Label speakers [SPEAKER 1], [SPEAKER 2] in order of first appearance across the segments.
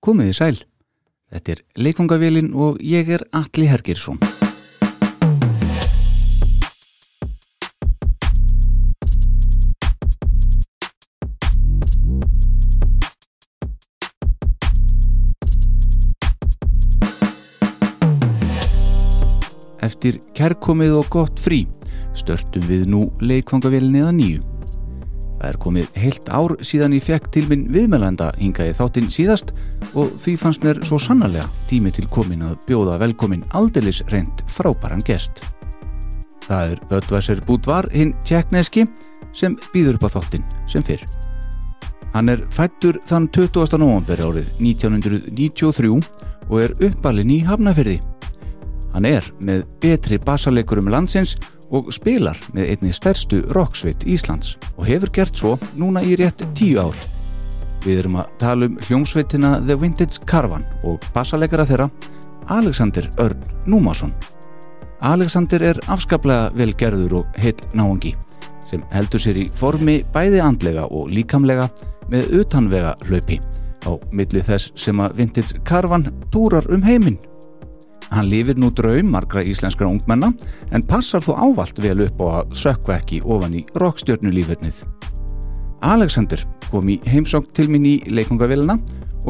[SPEAKER 1] Komiði sæl. Þetta er leikongavélin og ég er Alli Hergirsson. Eftir kærkomið og gott frí störtum við nú leikvangavélinni að nýju. Það er komið heilt ár síðan ég fekk til minn viðmælanda hingaði þáttinn síðast og því fannst mér svo sannarlega tími til komin að bjóða velkomin aldelis reynd frábæran gest. Það er Böttvæsir Búdvar hinn tjekkneski sem býður upp á þáttinn sem fyrr. Hann er fættur þann 20. november árið 1993 og er uppalinn í Hafnafyrði. Hann er með betri bassaleikurum landsins og spilar með einni stærstu rocksveit Íslands og hefur gert svo núna í rétt tíu ár. Við erum að tala um hljómsveitina The Vintage Caravan og bassaleikara þeirra Alexander Örn Númarsson. Alexander er afskaplega velgerður og heill náangi sem heldur sér í formi bæði andlega og líkamlega með utanvega hlaupi á milli þess sem að Vintage Caravan túrar um heiminn Hann lifir nú draum margra íslenskra ungmenna en passar þó ávalt vel upp á að sökva ekki ofan í rockstjörnulífernið. Alexander kom í heimsók til mín í leikungavélina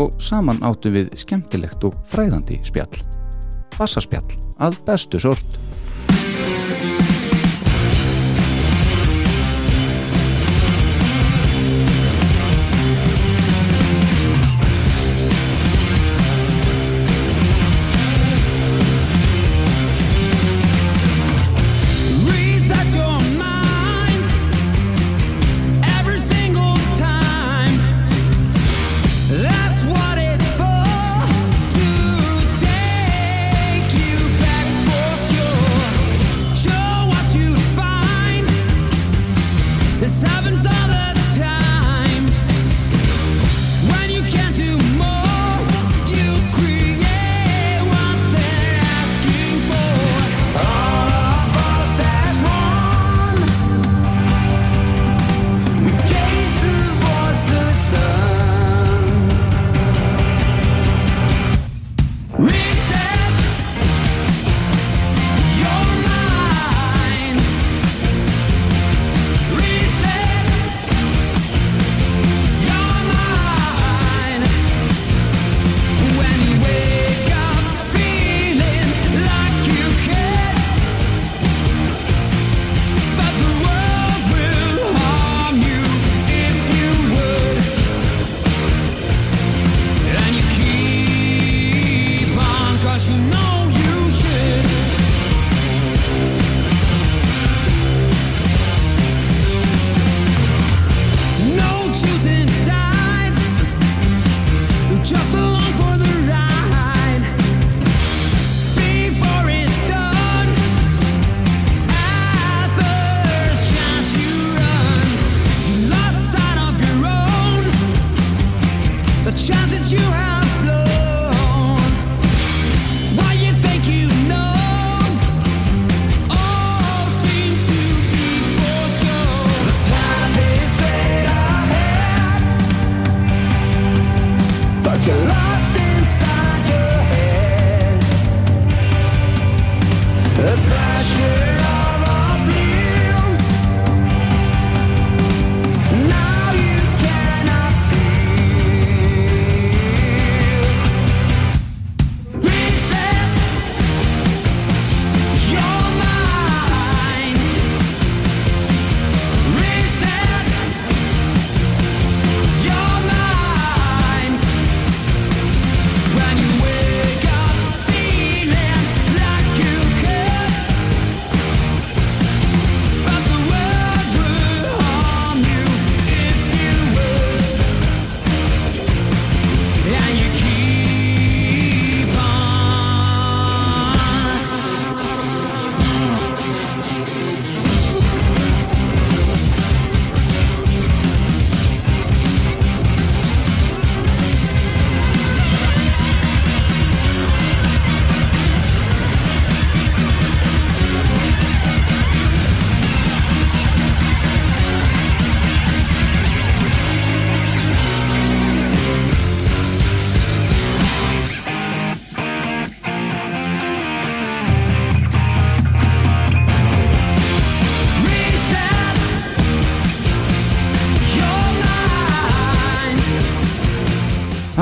[SPEAKER 1] og saman áttu við skemmtilegt og fræðandi spjall. Bassaspjall að bestu sort.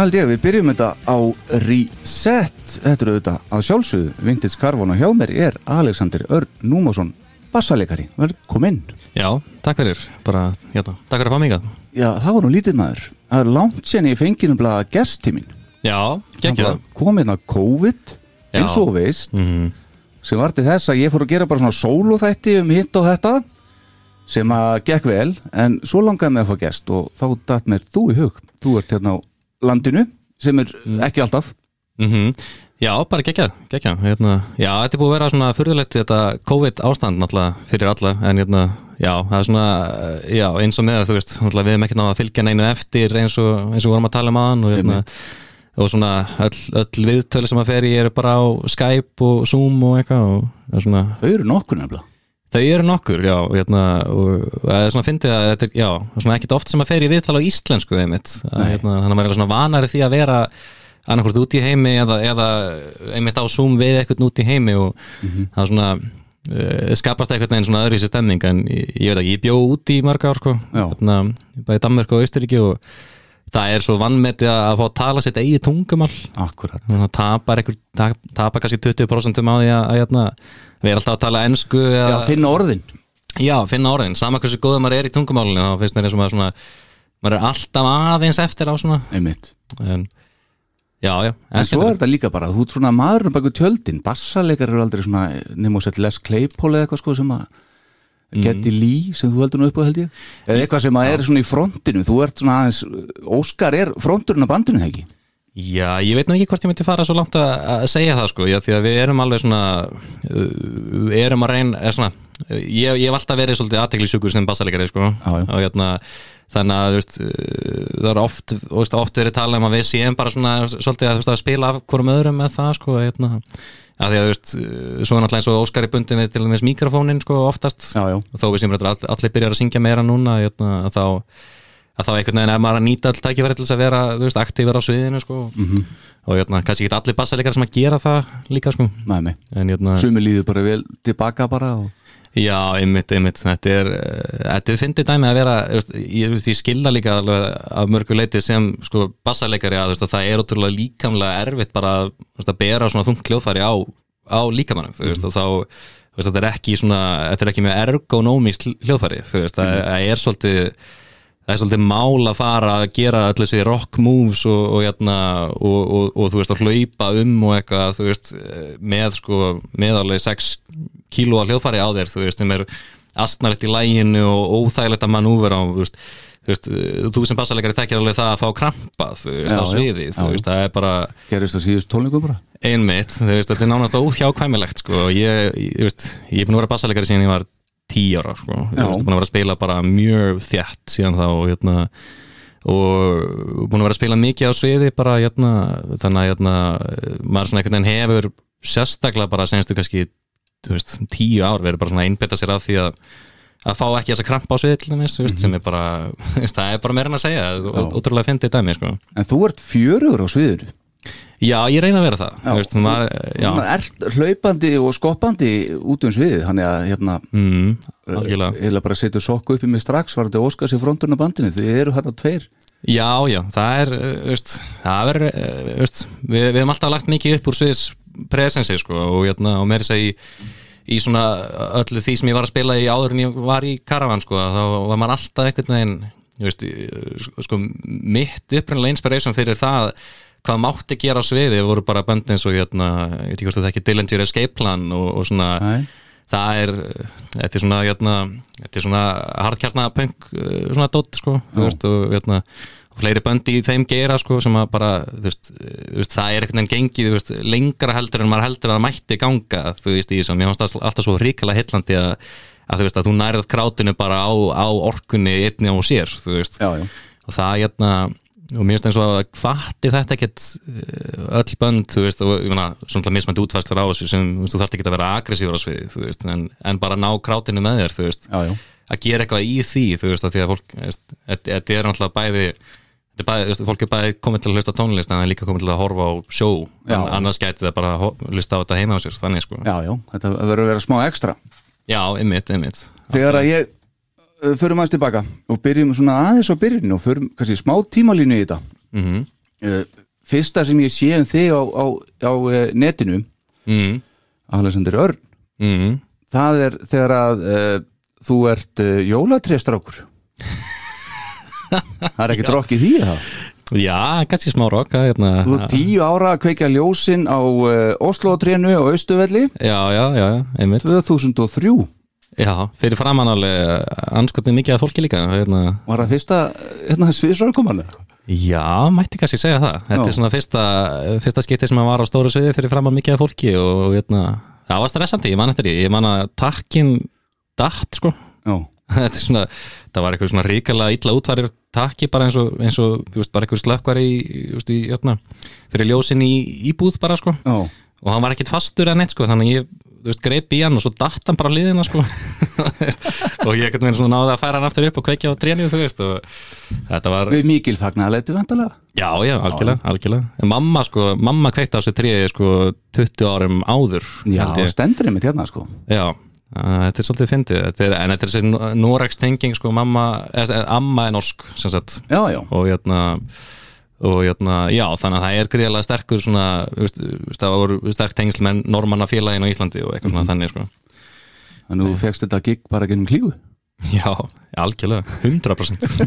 [SPEAKER 2] Held ég, við byrjum þetta á Reset. Þetta eru þetta að sjálfsögðu Vintage Carbon og hjá mér er Alexander Örn Númásson bassalegari, velkomin.
[SPEAKER 3] Já, takk fyrir, bara, hérna, takk fyrir að fá mig að
[SPEAKER 2] Já, það var nú lítið maður. Það er langt sen ég fengið um blaða gersttímin
[SPEAKER 3] Já, geggja
[SPEAKER 2] Komið hérna COVID, eins og veist
[SPEAKER 3] mm -hmm.
[SPEAKER 2] sem var til þess að ég fór að gera bara svona sóluþætti um hitt og þetta sem að gekk vel en svo langaði mig að fá gest og þá datt mér þú í hug. Þú ert hérna á landinu sem er ekki alltaf.
[SPEAKER 3] Mm Já, bara geggja, geggja hérna, Já, þetta er búið að vera svona fyrirlegt þetta COVID ástand náttúrulega fyrir alla en hérna, já, það er svona já, eins og með það, þú veist, við hefum ekki náttúrulega að fylgja neinu eftir eins og, eins og vorum að tala um aðan og hérna og svona öll, öll viðtölu sem að feri eru bara á Skype og Zoom og eitthvað og er svona
[SPEAKER 2] Þau eru nokkur nefnilega
[SPEAKER 3] Þau eru nokkur, já, hérna, og það er svona að fyndi að þetta er, já, svona ekkit oft sem að fer í viðtala á íslensku einmitt, að, hérna, þannig að maður er svona vanari því að vera annarkvært út í heimi eða, eða einmitt á Zoom við eitthvað út í heimi og mm -hmm. það er svona uh, skapast eitthvað einn svona öðru í sér stemning. En ég, ég veit ekki, ég bjó út í marga ár sko, hérna, bæði Danmark og Austuríki og það er svo vannmetið að fá að tala sitt eigi tungumál.
[SPEAKER 2] Akkurat.
[SPEAKER 3] Tapar, einhver, tapar kannski 20% um á því að, að, að við erum alltaf að tala ennsku
[SPEAKER 2] Já, finna orðin.
[SPEAKER 3] Já, finna orðin, sama hversu góða maður er í tungumálinu þá finnst mér eins og maður svona maður er alltaf aðeins eftir á svona.
[SPEAKER 2] Einmitt.
[SPEAKER 3] En, Já, já
[SPEAKER 2] En svo er þetta líka bara, þú ert svona maðurinn baka tjöldin, bassalegar eru aldrei svona nefnum að setja Les Claypool eða eitthvað sko sem að Getty mm. Lee sem þú heldur nú upp á held ég eða eitthvað sem að er svona í frontinu þú ert svona aðeins, Óskar er fronturinn af bandinu þegar ekki?
[SPEAKER 3] Já, ég veit nú ekki hvort ég myndi fara svo langt að segja það sko, já því að við erum alveg svona við erum að reyna, eða svona ég, ég hef alltaf verið svolítið aðteglisjúkur sem bassalegari sko,
[SPEAKER 2] já.
[SPEAKER 3] og hérna þannig að veist, það er oft veist, oft verið talað um að við séum bara svona svolítið að, veist, að spila af hverjum öðrum með það sko, hérna að því að þú veist, svo er náttúrulega eins og Óskar í bundin við til og með mikrofónin sko oftast
[SPEAKER 2] Já, já.
[SPEAKER 3] og þó við sem all, allir byrjar að syngja meira núna hérna, að þá að þá einhvern veginn er maður að nýta all tækifæri til þess að vera, þú veist, aktífur á sviðinu sko
[SPEAKER 2] Mhm.
[SPEAKER 3] og hérna, kannski ekki allir bassalegar sem að gera það líka sko
[SPEAKER 2] Nei, nei,
[SPEAKER 3] hérna,
[SPEAKER 2] sumi líður bara vel tilbaka bara og...
[SPEAKER 3] já, einmitt, einmitt. Þetta er, eh, þetta er fyndið dæmi að vera ég, ég skilda líka alveg af mörgu leiti sem sko bassalegari að, að það er ótrúlega líkamlega erfitt bara að, að bera svona þungt kljófæri á, á líkamannum þú veist, og þá veist, þetta er ekki svona, þetta er ekki með ergonómist hljóðfæri, þú veist, það það er svolítið það er svolítið mál að fara að gera allir þessi rock moves og, og, hérna, og, og, og þú veist að hlaupa um og eitthvað þú veist með sko með alveg 6 kílóa hljóðfæri á þér þú veist sem er astnarlegt í læginu og óþægilegt að manúvera og þú veist þú, veist, þú sem bassalegari þekkir alveg það að fá krampa þú veist
[SPEAKER 2] Já,
[SPEAKER 3] á sviði
[SPEAKER 2] já.
[SPEAKER 3] þú veist það er bara
[SPEAKER 2] gerist það síðust tónleikum bara
[SPEAKER 3] einmitt þú veist þetta er nánast óhjákvæmilegt sko ég, ég, veist ég er búin að vera bassalegari síðan ég var 10 ára sko þú
[SPEAKER 2] Já.
[SPEAKER 3] veist búin að vera að spila bara mjög þjætt síðan þá hérna og búin að vera að spila mikið á sviði bara hérna þannig að hérna maður svona einhvern veginn hefur sérstaklega bara senstu kannski þú veist, tíu ár verið bara svona að einbetta sér að því að að fá ekki þessa krampa á sviði til dæmis þú veist, sem er bara, þú það er bara meira en að segja og ótrúlega fyndið dæmi sko.
[SPEAKER 2] En þú ert fjörugur á sviðinu?
[SPEAKER 3] Já, ég reyna að vera það
[SPEAKER 2] Já,
[SPEAKER 3] þú veist, maður, já,
[SPEAKER 2] Svona ert hlaupandi og skoppandi út um sviðið Þannig að hérna
[SPEAKER 3] mm, algjörlega.
[SPEAKER 2] Eða bara setur sokku upp í mig strax Var þetta Óskars í fronturinn af bandinu Þið eru hérna tveir.
[SPEAKER 3] Já, já, það er, uh, veist, það er, uh, veist, við, við hefum alltaf lagt mikið upp úr sviðs presensi, sko, og, hérna, og mér að í, svona öllu því sem ég var að spila í áður en ég var í Karavan, sko, þá var maður alltaf einhvern veginn, veist, í- sko, mitt upprænilega inspiration fyrir það hvað mátti gera á sviði voru bara bönd eins og hérna, ég veit ekki hvort það ekki Dillinger Escape Plan og, og svona
[SPEAKER 2] Nei.
[SPEAKER 3] það er, þetta er svona hérna, þetta er svona hardkjarnapunk svona dótt sko veist, og, hérna, fleiri böndi í þeim gera sko sem að bara þú veist, þú veist, það er einhvern veginn gengið þú veist, lengra heldur en maður heldur að það mætti ganga þú veist, í þessum, ég fannst alltaf, svo ríkala heillandi að, að þú veist, að þú nærið krátinu bara á, á orkunni einni á sér, þú veist
[SPEAKER 2] Já, já
[SPEAKER 3] og það hérna og mér finnst eins og að hvati þetta ekkert eh, öll bönd, þú veist og ég meina, svona mismænt útfæstur á þessu sem þú, veist, þú þarft ekki að vera aggressífur á sviði þú veist, en, en bara ná krátinu með þér þú veist,
[SPEAKER 2] Já,
[SPEAKER 3] að gera eitthvað í því þú veist, að því að fólk, þetta er náttúrulega bæði er bæði, fólk er bæði komið til að hlusta tónlist en það er líka komið til að horfa á sjó
[SPEAKER 2] Já.
[SPEAKER 3] annars gæti það bara að hlusta á þetta heima á sér þannig sko,
[SPEAKER 2] Já, já, þetta verður að vera smá ekstra.
[SPEAKER 3] Já, ymmit, ymmit
[SPEAKER 2] Þegar að ég uh, förum aðeins tilbaka og byrjum svona aðeins á byrjun og förum kannski smá tímalínu í þetta.
[SPEAKER 3] Mm
[SPEAKER 2] uh, fyrsta sem ég sé um þig á, á, á uh, netinu
[SPEAKER 3] mm.
[SPEAKER 2] Alexander Örn.
[SPEAKER 3] Mm.
[SPEAKER 2] það er þegar að uh, þú ert uh, jólatristrákur það er rokk í því það.
[SPEAKER 3] Já, kannski smá rock að, hérna,
[SPEAKER 2] þú tíu ára að kveikja ljósin á Oslo-trénu og Austuvelli
[SPEAKER 3] Já, já, já, einmitt.
[SPEAKER 2] 2003
[SPEAKER 3] Já, fyrir framann alveg anskotið mikið af fólki líka hérna.
[SPEAKER 2] var það fyrsta hérna, sviðsvarkoman
[SPEAKER 3] Já, mætti kannski segja það. Þetta
[SPEAKER 2] Já.
[SPEAKER 3] er svona fyrsta, fyrsta skipti sem að var á stóru sviði fyrir framann mikið af fólki og hérna, það var stressandi, ég man eftir því. Ég man að takkin datt sko. Þetta er svona, það var eitthvað svona ríkala illa útvarir takki bara eins og, eins og veist, bara eitthvað slökkvar í, veist, í jötna, fyrir ljósin í íbúð bara sko.
[SPEAKER 2] Já
[SPEAKER 3] og hann var ekkit fastur en neitt sko þannig að ég, veist, greip í hann og svo datt hann bara liðina sko. Og ég ekkert meina svona náði að færa hann aftur upp og kveikja á trénu, þú veist og þetta var,
[SPEAKER 2] við mikil fagnaðleitu vandalega
[SPEAKER 3] já, já, algjörlega, algjörlega. Mamma sko, mamma kveikti á þessu tréi sko 20 árum áður
[SPEAKER 2] já,
[SPEAKER 3] held ég.
[SPEAKER 2] stendur einmitt hérna sko.
[SPEAKER 3] Já, þetta er svolítið fyndið. Þetta er, en þetta er þessi Noregs tenging sko, mamma, eða, amma er norsk sem sagt,
[SPEAKER 2] já, já,
[SPEAKER 3] og hérna og hérna, já, þannig að það er gríðarlega sterkur svona, veist, það voru sterk tengsl með normanna félagin á Íslandi og eitthvað svona þannig, sko.
[SPEAKER 2] Þannig að þú fegst þetta gig bara gennum klígu?
[SPEAKER 3] Já, algjörlega, 100%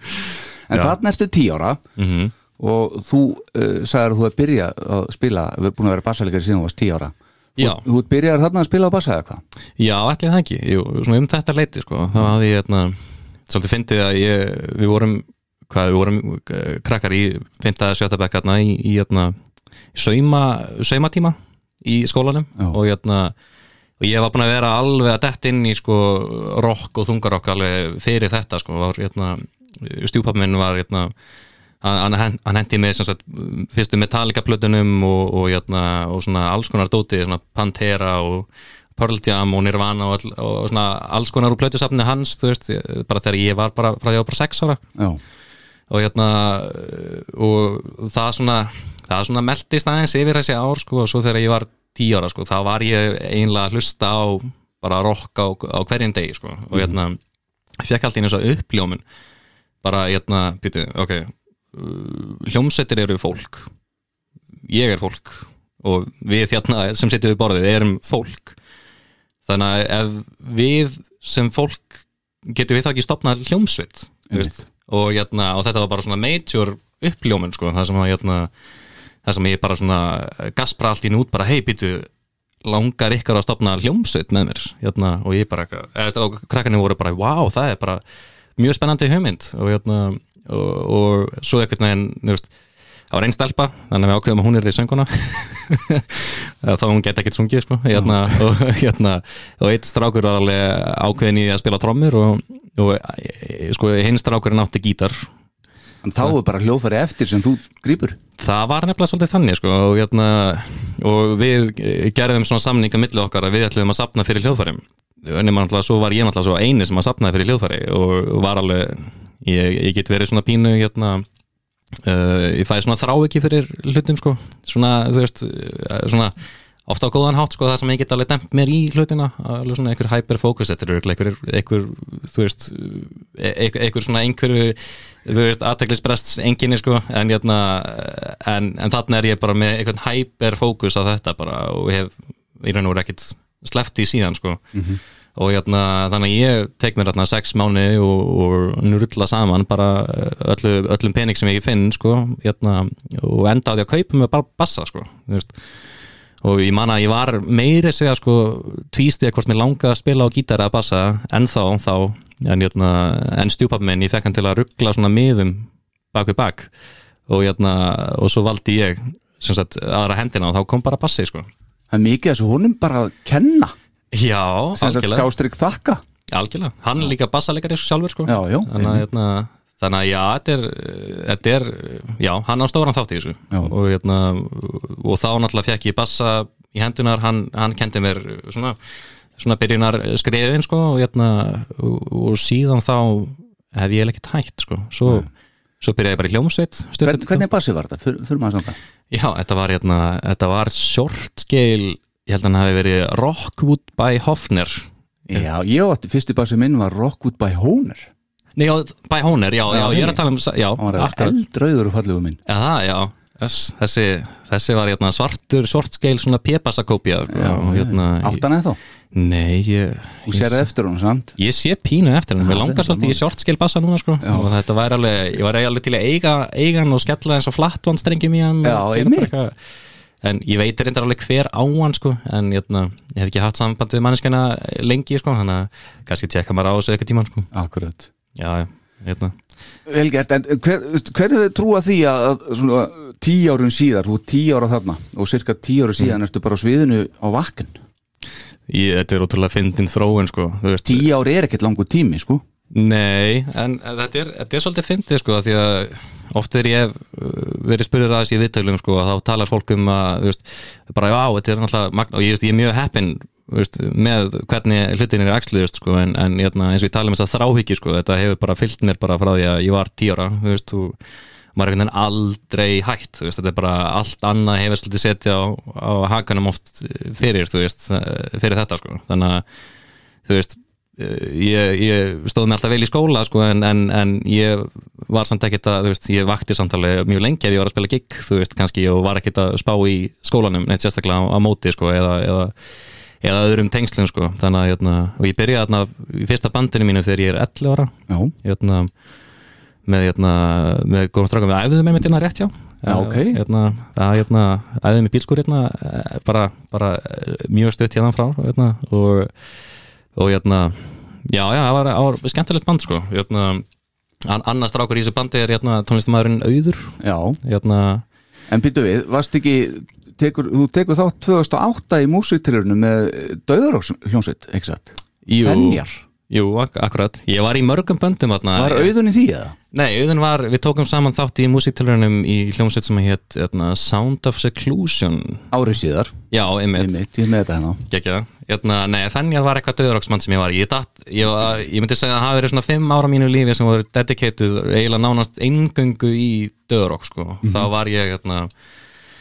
[SPEAKER 2] en þarna ertu tí ára
[SPEAKER 3] mm
[SPEAKER 2] og þú uh, sagðir að þú er byrja að spila, við erum búin að vera bassalegari síðan þú varst tí ára
[SPEAKER 3] Já.
[SPEAKER 2] Þú, þú byrjar þarna að spila á bassa eða hvað?
[SPEAKER 3] Já, allir það ekki, Jú, svona um þetta leiti sko, þá hafði ég hérna, svolítið fyndið að ég, við vorum hvað, við vorum uh, krakkar í fyndaða sjötabæk hérna í, í hérna, sauma, saumatíma í skólanum
[SPEAKER 2] Já.
[SPEAKER 3] og hérna og ég var búin að vera alveg að dett inn í sko rock og þungarokk alveg fyrir þetta sko, var hérna stjúpappi minn var hérna hann, hann, hendi með sagt, fyrstu Metallica plötunum og, og, hérna, og svona alls konar dóti svona Pantera og Pearl Jam og Nirvana og, all, og svona alls konar úr plötusafni hans, veist, ég- bara þegar ég var bara frá því að ég var bara sex ára.
[SPEAKER 2] Já,
[SPEAKER 3] og hérna og það svona það svona meldist aðeins yfir þessi ár sko og svo þegar ég var tíu ára sko þá var ég einlega að hlusta á bara rock á, á hverjum degi sko. Og hérna ég fekk alltaf einu svo uppljómun. Bara hérna, býtu, ok hljómsveitir eru fólk. Ég er fólk. Og við hérna sem sittum við borðið erum fólk. Þannig að ef við sem fólk getum við þá ekki stopnað hljómsveit og, hérna, og þetta var bara svona major uppljómun sko, það sem að hérna, það sem ég bara svona gaspra allt í nút bara hei býtu langar ykkar að stopna hljómsveit með mér? Hérna, og ég bara eða, og krakkarnir voru bara wow það er bara mjög spennandi hugmynd. Og, hérna, og, og svo einhvern veginn þú veist, það var einn stelpa þannig að við ákveðum að hún er því sönguna þá hún geti ekkert sungið sko, hérna, og, hérna, og eitt strákur var alveg ákveðin í að spila trommur og, og sko, hinn strákurinn átti gítar.
[SPEAKER 2] En þá er bara hljóðfæri eftir sem þú grípur.
[SPEAKER 3] Það var nefnilega svolítið þannig sko, og, hérna, og við gerðum svona samninga milli okkar að við ætlum að sapna fyrir hljóðfærim náttúrulega svo var ég náttúrulega svo eini sem að sapnaði fyrir hljóðfæri og var alveg ég, ég get verið svona pínu hérna uh, ég fæði svona þrá ekki fyrir hlutum sko, svona þú veist uh, svona ofta á góðan hátt sko það sem ég get alveg dempt mér í hlutina alveg svona einhver hyperfocus þetta er örugglega einhver, einhver þú veist e- einhver, einhver svona einhverju þú veist aðteklisbrest enginni sko en, hérna, en, en þarna er ég bara með einhvern hyperfocus á þetta bara og hef í raun og veru ekkit sleppt í síðan sko og hérna, þannig að ég tek mér hérna sex mánu og, og nulla saman bara öllu, öllum pening sem ég finn sko, hérna, og enda á því að kaupa mig bara bassa sko, og ég man að ég var meiri segja sko tvístið hvort mér langaði að spila á gítar eða bassa ennþá þá en, hérna, en stjúpappi minn, ég fekk hann til að ruggla svona miðum bak við bak. Og, og svo valdi ég sagt aðra hendina og þá kom bara bassi sko.
[SPEAKER 2] Það er mikið þessu honum bara að kenna
[SPEAKER 3] Já, algjörlega.
[SPEAKER 2] Skástrík þakka.
[SPEAKER 3] Algjörlega, hann er líka bassalegari sjálfur sko.
[SPEAKER 2] Já, já,
[SPEAKER 3] þannig að, hérna, þannig að já, þetta er, þetta er já, hann á stóran þátt í þessu. Og, hérna, og þá náttúrulega fekk ég bassa í hendunar, hann, hann kendi mér svona, svona byrjunar skriðin sko, og, hérna, og, og síðan þá hef ég ekkert hægt sko. svo, svo byrjaði ég bara í hljómsveit
[SPEAKER 2] Hvern, hvernig bassi var þetta? Fyr, fyrir maður samt
[SPEAKER 3] Já, þetta var, hérna, þetta var short scale, ég held að hann hafi verið Rockwood by Hofner.
[SPEAKER 2] Já, ég átti, fyrsti bassi minn var Rockwood by Honer
[SPEAKER 3] Nei, já, By Honer, já, já, ég er að tala um Já,
[SPEAKER 2] hann var
[SPEAKER 3] akkurat.
[SPEAKER 2] eldrauður og fallegu minn.
[SPEAKER 3] Já, það, já Þess, þessi, þessi var hérna, svartur, svartskeil svona pepasakópía sko, hérna,
[SPEAKER 2] áttan eða þá,
[SPEAKER 3] Nei, ég
[SPEAKER 2] þú sér það eftir hún samt
[SPEAKER 3] Ég sé pínu eftir mér
[SPEAKER 2] Já,
[SPEAKER 3] langar svolítið í
[SPEAKER 2] mál.
[SPEAKER 3] shortskil bassa núna sko
[SPEAKER 2] Já.
[SPEAKER 3] og þetta væri alveg, ég var alveg til að eiga, eiga hann og skella eins og flattvandstrengjum í hann
[SPEAKER 2] Já, einmitt.
[SPEAKER 3] En ég veit reyndar alveg hver á hann sko en jötna, ég hef ekki haft samband við manneskjana lengi sko, þannig að kannski tjekka maður á þessu eitthvað tíman sko.
[SPEAKER 2] Akkurat.
[SPEAKER 3] Já, hérna.
[SPEAKER 2] Velgert, en hver, hver er þið trúa því að, svona, tíu árun síðar, þú er tíu ára þarna og cirka tíu ára síðan ertu bara á sviðinu á vakkin
[SPEAKER 3] ég, Þetta er ótrúlega fyndin þróun sko veist,
[SPEAKER 2] tíu ári er ekkert langur tími, sko.
[SPEAKER 3] Nei, en þetta er, þetta er svolítið fyndið sko því að oft er ég uh, verið spurður aðeins í viðtölum sko að þá talar fólk um að veist, bara já, þetta er náttúrulega magna og ég, veist, ég er mjög heppinn þú veist, með hvernig hlutin er axluðust sko en, en hérna, eins og ég tala um þess að þráhyggju sko þetta hefur bara fyllt mér bara frá því að ég var veist, þú maður er aldrei veist, þetta er bara allt annað hefur svolítið setja á, á hakanum oft fyrir, veist, fyrir þetta sko þannig að, þú veist ég, ég stóð mig alltaf vel í skóla sko, en, en, en ég var samt ekkert að, þú veist, ég vakti samtali mjög lengi ef ég var að spila gig, þú veist, kannski og var ekkert að spá í skólanum, neitt sérstaklega á, á móti, sko, eða, eða eða öðrum tengslum, sko, þannig að hérna, og ég byrjaði þarna í fyrsta bandinu mínu þegar ég er 11 ára,
[SPEAKER 2] Já,
[SPEAKER 3] hérna með, hérna, með góðum strákum. Við æfðum með mitt hérna rétt, já
[SPEAKER 2] Já, ok.
[SPEAKER 3] hérna, að, hérna, æfðum í bílskur hérna, eh, bara, bara eh, mjög stutt hérna frá, hérna, og og hérna, já, já, það var, var skemmtilegt band, sko, hérna an, annars strákur í þessu bandi er, hérna, tónlistamæðurinn Auður,
[SPEAKER 2] já,
[SPEAKER 3] hérna
[SPEAKER 2] en býtu við, varst ekki tekur, þú tekur þátt 2008 í músitilurinu með hljónsitt, ekki satt?
[SPEAKER 3] Jú.
[SPEAKER 2] Fenjar,
[SPEAKER 3] Jú, ak akkurat, ég var í mörgum böndum þarna,
[SPEAKER 2] var auðun í því eða?
[SPEAKER 3] Nei, auðvitað var, við tókum saman þátt í músiktilurinnum í hljómsveit sem hétt hérna, Sound of Seclusion.
[SPEAKER 2] Árið síðar,
[SPEAKER 3] Já, einmitt,
[SPEAKER 2] ég er með þetta hérna.
[SPEAKER 3] Gekkja það hérna, Nei, þannig var eitthvað döðroksmann sem ég var ég, datt, ég, ég myndi segja að það hafi verið svona fimm ára mínu lífi sem voru dedicated eiginlega nánast eingöngu í döðrok sko. þá var ég hérna,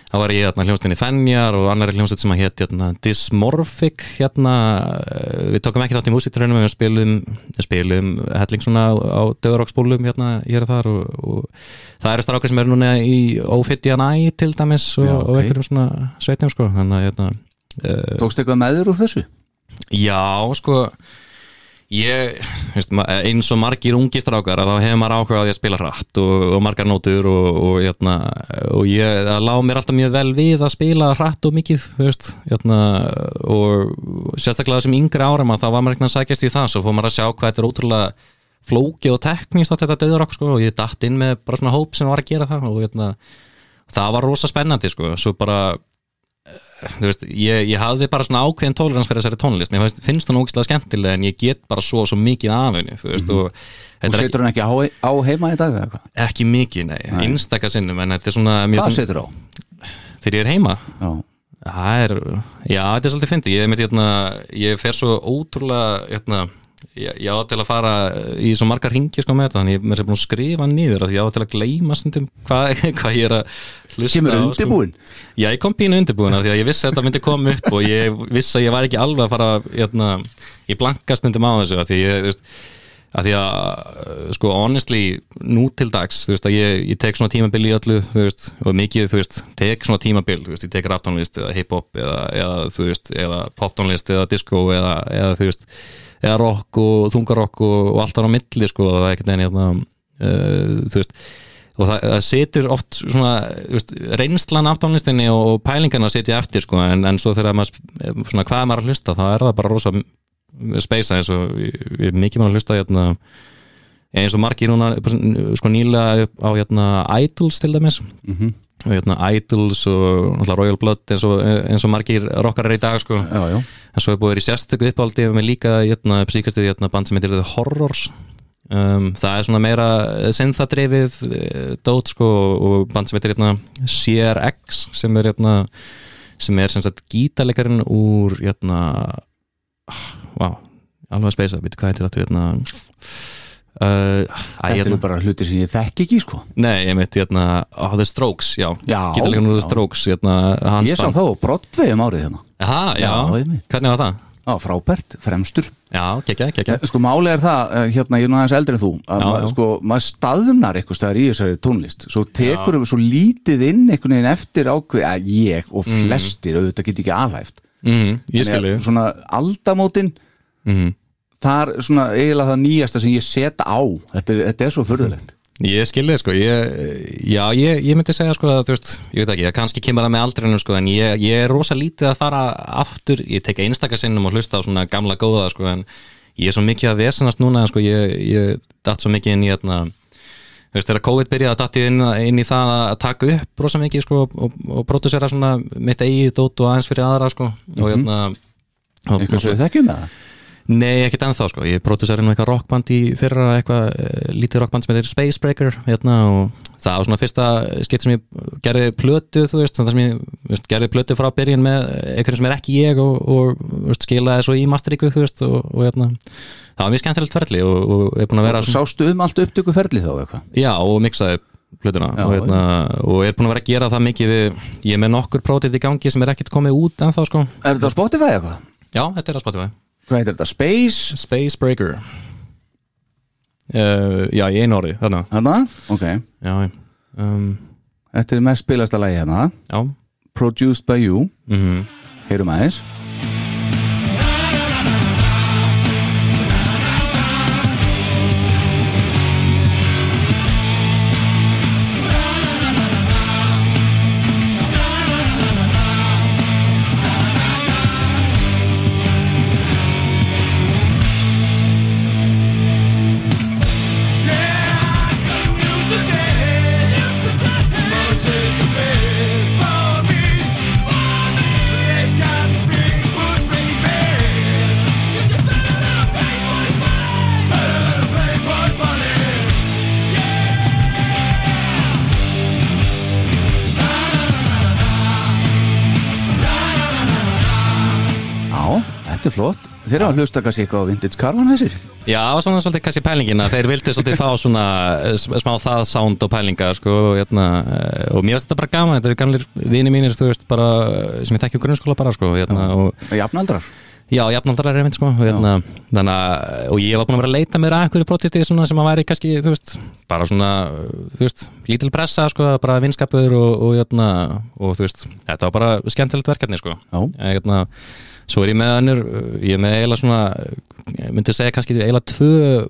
[SPEAKER 3] þá var ég hérna, hljómsveitinni Fenjar og annari hljómsveit sem að hétt hérna, Dysmorphic hérna, eh, við tókum ekki þátt í músiktilurinnum við spilum, spilum helling svona á, döðroksbólum hérna hér og þar og, og það eru strákar sem eru núna í Ophidian til dæmis og,
[SPEAKER 2] Já,
[SPEAKER 3] og
[SPEAKER 2] ok.
[SPEAKER 3] einhverjum svona sveitum sko, þannig að hérna,
[SPEAKER 2] Tókst eitthvað með þér úr þessu?
[SPEAKER 3] Já, sko ég, veist, eins og margir ungi strákar að þá hefur maður áhuga á því að spila hratt og, og margar nótur og, og, hérna, og ég, það lág mér alltaf mjög vel við að spila hratt og mikið veist, hérna, og sérstaklega þessum yngri árum að þá var maður ekki að sækjast í það, svo fór maður að sjá hvað þetta er ótrúlega flókið og tekníst á þetta döðurokk sko, og ég datt inn með bara svona hóp sem var að gera það og hérna, það var rosa spennandi sko, svo bara þú veist, ég, ég hafði bara svona ákveðin tolerans fyrir þessari tónlist, mér finnst, finnst hún ógislega skemmtilega en ég get bara svo, svo mikið af henni þú veist, og
[SPEAKER 2] Þú
[SPEAKER 3] þetta er ekki,
[SPEAKER 2] setur hann ekki á, á heima í dag eða hvað?
[SPEAKER 3] ekki mikið, nei, einstaka sinnum en þetta er svona,
[SPEAKER 2] Hvað setur á?
[SPEAKER 3] þegar ég er heima.
[SPEAKER 2] Já,
[SPEAKER 3] það er, já, þetta er svolítið fyndið. Ég, hérna, ég fer svo ótrúlega hérna, ég, á til að fara í svo margar ringi sko með þetta þannig ég mér er búin að skrifa niður að ég á til að gleyma stundum hvað, hvað ég er að hlusta
[SPEAKER 2] kemur
[SPEAKER 3] á, sko.
[SPEAKER 2] undirbúin
[SPEAKER 3] Já, ég kom pínu undirbúin af því að ég vissi að þetta myndi koma upp og ég vissi að ég var ekki alveg að fara hérna, ég blankast stundum á þessu af því ég, af því að uh, sko honestly, nú til dags þú veist að ég, ég tek svona tímabil í öllu þú veist, og mikið, þú veist, tek svona tímabil þú veist, ég tek raftónlist eða hip-hop eða, eða þú veist, eða poptónlist eða disco eða, eða þú veist eða rock og þungarokk og, og allt þar á milli sko, það er ekkert enn hérna, uh, þú veist og það, það situr oft svona veist, reynslan af tónlistinni og, pælingarna sitja eftir sko, en, en svo þegar maður sp- svona, hvað er maður að hlusta þá er það bara rosa speisa eins og við erum mikið maður að hlusta hérna, eins og margir núna sko nýlega upp á hérna, Idols til dæmis
[SPEAKER 2] Mhm.
[SPEAKER 3] og hérna, Idols og Royal Blood eins og, eins og margir rockarar í dag sko.
[SPEAKER 2] Já, já,
[SPEAKER 3] en svo er búið í sérstöku uppáldi með líka hérna, síkastið hérna, band sem heitir The Horrors um, það er svona meira synthadrifið eh, dót sko, og band sem heitir hérna, CRX sem er hérna, sem er sem sagt gítarleikarinn úr hérna wow, alveg að speisa, veitu hvað heitir þetta hérna Uh,
[SPEAKER 2] þetta
[SPEAKER 3] hérna,
[SPEAKER 2] eru bara hlutir sem ég þekk ekki sko.
[SPEAKER 3] Nei, ég mitt hérna, oh, The Strokes, já,
[SPEAKER 2] Já,
[SPEAKER 3] gítarleikarinn úr The. Strokes hérna, hans
[SPEAKER 2] Ég sá þá á Broadway um árið hérna.
[SPEAKER 3] Aha, já,
[SPEAKER 2] Já,
[SPEAKER 3] hvernig var það?
[SPEAKER 2] Já, frábært, fremstur.
[SPEAKER 3] Já, gekkja, gekkja
[SPEAKER 2] Sko máli er það, eh, hérna ég er nú aðeins eldri en þú að
[SPEAKER 3] Já,
[SPEAKER 2] ma-
[SPEAKER 3] já.
[SPEAKER 2] sko, maður staðnar eitthvað staðar í þessari tónlist. Svo tekur við svo lítið inn einhvern veginn eftir ákveð, að ég og flestir auðvitað get ekki alhæft
[SPEAKER 3] mm, Ég skilji
[SPEAKER 2] Svona aldamótin
[SPEAKER 3] mm.
[SPEAKER 2] Það er svona eiginlega það nýjasta sem ég set á þetta er, þetta er svo förðulegt
[SPEAKER 3] Ég skilji, sko, ég, já, ég, ég myndi segja, sko, að, þú veist, ég veit ekki, það kannski kemur það með aldrinum, sko, en ég, ég er rosa lítið að fara aftur, ég tek einstaka sinnum og hlusta á svona gamla góða, sko, en ég er svo mikið að vesenast núna, sko, ég, ég datt svo mikið inn í, hérna, þú veist, þegar COVID byrjaði að datt ég inn, inn í það að taka upp rosa mikið, sko, og, og pródusera svona mitt eigið dót og aðeins fyrir aðra, sko, og hérna, og,
[SPEAKER 2] eitthvað sem við þekkjum með það
[SPEAKER 3] Nei, ekkert ennþá sko, ég nú eitthvað rockband í fyrra, eitthvað uh, lítið rockband sem heitir Spacebreaker hérna og það var svona fyrsta skitt sem ég gerði plötu, þú veist, það sem ég veist, gerði plötu frá byrjun með einhverjum sem er ekki ég og, og veist, skilaði svo í masteríku, þú veist, og, og hérna. Það var mjög skemmtilegt ferli og, og er búin að vera svona,
[SPEAKER 2] Sástu um allt upptökuferli þá eitthvað?
[SPEAKER 3] Já, og mixaði plötuna
[SPEAKER 2] Já,
[SPEAKER 3] og, hérna, og er búin að vera að gera það mikið ég er með nokkur prótit í gangi sem er ekkert komið út ennþá sko,
[SPEAKER 2] Er þetta á Spotify eitthvað?
[SPEAKER 3] já, þetta er á Spotify
[SPEAKER 2] Hvað heitir þetta? Space?
[SPEAKER 3] Spacebreaker. Uh, Já, í einu orði, þarna.
[SPEAKER 2] Hanna? Ok.
[SPEAKER 3] Já, um,
[SPEAKER 2] Þetta er mest spilasta lagi hérna.
[SPEAKER 3] já.
[SPEAKER 2] Produced by you.
[SPEAKER 3] Mm
[SPEAKER 2] Heyrum aðeins flott. Þeir eru að hlusta kannski eitthvað á Vintage Caravan þessir
[SPEAKER 3] Já, svona svolítið kannski pælingin að þeir vildu svolítið fá svona eh, sm- smá það sound og pælingar sko, og, hérna, eh, og mér finnst þetta bara gaman. Þetta eru gamlir vini mínir, veist, bara eh, sem ég þekki úr grunnskóla bara, sko, hérna, og
[SPEAKER 2] Jafnaldrar?
[SPEAKER 3] Já, jafnaldrar er einmitt sko og, hérna, þannig að, og ég var búin að vera að leita mér að einhverju svona sem að væri kannski, þú veist, bara svona þú veist, lítil pressa sko bara vinskapur og, og, hérna, og þú veist, þetta var bara skemmtilegt verkefni sko.
[SPEAKER 2] Já.
[SPEAKER 3] En, hérna, svo er ég með önnur ég er með eiginlega svona ég myndi segja kannski eiginlega tvö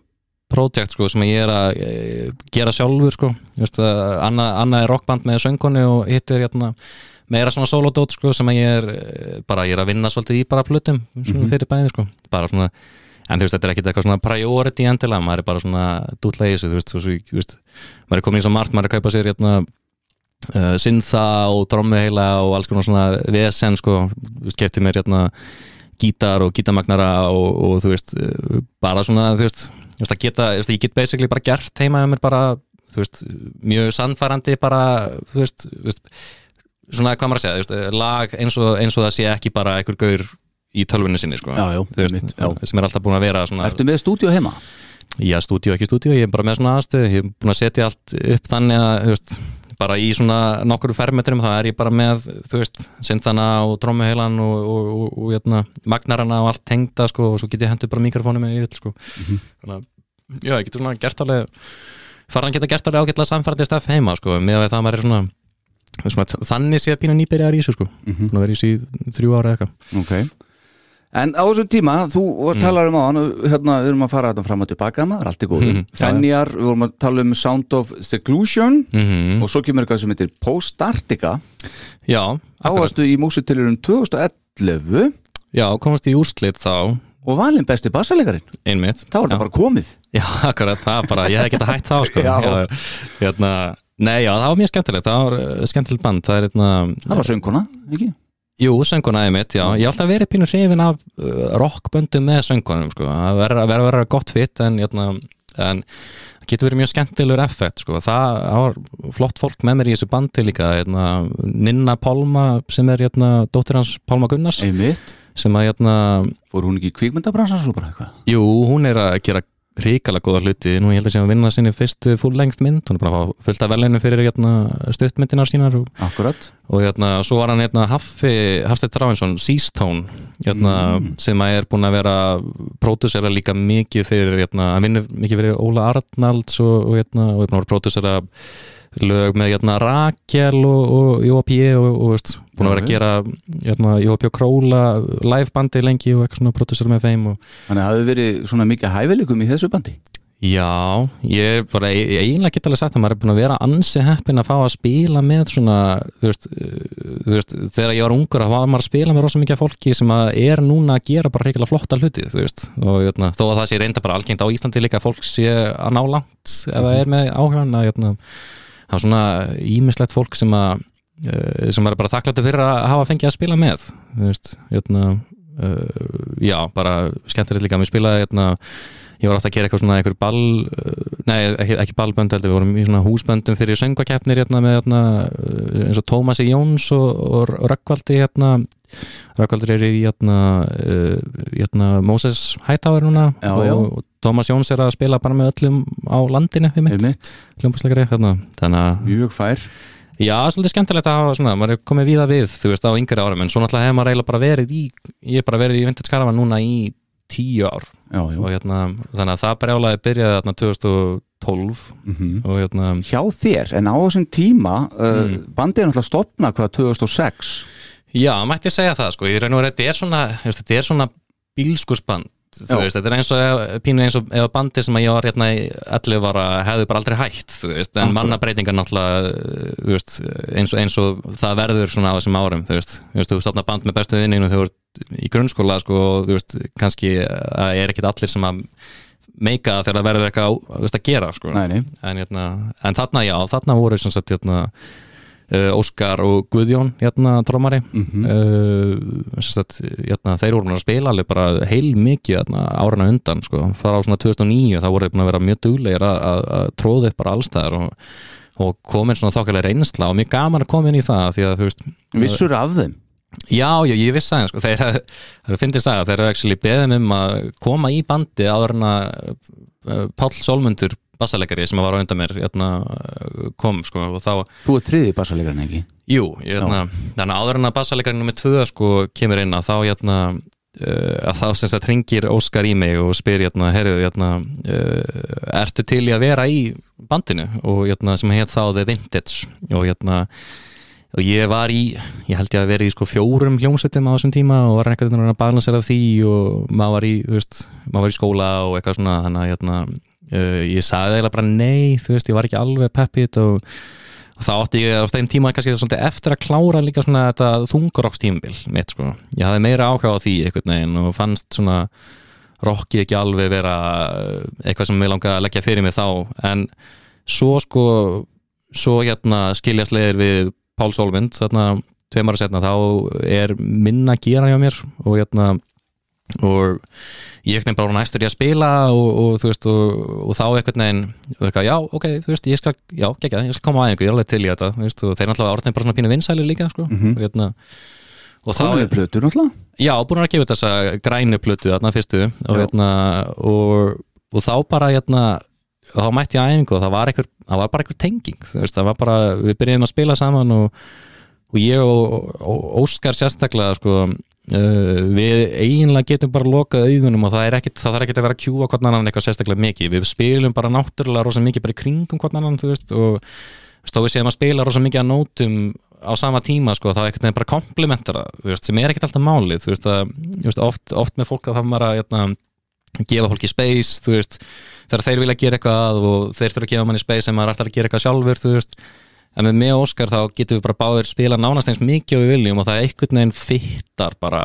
[SPEAKER 3] projekt sko sem ég er að eh, gera sjálfur sko, að annað anna er rockband með söngkonu og hitt er hérna meira svona solodót sko sem ég er eh, bara ég er að vinna svolítið í bara plutum svona fyrir bæði sko. Bara svona en þú veist þetta er ekkit eitthvað svona priority endilega maður er bara svona dútlega í þessu þú veist, þú veist maður er komin í svo margt maður er að kaupa sér hérna uh, syntha og drommuheila og alls konar svona VSN sko kefti mér hérna gítar og gítamagnara og, og þú veist uh, bara svona þú veist, þú veist að geta, þú veist, ég get basically bara gert heima um mér bara þú veist, mjög sannfærandi bara, þú veist, þú veist svona hvað maður að segja, þú veist, lag eins og, eins og það sé ekki bara einhver gaur í tölvunni sinni, sko
[SPEAKER 2] Já, já,
[SPEAKER 3] Þú veist,
[SPEAKER 2] já.
[SPEAKER 3] sem er alltaf búin að vera svona,
[SPEAKER 2] Ertu með stúdíu heima?
[SPEAKER 3] já, stúdíu ekki stúdíu, ég er bara með svona aðstöð ég er búin að setja allt upp þannig að, þú veist bara í svona nokkur fermetrum þá er ég bara með, þú veist, synþana og trómuheilan og, og, og, og hérna, magnarana og allt tengda, sko og svo get ég hendur bara mikrofónu með yfir, sko. Þannig að, já, ég getur svona gert alveg faran geta gert alveg ágætlega samfærandi staf heima, sko, með að það maður er svona, svona þannig sé að pína nýbyrjar í þessu, sko. Búin að vera í þessu í þrjú ára eða eitthvað.
[SPEAKER 2] Ok En á þessum tíma, þú mm. talar um á hann hérna, við erum að fara þetta fram og tilbaka maður, allt er góð
[SPEAKER 3] já, já.
[SPEAKER 2] Fenjar, við vorum að tala um Sound of Seclusion
[SPEAKER 3] mm
[SPEAKER 2] og svo kemur eitthvað sem heitir Post-Arctica
[SPEAKER 3] Já, akkurat.
[SPEAKER 2] varstu í músitilurinn 2011
[SPEAKER 3] já, komast í úrslit þá
[SPEAKER 2] og valinn besti bassalegarinn
[SPEAKER 3] einmitt
[SPEAKER 2] Þá er
[SPEAKER 3] Já.
[SPEAKER 2] þetta bara komið
[SPEAKER 3] Já, akkurat, það er bara, ég hef getað hægt þá sko.
[SPEAKER 2] Já.
[SPEAKER 3] hérna, Nei, já, það var mjög skemmtilegt það var uh, skemmtilegt band það er hérna,
[SPEAKER 2] Það var sönguna, ekki?
[SPEAKER 3] Jú, sönguna mitt, já, ég hef alltaf verið pínu hrifin af uh, rockböndum með söngunum sko. það verður að vera, vera gott fitt en, hérna, en getur verið mjög skemmtilegur effekt, sko, það, var flott fólk með mér í þessu bandi líka hérna, Ninna Pálma sem er hérna, dóttir hans Pálma Gunnars
[SPEAKER 2] Einmitt
[SPEAKER 3] sem að hérna,
[SPEAKER 2] Fór hún ekki í kvikmyndabransan svo bara eitthvað?
[SPEAKER 3] jú, hún er að gera ríkala góða hluti, nú ég held að sé að vinna sinni fyrstu full length mynd, hún er bara fullt af velinu fyrir hérna, stuttmyndinar sínar og, og hérna, svo var hann hérna, Haffi, Hafstedt Ráinsson, Seastone hérna, sem er búin að vera pródusera líka mikið fyrir hérna, að vinna mikið fyrir Óla Arnalds og, og, hérna, og er búin að vera pródusera lög með Rakel og, og Jóp og, og veist, búin að vera að gera hérna, Jóp og Króla livebandi lengi og eitthvað svona pródusera með þeim og
[SPEAKER 2] Þannig að það hefði verið svona mikið hæfileikum í þessu bandi?
[SPEAKER 3] Já, ég bara ég, ég eiginlega get alveg sagt að maður er búin að vera ansi heppin að fá að spila með svona þú veist, uh, þú veist þegar ég var ungur að var maður að spila með rosa mikið fólki sem að er núna að gera bara reyngilega flotta hluti þú veist, og jötna, þó að það sé reynda bara algengt á Íslandi líka að fólk sé að ná langt ef það er með áhugan að jötna, það er svona ímislegt fólk sem að uh, sem er bara þakklættu fyrir að hafa fengið að spila með veist, jötna, uh, já, bara skemmtilegt líka að við spilaði jötna ég var átt að gera eitthvað svona eitthvað ball nei, ekki, ekki ballbönd heldur, við vorum í svona húsböndum fyrir söngvakeppnir hérna með hérna eins og Tómasi Jóns og, og Rökkvaldi hérna Rökkvaldur er í hérna, hérna Moses Hightower núna
[SPEAKER 2] Já,
[SPEAKER 3] og,
[SPEAKER 2] já.
[SPEAKER 3] og Tómas Jóns er að spila bara með öllum á landinu við mitt, hljómbasleikari hérna. þannig að
[SPEAKER 2] Mjög fær
[SPEAKER 3] Já, svolítið skemmtilegt að hafa svona, maður er komið víða við, þú veist, á yngri árum, en svo náttúrulega hefur maður eiginlega bara verið í, ég hef bara verið í Vintage Caravan núna í tíu ár
[SPEAKER 2] Já, já
[SPEAKER 3] og hérna, þannig að það brjálaði byrjaði þarna 2012
[SPEAKER 2] Mhm.
[SPEAKER 3] og hérna,
[SPEAKER 2] Hjá þér, en á þessum tíma uh,
[SPEAKER 3] Mm.
[SPEAKER 2] bandið er náttúrulega stopna hvað 2006
[SPEAKER 3] já, mætti segja það sko, ég og verið, þetta er svona, þetta er svona bílskursband, þú veist, þetta er eins og pínu eins og ef bandi sem að ég var hérna í 11 ára hefðu bara aldrei hætt, þú veist, en mannabreitingar náttúrulega, þú veist, eins og, eins og það verður svona á þessum árum, þú veist, þú veist, þú stopna band með bestu vinninu þú ert í grunnskóla, sko, þú veist, kannski það er ekkit allir sem að meika þegar það verður eitthvað veist, að gera, sko.
[SPEAKER 2] Nei, nei,
[SPEAKER 3] en, hérna, en þarna já, þarna voru sem sagt, hérna, Óskar og Guðjón hérna, trómari
[SPEAKER 2] Mhm.
[SPEAKER 3] uh, sem sagt, hérna, þeir voru að spila alveg bara heil mikið hérna, árana undan sko. fara á svona 2009 þá voru þeir búin að vera mjög duglegir að, tróða upp bara allstæðar og, og komin svona þokkalega reynsla og mjög gaman að koma inn í það því að þú veist
[SPEAKER 2] vissur af þeim
[SPEAKER 3] Já, já, ég vissi aðeins, sko, þeir er að þeir eru beðið um að koma í bandi áður en að uh, Páll Solmundur bassalegari sem var á undan mér hérna, uh, kom, sko, og þá
[SPEAKER 2] Þú er þriði bassalegarinn ekki?
[SPEAKER 3] Jú, ég, hérna, þannig að áður en að bassalegarinn nummið tvö, sko, kemur inn að þá, hérna uh, að þá sem sagt ringir Óskar í mig og spyr, hérna, hérna uh, ertu til í að vera í bandinu? Og, hérna, sem heit þá The Vintage. Og, hérna og ég var í, ég held ég að vera í sko fjórum hljómsveitum á þessum tíma og var einhvern veginn að balansera því og maður var í, veist, maður var í skóla og eitthvað svona, þannig að hérna, uh, ég sagði eiginlega bara nei, þú veist, ég var ekki alveg peppið og, og þá átti ég á þeim tíma kannski eftir að klára líka svona þetta þungarokstímbil mitt, sko, ég hafði meira áhuga á því einhvern veginn og fannst svona rokki ekki alveg vera uh, eitthvað sem ég langaði að leggja fyrir mig þá. En svo sko svo hérna skiljast leiðir við Pál Solvind, þarna tveim ára setna þá er minna að gera hjá mér og hérna og ég ekkert bara næstur í að spila og, og þú veist og, og þá ekkert neginn, já ok, þú veist ég skal, já, gegja, ég skal koma að einhver, ég er alveg til í þetta þú veist, og þeir náttúrulega orðin bara svona pínu vinsæli líka sko,
[SPEAKER 2] Mhm.
[SPEAKER 3] og hérna og þá,
[SPEAKER 2] Komið plötur náttúrulega
[SPEAKER 3] já, búin að gefa þessa grænu plötu þarna fyrstu og
[SPEAKER 2] Já.
[SPEAKER 3] hérna og, og þá bara hérna þá mætti ég að æfingu og það var, einhver, það var bara einhver tenging þú veist, það var bara, við byrjuðum að spila saman og, og ég og Óskar sérstaklega sko, uh, við eiginlega getum bara lokað augunum og það er ekkit, það þarf ekkit að vera að kjúa hvern annan eitthvað sérstaklega mikið, við spilum bara náttúrulega rosa mikið bara í kringum hvern annan þú veist, og við séum að spila rosa mikið að nótum á sama tíma sko, þá ekkert nefn bara komplimentara þú veist, sem er ekkert alltaf málið þú veist, að, þú veist, oft, oft með fólk að það maður að jötna, gefa fólki space þú veist, þegar þeir vilja gera eitthvað og þeir þurfa að gefa manni space sem maður ætlar að gera eitthvað sjálfur þú veist, en með mig og Óskar þá getum við bara báðir spila nánast eins mikið og við viljum og það er einhvern veginn fittar bara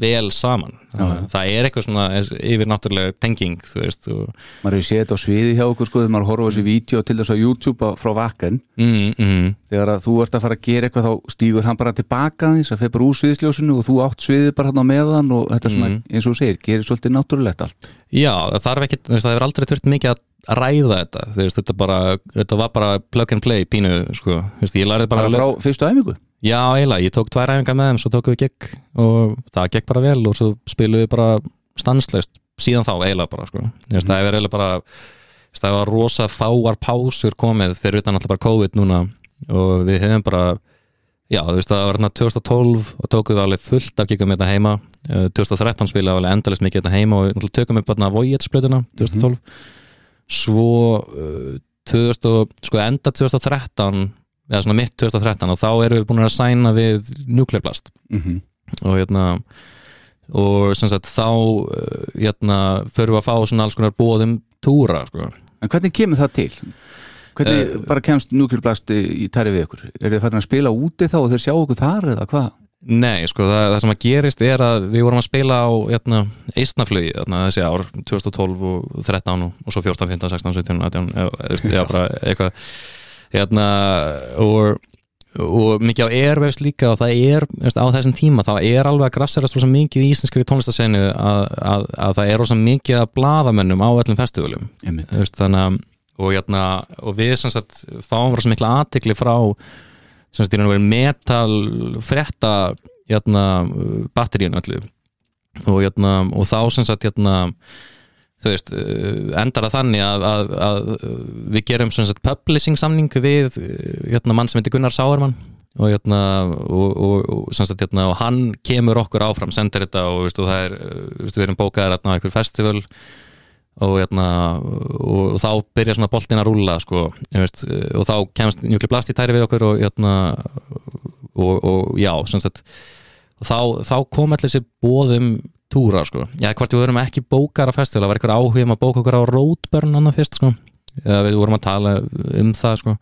[SPEAKER 3] vel saman. Þannig að það er eitthvað svona yfir náttúrulega tenging þú veist og,
[SPEAKER 2] maður hefur séð þetta á sviði hjá okkur sko þegar maður horfa þessi vídeo til þess á YouTube frá Vakken
[SPEAKER 3] mm, mm,
[SPEAKER 2] þegar að þú ert að fara að gera eitthvað þá stígur hann bara tilbaka því það bara úr sviðsljósinu og þú átt sviðið bara hann á meðan og þetta er svona
[SPEAKER 3] Mm.
[SPEAKER 2] eins og segir, gerir svolítið náttúrulegt allt.
[SPEAKER 3] Já, það hefur aldrei þurft mikið að ræða þetta, veist, þetta bara þetta var bara plug and play pínu, sko, veist, bara,
[SPEAKER 2] bara frá fyrstu æfingu
[SPEAKER 3] Já, eiginlega, ég tók tvær æfingar með þeim, svo tókum við gegg og það gegg bara vel og svo spilum við bara stanslaust síðan þá eiginlega bara sko. mm. það er eiginlega bara það var rosa fáar pásur komið fyrir utan alltaf bara COVID núna og við hefum bara já þú veist það var hérna 2012 og tókum við alveg fullt af kikkum hérna heima 2013 spila alveg endalist mikið hérna heima og tökum við bara Voyage-splutuna 2012 mm -hmm. Svo uh, 2000, sko enda 2013 eða svona mitt 2013 og þá erum við búin að sæna við Nuclear Blast mm -hmm. og hérna og sem sagt þá hérna förum við að fá svona alls konar bóðum túra sko.
[SPEAKER 2] En hvernig kemur það til? Hvernig uh, bara kemst Nuclear Blast í tæri við ykkur? Er þið fættin að spila úti þá og þeir sjá okkur þar eða hvað?
[SPEAKER 3] Nei, sko, það, það sem að gerist er að við vorum að spila á hérna, eistnaflögi þessi ár, 2012 og 13 og, og svo 14, 15, 16, 17, 18 eða já, bara eitthvað. Hérna, og, og mikið á Airwaves líka og það er, á þessum tíma þá er alveg að grasserast rosa mikið í íslenskri tónlistasenu að, að, að það er rosa mikið að bladamennum á öllum festivalum. Þannig að og, hérna, og við sagt, fáum rosa mikla aðtikli frá metal fretta hérna, batteríun öllu. Og, hérna, og þá sem sagt hérna, þú veist, eh, endar að þannig að, að, að við gerum sagt, publishing samning við hérna, mann sem heitir Gunnar Sáarmann. Og, hérna, og, og, sagt, og hann kemur okkur áfram, sendir þetta og það er, við erum bókaðir á einhver festival. og, hérna, og, og þá byrja svona boltin að rúla sko, veist, og þá kemst njúkli blast í tæri við okkur og, hérna, og já sagt, þá, þá kom allir þessi bóðum túra sko. já, hvort við vorum ekki bókar á festival það var eitthvað áhugum um að bóka okkur á Roadburn annar fyrst sko. við vorum að tala um það sko.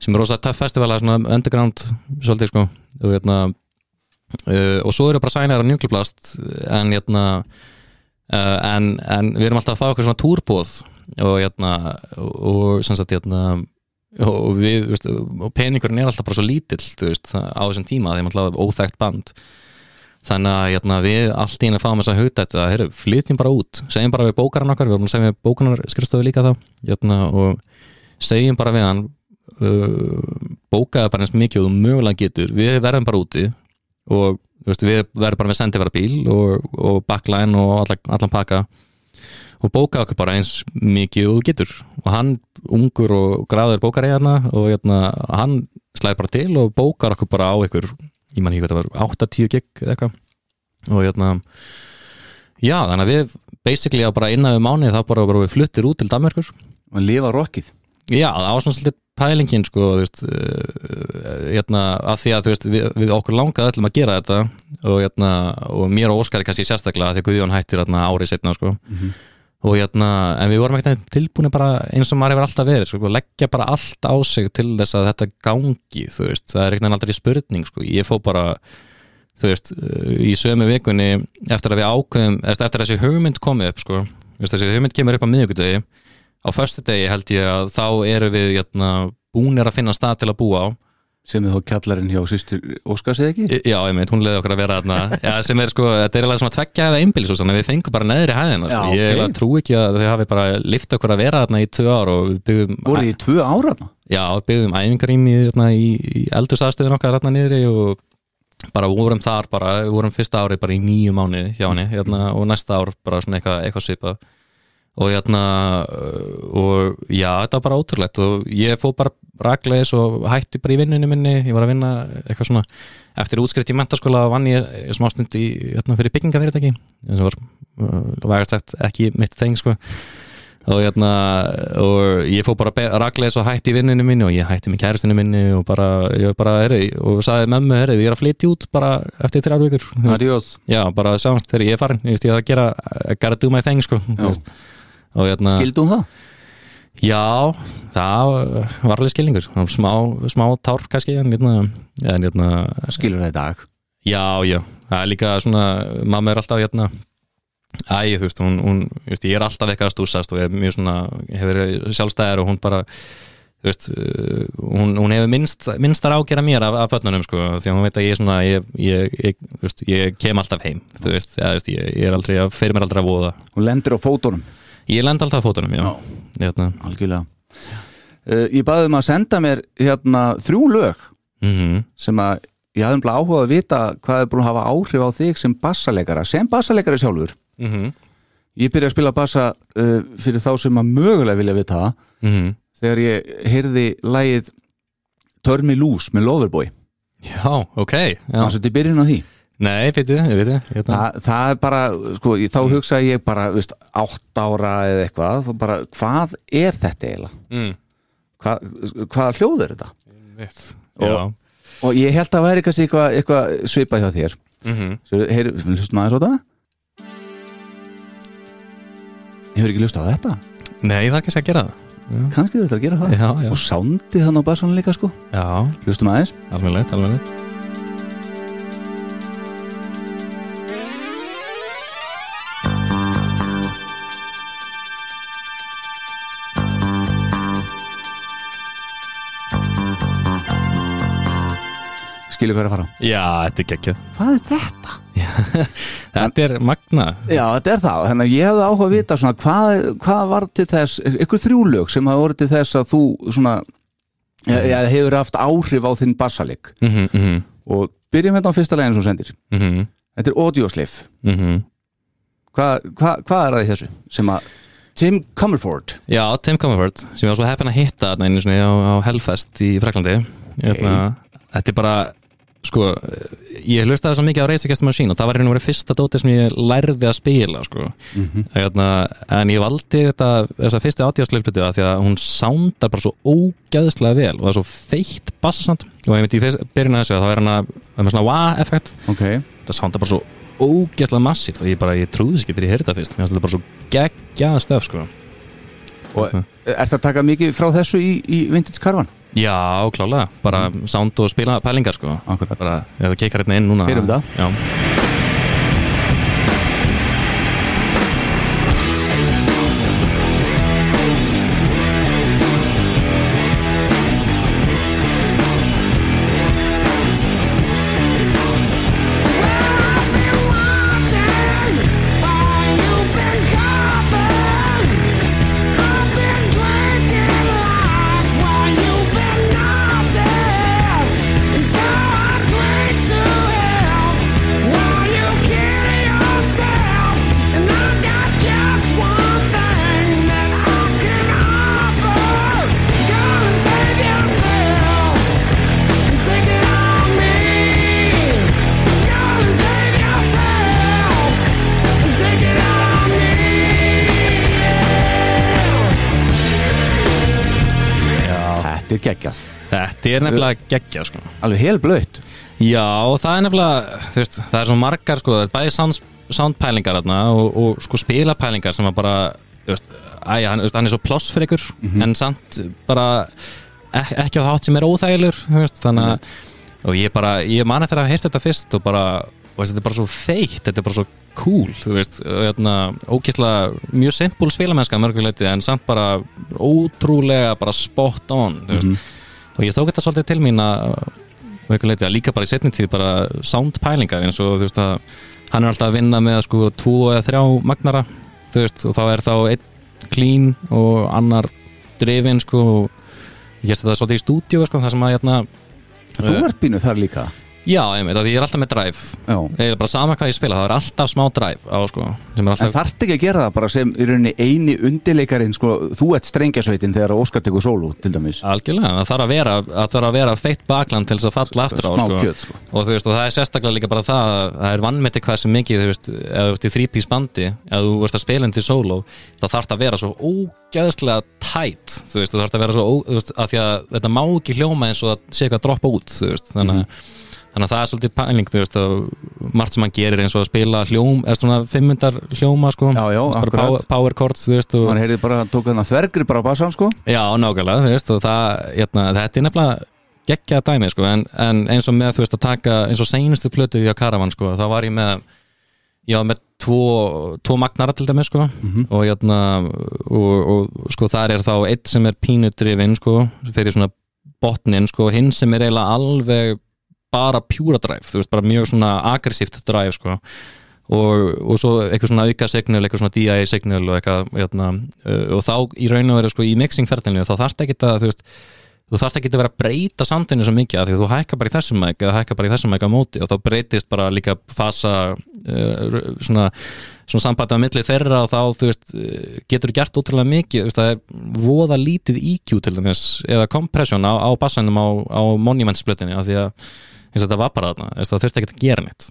[SPEAKER 3] sem er rosalega töff festival svona underground svolítið sko. og hérna uh, og svo eru bara sænar á njúkli blast en uh, en, en við erum alltaf að fá okkur svona túrbóð og, hérna, og, sagt, hérna, og við veist, og peningurinn er alltaf bara svo lítill veist, á þessum tíma þegar maður alltaf óþægt band. Þannig að hérna, við allt í henni fáum þess að hauta þetta að flytjum bara út, segjum bara við bókaran okkar við vorum að segja við bókanar skrifstofu líka þá og segjum bara við hann uh, bókaðu bara eins mikið og mögulega getur við verðum bara úti og veist, við verðum bara með sendivara bíl og, og backline og allan, allan pakka. Og bóka okkur bara eins mikið og getur. Og hann, ungur og graður bókar í hérna og hérna, hann slæðir bara til og bókar okkur bara á ykkur ég man ekki hvað það var 8-10 gig eða eitthvað. Og hérna já þannig að við basically á bara innan við mánuði þá bara, bara við fluttir út til Danmarkur
[SPEAKER 2] og lifa rockið
[SPEAKER 3] já það var svona svolítið pælingin sko veist, uh, hérna, að því að veist, við, við okkur langaði öllum að gera þetta og, hérna, og mér og Óskari kannski sérstaklega því að Guðjón hættir hérna, árið setna sko. mm -hmm. og hérna en við vorum ekkert tilbúin bara eins og maður hefur alltaf verið sko, leggja bara allt á sig til þess að þetta gangi veist, það er ekkert aldrei spurning sko. ég fó bara þú veist, uh, í sömu vikunni eftir að við ákveðum, eftir að þessi hugmynd komi upp sko, þessi hugmynd kemur upp á miðugudegi á förstu degi held ég að þá eru við jæna, hérna, búinir að finna stað til að búa á
[SPEAKER 2] sem er þá kjallarinn hjá sýstur Óskars eða ekki?
[SPEAKER 3] Já, ég meint, hún leiði okkur að vera Já, sem er sko, þetta er alveg svona tveggja eða einbils og við fengum bara neðri hæðina sko. ég okay. trú ekki að þau hafi bara lift okkur að vera í tvö ár og við byggum
[SPEAKER 2] Voruð þið í tvö ára?
[SPEAKER 3] Já, við byggum æfingarými í, í eldursaðstöðun okkar niðri og bara vorum þar bara, vorum fyrsta árið bara í nýju mánu hjá henni hérna, og næsta ár bara svona eitthvað, eitthvað svipað og hérna og já, þetta var bara ótrúlegt. Og ég fóð bara ragleis og hætti bara í vinnunni minni, ég var að vinna eitthvað svona, eftir útskrift í mentaskóla vann ég smástund í, hérna, fyrir byggingafyrirtæki, og var vægast sagt ekki mitt þeng sko. Og hérna, og ég fóð bara ragleis og hætti í vinnunni minni og ég hætti með kæristinu minni og bara, ég bara, herri, og saði með mig, herri, ég er að flytja út bara eftir þrjár vikur. Já, bara sjáumst þegar ég er farin, ég veist, ég er að gera
[SPEAKER 2] hérna, Skildum það?
[SPEAKER 3] Já, það var alveg skilningur smá, smá tár kannski en, hérna, en, hérna,
[SPEAKER 2] Skilur það í dag?
[SPEAKER 3] Já, já, það er líka svona mamma er alltaf hérna Æ, þú veist, hún, hún veist, ég er alltaf eitthvað að stúsast og ég er mjög svona, hefur sjálfstæðar og hún bara, þú veist, uh, hún, hún hefur minnst, minnstar ágjara mér af, af fötnunum, sko, því að hún veit að ég er svona, ég, ég, ég, veist, ég kem alltaf heim, þú veist, ja, veist ég er aldrei, fer mér aldrei að voða.
[SPEAKER 2] Hún lendir á fótunum?
[SPEAKER 3] Ég lend alltaf fótunum, já, já.
[SPEAKER 2] Hérna. Algjörlega uh, Ég baði um að senda mér hérna þrjú lög mm -hmm. sem að ég hafði umlað áhuga að vita hvað er búin að hafa áhrif á þig sem bassalegara sem bassalegari sjálfur mm -hmm. ég byrja að spila bassa uh, fyrir þá sem að mögulega vilja vita það
[SPEAKER 3] mm
[SPEAKER 2] þegar ég heyrði lagið Turn Me Loose með Loverboy
[SPEAKER 3] Já, ok já.
[SPEAKER 2] þannig að þetta er byrjun á því
[SPEAKER 3] Nei, veitu, ég veit hérna.
[SPEAKER 2] Þa, það er bara, sko, ég- þá hugsaði ég bara, veist, átt ára eða eitthvað þá bara, hvað er þetta eiginlega?
[SPEAKER 3] mm.
[SPEAKER 2] Hvað, hvaða hljóð er þetta?
[SPEAKER 3] Veit.
[SPEAKER 2] Og-
[SPEAKER 3] Já
[SPEAKER 2] Og ég held að væri kannski eitthvað, eitthvað svipað hjá þér
[SPEAKER 3] mm
[SPEAKER 2] Svo, heyr, hlustum aðeins á þetta Hefur ekki hlust á þetta?
[SPEAKER 3] Nei, það er ekki að gera það
[SPEAKER 2] Kannski þú ert að gera það
[SPEAKER 3] Já, já,
[SPEAKER 2] Og sándið þannig á bassanum líka sko
[SPEAKER 3] já,
[SPEAKER 2] Hlustum aðeins
[SPEAKER 3] alveg alveg
[SPEAKER 2] Skilur hvað er að fara.
[SPEAKER 3] Já, þetta er geggjað.
[SPEAKER 2] Hvað er þetta?
[SPEAKER 3] Þetta er magna.
[SPEAKER 2] Já, þetta er það, þannig að ég hefði áhuga að vita svona, hvað, hvað var til þess ykkur þrjúlög sem hafa voru til þess að þú svona, ja, ja, hefur haft áhrif á þinn bassalik
[SPEAKER 3] mm -hmm, mm -hmm,
[SPEAKER 2] og byrjum þetta á fyrsta leginn sem sendir.
[SPEAKER 3] Mm -hmm,
[SPEAKER 2] Þetta er Audioslave.
[SPEAKER 3] Mm
[SPEAKER 2] Hvað hva, hvað er það í þessu? Sem að Tim Comerford.
[SPEAKER 3] Já, Tim Comerford sem ég var svo heppin að hitta einu sinni á, á Hellfest í Fraklandi okay. Þetta er bara sko, ég hlustaði svo mikið á the Machine og það var hérna verið fyrsta dótið sem ég lærði að spila sko. hérna, en ég valdi þetta þessa fyrstu átjáðsleiflutu að því að hún sándar bara svo ógæðslega vel og það er svo feitt bassasand og ég veit í byrjun að þessu að það er hana er með svona wah-effekt
[SPEAKER 2] Ok,
[SPEAKER 3] það sándar bara svo ógæðslega massíft og ég bara, ég trúði þess ekki þegar ég heyrði það fyrst mér finnst þetta bara svo geggjað stöf sko.
[SPEAKER 2] og er það að taka mikið frá þessu í, í?
[SPEAKER 3] Já, klálega, bara sound og spila pælingar sko.
[SPEAKER 2] Akkurat.
[SPEAKER 3] Bara, ef það keikar hérna inn núna
[SPEAKER 2] Heyrum það.
[SPEAKER 3] Já,
[SPEAKER 2] geggjað.
[SPEAKER 3] Þetta er nefnilega geggja sko.
[SPEAKER 2] Alveg helblöytt
[SPEAKER 3] Já, það er nefnilega þú veist, það er svo margar, sko, það er bæði sound, soundpælingar og, og sko spilapælingar sem að bara þú veist, æja, hann, hann er svo ploss fyrir ykkur en samt bara ek ekki á þátt sem er óþægilegur þú veist, þannig að og ég bara, ég man eftir að heyrta þetta fyrst og bara, og veist, þetta er bara svo feitt þetta er bara svo cool, þú veist hérna, ókýrslega mjög simpul spilamennska mörguleiti en samt bara ótrúlega bara spot on þú veist, og ég tók þetta svolítið til mín að og einhver leiti að líka bara í setni tíð bara soundpælingar eins og þú veist að hann er alltaf að vinna með sko tvo eða þrjá magnara þú veist og þá er þá einn clean og annar drifin sko og ég gæst þetta svolítið í stúdíu sko það sem að hérna
[SPEAKER 2] Þú
[SPEAKER 3] Eh.
[SPEAKER 2] ert bínuð þar líka
[SPEAKER 3] já einmitt að ég er alltaf með drive.
[SPEAKER 2] Já.
[SPEAKER 3] Eða bara sama hvað ég spila það er alltaf smá drive á sko er
[SPEAKER 2] En
[SPEAKER 3] alltaf
[SPEAKER 2] þarft ekki að gera það bara sem í rauninni eini undirleikarin sko, þú ert strengjasveitin þegar Óskar tekur sólu til dæmis?
[SPEAKER 3] Algjörlega það þarf að vera, að þarf að vera feitt bakland til þess að falla aftur á sko.
[SPEAKER 2] kjöt sko.
[SPEAKER 3] Og veist og það er sérstaklega líka bara það að það er vannmeti hvað sem mikið veist, ef þú ert í þrípís bandi ef þú ert að spila inn til solo það þarf að vera svo ógæðslega tætt þú veist, þú þarf að vera svo ó, veist, að því að þetta má ekki hljóma eins og að sé eitthvað að droppa út þannig að Þannig að það er svolítið pæling, þú veist, að margt sem hann gerir eins og að spila hljóm, eða svona fimmundar hljóma, sko.
[SPEAKER 2] Já, já,
[SPEAKER 3] power, power chords, þú veist, og,
[SPEAKER 2] Man heyrði bara, tók þarna þvergri bara á bassan sko.
[SPEAKER 3] Já, nákvæmlega, þú veist, og það, hérna, þetta er nefnilega geggjað dæmi, sko, en, en eins og með, þú veist, að taka, eins og seinustu plötu í að Karavan, sko, þá var ég með, var með tvo, tvo magnara til dæmi, sko, og hérna, og, og, sko, þar er þá eitt sem er pínudrifin, sko, fyrir svona botnin, sko, hinn sem er eiginlega alveg bara pjúra drive, þú veist, bara mjög svona aggressíft drive, sko, og, og svo eitthvað svona auka signal, eitthvað svona DI signal og eitthvað hérna, uh, og þá í raun og veru sko í mixingferðinu þá þarf ekki að þú veist þú þarft ekki að vera að breyta samtinu svo mikið því að þú hækka bara í þessum mæk eða hækka bara í þessum mæk á móti og þá breytist bara líka fasa uh, svona, svona sambæti á milli þeirra og þá þú veist uh, getur gert ótrúlega mikið þú veist, það er voða lítið EQ til dæmis eða kompressjón á, á bassanum á, á monumentsplötinni af því að eins og þetta var bara þarna það þurfti ekki að gera neitt.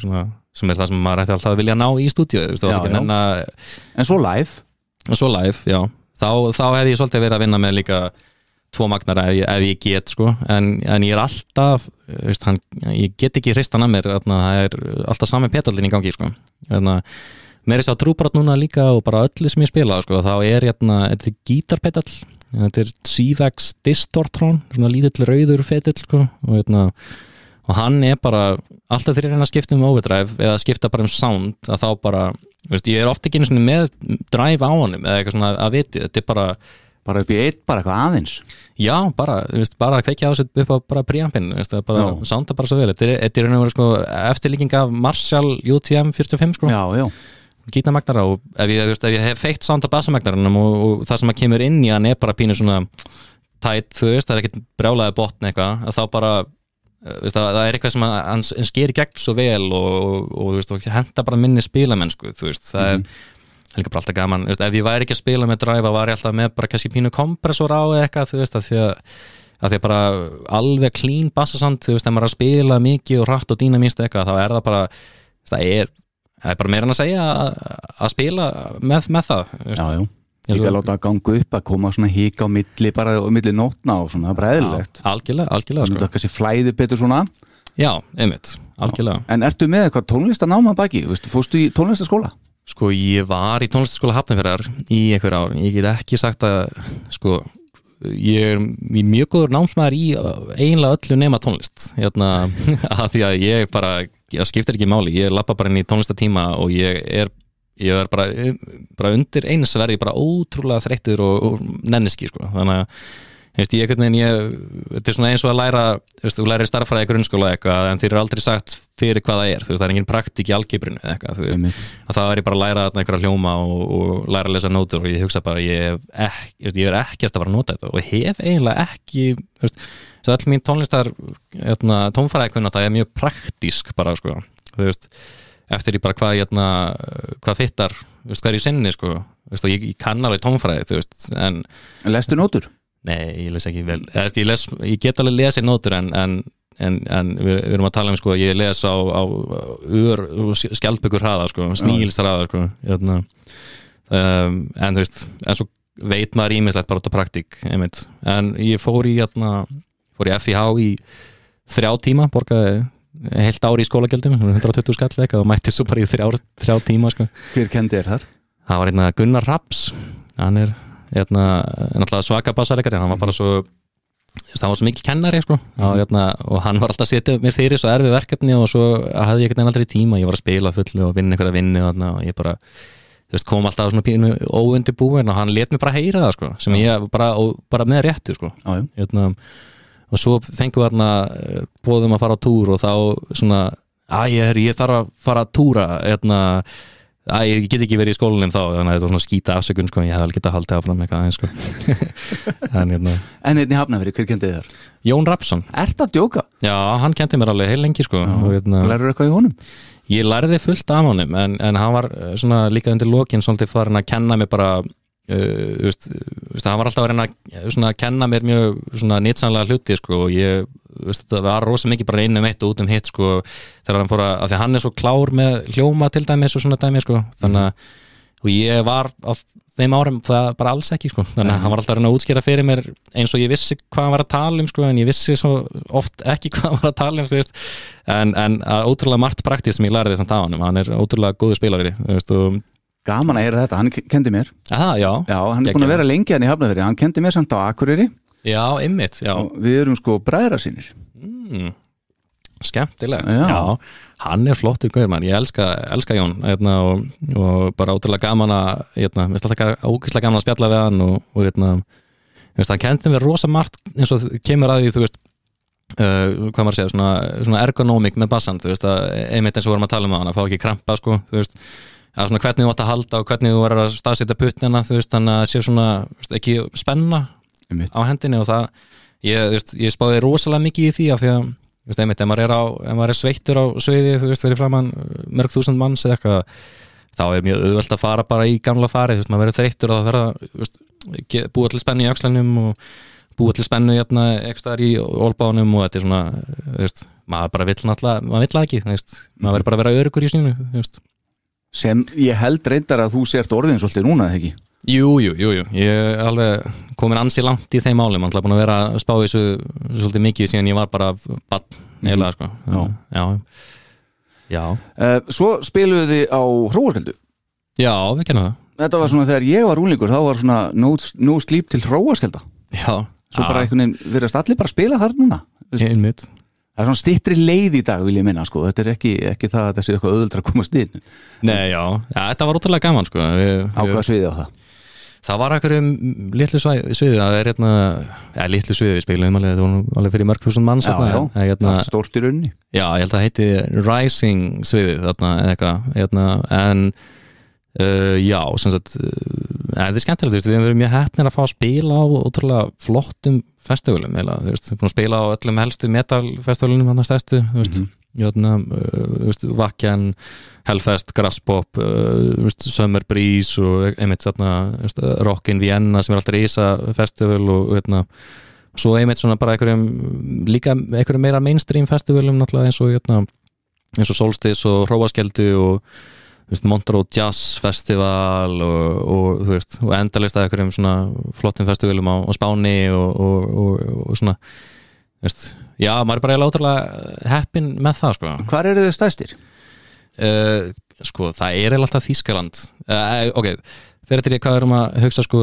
[SPEAKER 3] Svona, sem er það sem maður ætti alltaf að vilja ná í stúdíu
[SPEAKER 2] En svo live?
[SPEAKER 3] Og svo live, já. Þá, þá hef ég svolítið verið að vinna með líka tvo magnar ef, ef ég get sko. en, en ég er alltaf veist, hann, ég get ekki hristan að mér það er alltaf sami petallin í gangi sko. Mér er þess að trúbrátt núna líka og bara öllu sem ég spila sko, þá er hérna, þetta gítarpetall þetta er Sivax Distortron svona lítill rauður fetill sko, og, hérna, og hann er bara alltaf þegar ég reyna að skipta um overdrive eða skipta bara um sound að þá bara veist, ég er ofta ekki með drive á honum eða eitthvað svona að viti, þetta er bara
[SPEAKER 2] bara upp í eitt, bara eitthvað aðeins?
[SPEAKER 3] Já, bara, veist, bara að kveikja á sér upp á bara er bara,
[SPEAKER 2] Já.
[SPEAKER 3] sounda bara svo vel, þetta er, er verið sko eftirlíking af Marshall UTM 45 sko,
[SPEAKER 2] Já, já,
[SPEAKER 3] gítarmagnara og ef ég, veist, ef ég hef feitt sounda bassamagnarunum og, og það sem að kemur inn í hann er bara pínu svona tætt, þú veist, það er ekkert brjálaði botn eitthvað, að þá bara eh, veist, það, er eitthvað sem hann, sker gegn svo vel og, og, veist, og henda bara minni spilamennsku, þú veist, það er það er líka bara alltaf gaman, ef ég væri ekki að spila með dræfa var ég alltaf með bara kannski pínu kompressor á eitthvað, þú veist, að því að að því að bara alveg clean bassasand, þú veist, ef maður er að spila mikið og rætt og dýnamíst eitthvað, þá er það bara það er, það er bara meira en að segja að, spila með, með það
[SPEAKER 2] já, já
[SPEAKER 3] og-
[SPEAKER 2] Líka að láta að ganga upp að koma svona hík á milli bara á milli nótna og svona, það er bara eðlilegt.
[SPEAKER 3] Já, algjörlega, algjörlega sko.
[SPEAKER 2] að kannski flæði betur svona.
[SPEAKER 3] Já, einmitt, algjörlega.
[SPEAKER 2] En ertu með eitthvað tónlistanáma baki? Fórstu í tónlistaskóla?
[SPEAKER 3] Sko, ég var í tónlistaskóla Hafnarfjörðar í einhver ár, ég get ekki sagt að sko, ég er mjög góður námsmaður í uh, eiginlega öllu nema tónlist. Hérna, að því að ég bara, það skiptir ekki máli. Ég lappa bara inn í tónlistatíma og ég er ég er bara, bara undir eins verði bara ótrúlega þreyttur og, og nenniski sko, þannig að þú veist, ég þetta er svona eins og að læra þú lærir starffræði í grunnskóla eitthvað en þeir eru aldrei sagt fyrir hvað það er. Veist, það er engin praktik í algebrinu eða eitthvað, veist, að það er bara að læra einhverja hljóma og, og læra að lesa nótur og ég hugsa bara ég ekki, ég er ekkert að fara að nota þetta og hef eiginlega ekki svo all mín tónlistar hérna, tónfæraði kunna það er mjög praktísk bara sko, þú veist eftir ég bara hvað, hérna, hvað fittar þú veist, hvað er í sinni sko veist, ég, ég kann alveg tónfæraði, þú veist en
[SPEAKER 2] lestu nótur?
[SPEAKER 3] Nei, ég les ekki vel ég, les, ég get alveg lesið nótur en, en, en, en við, við erum að tala um sko, ég les á, á skjaldbyggur hraða sko, snílst hraða sko, hérna. um, en þú veist en svo veit maður ímislegt bara út á praktík einmitt. en ég fór í hérna, fór í FIH í þrjá tíma, borgaði heilt ári í skólagjöldum, 120 skall eitthvað og mætti svo bara í þrjá, þrjá tíma sko
[SPEAKER 2] Hver kendi er þar?
[SPEAKER 3] það var hérna Gunnar Raps hann er hérna, náttúrulega svaka bassalegari, hann var bara svo það var svo mikil kennari sko. og, hérna, og hann var alltaf að setja mér fyrir svo erfi verkefni og svo hafði ég ekkert aldrei tíma ég var að spila fullu og vinna einhverja vinni og, þarna, og ég bara veist, kom alltaf svona pínu óundi búin og hann let mér bara heyra það sko, sem ég bara, og, bara með réttu sko. Og svo fengum við hérna bóðum að fara á túr og þá svona að ég, ég þarf að fara að túra hérna að ég get ekki verið í skólanum þá þannig að þetta var svona skýta afsökun sko, ég hef alveg getað haldið áfram eitthvað aðeins sko. en hérna
[SPEAKER 2] En einnig hafnafyrir, hver kendi þar?
[SPEAKER 3] Jón Rapsson,
[SPEAKER 2] Ert að djóka?
[SPEAKER 3] já, hann kendi mér alveg heil lengi sko, og hérna,
[SPEAKER 2] Lærður eitthvað í honum?
[SPEAKER 3] ég lærði fullt af honum en, en hann var eh, svona líka undir lokin svolítið farin að kenna mér bara veist, þú veist, hann var alltaf að reyna að svona, kenna mér mjög nýtsanlega hluti sko, og ég þú veist, það var rosa mikið bara inn um eitt og út um hitt sko, þegar hann fór að, að því að hann er svo klár með hljóma til dæmis og svona dæmi sko, þannig að og ég var á þeim árum það bara alls ekki sko, þannig að hann var alltaf að reyna að útskýra fyrir mér eins og ég vissi hvað hann var að tala um sko, en ég vissi svo oft ekki hvað hann var að tala um þú veist, en, en að ótrúlega margt praktíð sem ég lærði þessum daganum, hann er ótrúlega góðu spilari þú veist, og,
[SPEAKER 2] Gaman að heyra þetta, hann kendi mér.
[SPEAKER 3] Aha, já,
[SPEAKER 2] Já, hann er búin að vera lengi hann í hafnafyrir Hann kendi mér samt á Akureyri.
[SPEAKER 3] Já, ymmit já,
[SPEAKER 2] og við erum sko bræðra sínir
[SPEAKER 3] mm, skemmtilegt
[SPEAKER 2] Já.
[SPEAKER 3] já. hann er flottur gauður mann, ég elska, elska Jón hérna, og, og bara ótrúlega gaman að hérna, mér finnst alltaf ógæslega gaman að spjalla við hann og, og hérna, mér finnst hann kendi mér rosa margt eins og kemur að því þú veist Uh, hvað maður að segja, svona, svona ergonómik með bassan, þú veist, að einmitt eins og vorum að tala um á hann, að fá ekki krampa, sko, þú veist að svona hvernig þú átt að halda og hvernig þú verður að staðsetja puttnina, þú veist, þannig að sé svona, veist, ekki spenna
[SPEAKER 2] Einmitt.
[SPEAKER 3] á hendinni og það ég, veist, ég spáði rosalega mikið í því af því að þú veist, einmitt, ef maður er, á, ef maður er sveittur á sviði þú veist, verið framann mörg þúsund manns eða eitthvað þá er mjög auðvelt að fara bara í gamla farið, þú veist, maður verður þreyttur og það verða, búa til spennu í öxlanum og búa til spennu hérna, í olbánum og þetta er svona, þú veist, maður bara vill náttúrulega, maður vill það ekki, þú veist maður verður bara að vera örugur í sínu, þú veist
[SPEAKER 2] sem ég held reyndar að þú sért orðin svolítið núna, eða ekki?
[SPEAKER 3] Jú, jú, jú, jú, ég er alveg komin ansi langt í þeim hann er búin að vera að spá þessu svolítið mikið síðan ég var bara bann, eiginlega, sko.
[SPEAKER 2] Já.
[SPEAKER 3] já, já,
[SPEAKER 2] Uh, svo spiluðu þið á hróarkeldu
[SPEAKER 3] já, við kennum það.
[SPEAKER 2] Þetta var svona þegar ég var úlingur þá var svona no, no sleep til hróaskelda
[SPEAKER 3] Já,
[SPEAKER 2] Svo bara einhvern veginn verðast allir bara að spila þar núna
[SPEAKER 3] einmitt
[SPEAKER 2] Það er svona stittri leið í dag vil ég minna sko. Þetta er ekki, ekki það að þessi eitthvað öðuldra komast inn.
[SPEAKER 3] Nei, já, já, þetta var ótrúlega gaman, sko. Við,
[SPEAKER 2] Á hvað sviði á það?
[SPEAKER 3] Það var ekkur um litlu sviði það er hérna, já, litlu sviði við spilum alveg, það var alveg fyrir mörg þúsund manns
[SPEAKER 2] Já,
[SPEAKER 3] hérna,
[SPEAKER 2] já,
[SPEAKER 3] hérna,
[SPEAKER 2] það er stórt í rauninni.
[SPEAKER 3] Já, ég held að það heiti Rising sviðið þarna eða eitthvað hérna, en uh, já, sem sagt en þetta er skemmtilegt, þú veist, við hefum verið mjög heppnir að fá að spila á ótrúlega flottum festivalum, eða, þú veist, við erum að spila á öllum helstu metalfestivalunum hann að stæstu, þú veist, mm uh, Vakjan Hellfest, Grasspop uh, Summer Breeze og einmitt þarna, þú veist, Rockin Vienna sem er alltaf Ísa festival og hérna svo einmitt svona bara einhverjum líka einhverjum meira mainstream festivalum náttúrulega eins og hérna, eins og Solstice og Hróaskeldu og Montreux Jazz Festival og, og veist, og endalist að einhverjum svona flottum festivalum á, á Spáni og, og, og, og svona veist, já, maður er bara eiginlega ótrúlega heppin með það, sko
[SPEAKER 2] Hvar eru þið stæstir?
[SPEAKER 3] uh, sko, það er eiginlega alltaf Þískaland uh, ok, fyrir til ég hvað erum að hugsa sko,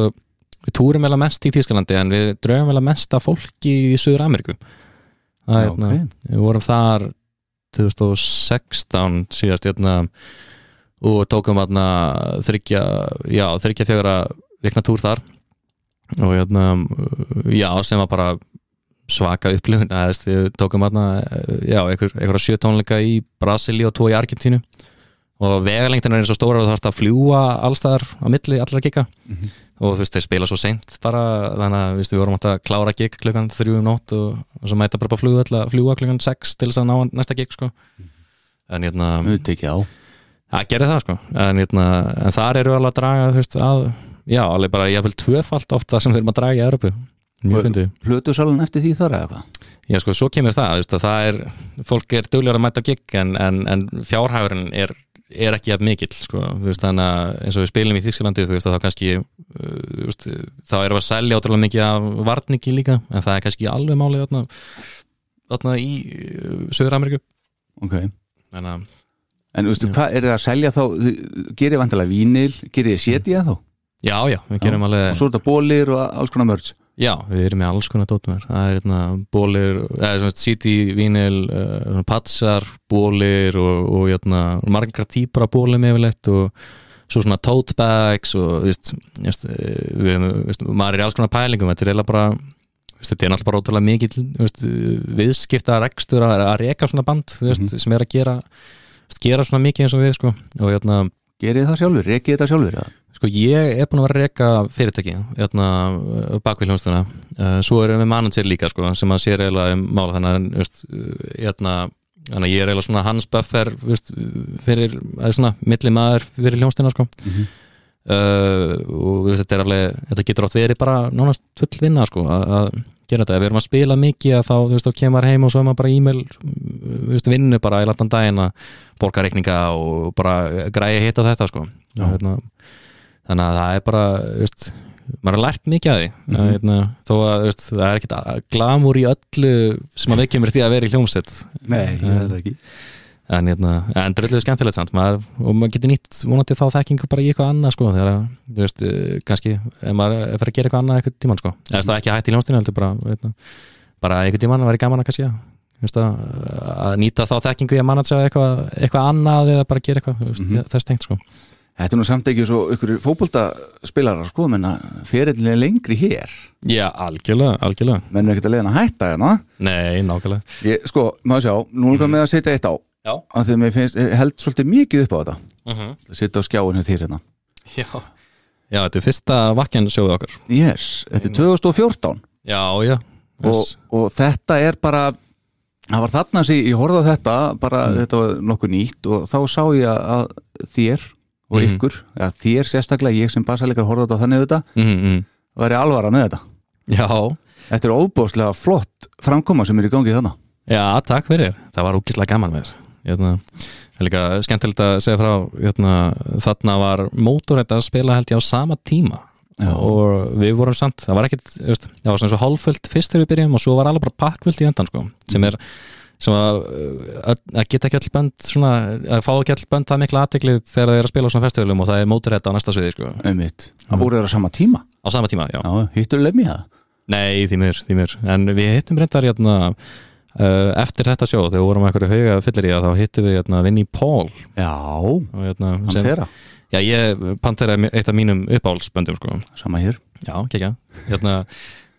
[SPEAKER 3] við túrum eiginlega mest í Þískalandi en við draugum eiginlega mest af fólki í Suður Ameríku það er hérna,
[SPEAKER 2] ok.
[SPEAKER 3] við vorum þar 2016 síðast hérna og tókum hérna þryggja, já, þryggja fjögra vikna túr þar. Og hérna, já, sem var bara svaka upplifun þú veist, við tókum hérna, já, einhver, einhverja sjö tónleika í Brasili og tvo í Argentínu. Og vegalengdina er eins og stóra og þú þarfst að fljúa allstaðar á milli allra gigga. Og þú veist, þeir spila svo seint bara, þannig að þú við vorum átt að klára gig klukkan þrjú um nótt og, og svo mæta bara bara að fljúa klukkan sex til þess að ná næsta gig, sko. En hérna,
[SPEAKER 2] Utekja á
[SPEAKER 3] það gerir það, sko. En hérna, en þar eru alveg að draga, veist, að já, alveg bara, ég vil tvöfalt oft það sem við erum að draga í Európu fyndið.
[SPEAKER 2] Plötusalun eftir því þar eða hvað?
[SPEAKER 3] Já, sko, svo kemur það, veist, að það er fólk er duglegur að mæta gig en, en, en fjárhæðurinn er, er ekki jafn mikill, sko, veist, þannig að eins og við spilum í Þísklandi, að þá kannski uh, þá erum við að selja ótrúlega mikið af varningi líka, en það er kannski alveg málið í uh, Söður-Ameríku
[SPEAKER 2] Ok.
[SPEAKER 3] Þannig að,
[SPEAKER 2] En veistu, hvað er það að selja þá? Þið Gerið vantilega vínil, gerið þið sétið þá?
[SPEAKER 3] já, já, við gerum alveg
[SPEAKER 2] Og svo er þetta bólir og alls konar mörds
[SPEAKER 3] Já, við erum með alls konar dótum hér það er hérna bólir, eða svona CD, vínil, uh, patsar bólir og, og hérna margar típar af bólum yfirleitt og svo svona tote bags og veist, veist, eh, við, veist, maður er í alls konar pælingum, þetta er eiginlega bara þetta er náttúrulega bara ótrúlega veist, viðskipta rekstur að, að reka svona band, þú veist, sem er að gera gera svona mikið eins og við sko. Og hérna
[SPEAKER 2] Gerið það sjálfur, rekið þetta sjálfur eða?
[SPEAKER 3] Sko ég er búin að vera að reka fyrirtæki hérna bakvið hljónstuna uh, svo erum við manager líka sko sem að sér eiginlega um mála þannig uh, hérna, þannig ég er eiginlega svona hans buffer fyrir, eða svona milli maður fyrir hljónstuna sko. Uh, og þetta er alveg þetta getur átt verið bara nánast full vinna sko að gera þetta, ef við erum að spila mikið að þá, þú veist, þá kemur heim og svo er maður bara e-mail þú veist, vinnu bara í latan daginn að borga reikninga og bara græja hitt á þetta sko. Hérna, þannig að það er bara þú veist, maður har lært mikið að því.
[SPEAKER 2] Mhm.
[SPEAKER 3] að, hérna, þó að þú veist, það er ekkit glamúr í öllu sem að við kemur því að vera í hljómsett
[SPEAKER 2] Nei, ég er það ekki
[SPEAKER 3] en, hérna, en drölluðu skemmtilegt samt. Maður, og maður getur nýtt vonandi þá þekkingu bara í eitthvað annað sko, þegar að, þú veist, eh, kannski ef maður er að fara að gera eitthvað annað eitthvað tíman sko. Eða það er ekki hægt í hljómsdýinu heldur bara, veitna, bara eitthvað tíman væri gaman að kannski að, að, að nýta þá þekkingu í að manna eitthvað, eitthvað annað eða bara gera eitthvað,
[SPEAKER 2] Mhm.
[SPEAKER 3] það er stengt sko.
[SPEAKER 2] Þetta er nú samt ekki svo ykkur fótboltaspilarar sko, menna er lengri hér.
[SPEAKER 3] Já, algjörlega, algjörlega.
[SPEAKER 2] Menn er ekkert að leiðin að hætta hérna.
[SPEAKER 3] Nei, nákvæmlega.
[SPEAKER 2] Ég, Sko, maður sjá, nú er með að setja eitt á Að því að mér finnst, ég held svolítið mikið upp á þetta.
[SPEAKER 3] Uh -huh.
[SPEAKER 2] að setja á skjáin hér þér hérna.
[SPEAKER 3] Já, Já, þetta er fyrsta vakken sjóðu okkar.
[SPEAKER 2] Yes, þetta er 2014
[SPEAKER 3] Já, já.
[SPEAKER 2] Og, og þetta er bara það var þarna sem ég horfði á þetta bara
[SPEAKER 3] Mm.
[SPEAKER 2] þetta var nokkuð nýtt og þá sá ég að þér og
[SPEAKER 3] Mhm.
[SPEAKER 2] ykkur, ja, þér sérstaklega ég sem basalikar horfði á þetta þannig þetta
[SPEAKER 3] mm -hmm.
[SPEAKER 2] væri alvara með þetta.
[SPEAKER 3] Já,
[SPEAKER 2] Þetta er óbúðslega flott framkoma sem er í gangi þarna.
[SPEAKER 3] Já, takk fyrir. Það var úkislega gaman með þér hérna, það er líka skemmtilegt að segja frá hérna, þarna var mótorhætt að spila held ég á sama tíma.
[SPEAKER 2] Já.
[SPEAKER 3] og við vorum samt, það var veist, það var svona svo hálffullt fyrst þegar við byrjum og svo var alveg bara pakkfullt í endan sko, sem er sem að, að, geta ekki all bönd svona, að fá ekki all bönd það mikla aðteklið þegar þeir eru að spila á svona festivalum og það er mótorhætt á næsta sviði sko,
[SPEAKER 2] einmitt, það voru þeirra sama tíma?
[SPEAKER 3] Á sama tíma, já.
[SPEAKER 2] Já, hittur lemmi það?
[SPEAKER 3] Nei, því miður, því miður. En við hittum reyndar hérna eftir þetta sjó, þegar við vorum eitthvað hauga fyllir í það, þá hittum við hérna Vinnie Paul.
[SPEAKER 2] Já,
[SPEAKER 3] og hérna,
[SPEAKER 2] hann þeirra,
[SPEAKER 3] Já, ég, Pantera er eitt af mínum uppáhaldsböndum sko.
[SPEAKER 2] sama hér.
[SPEAKER 3] Já, kekja hérna,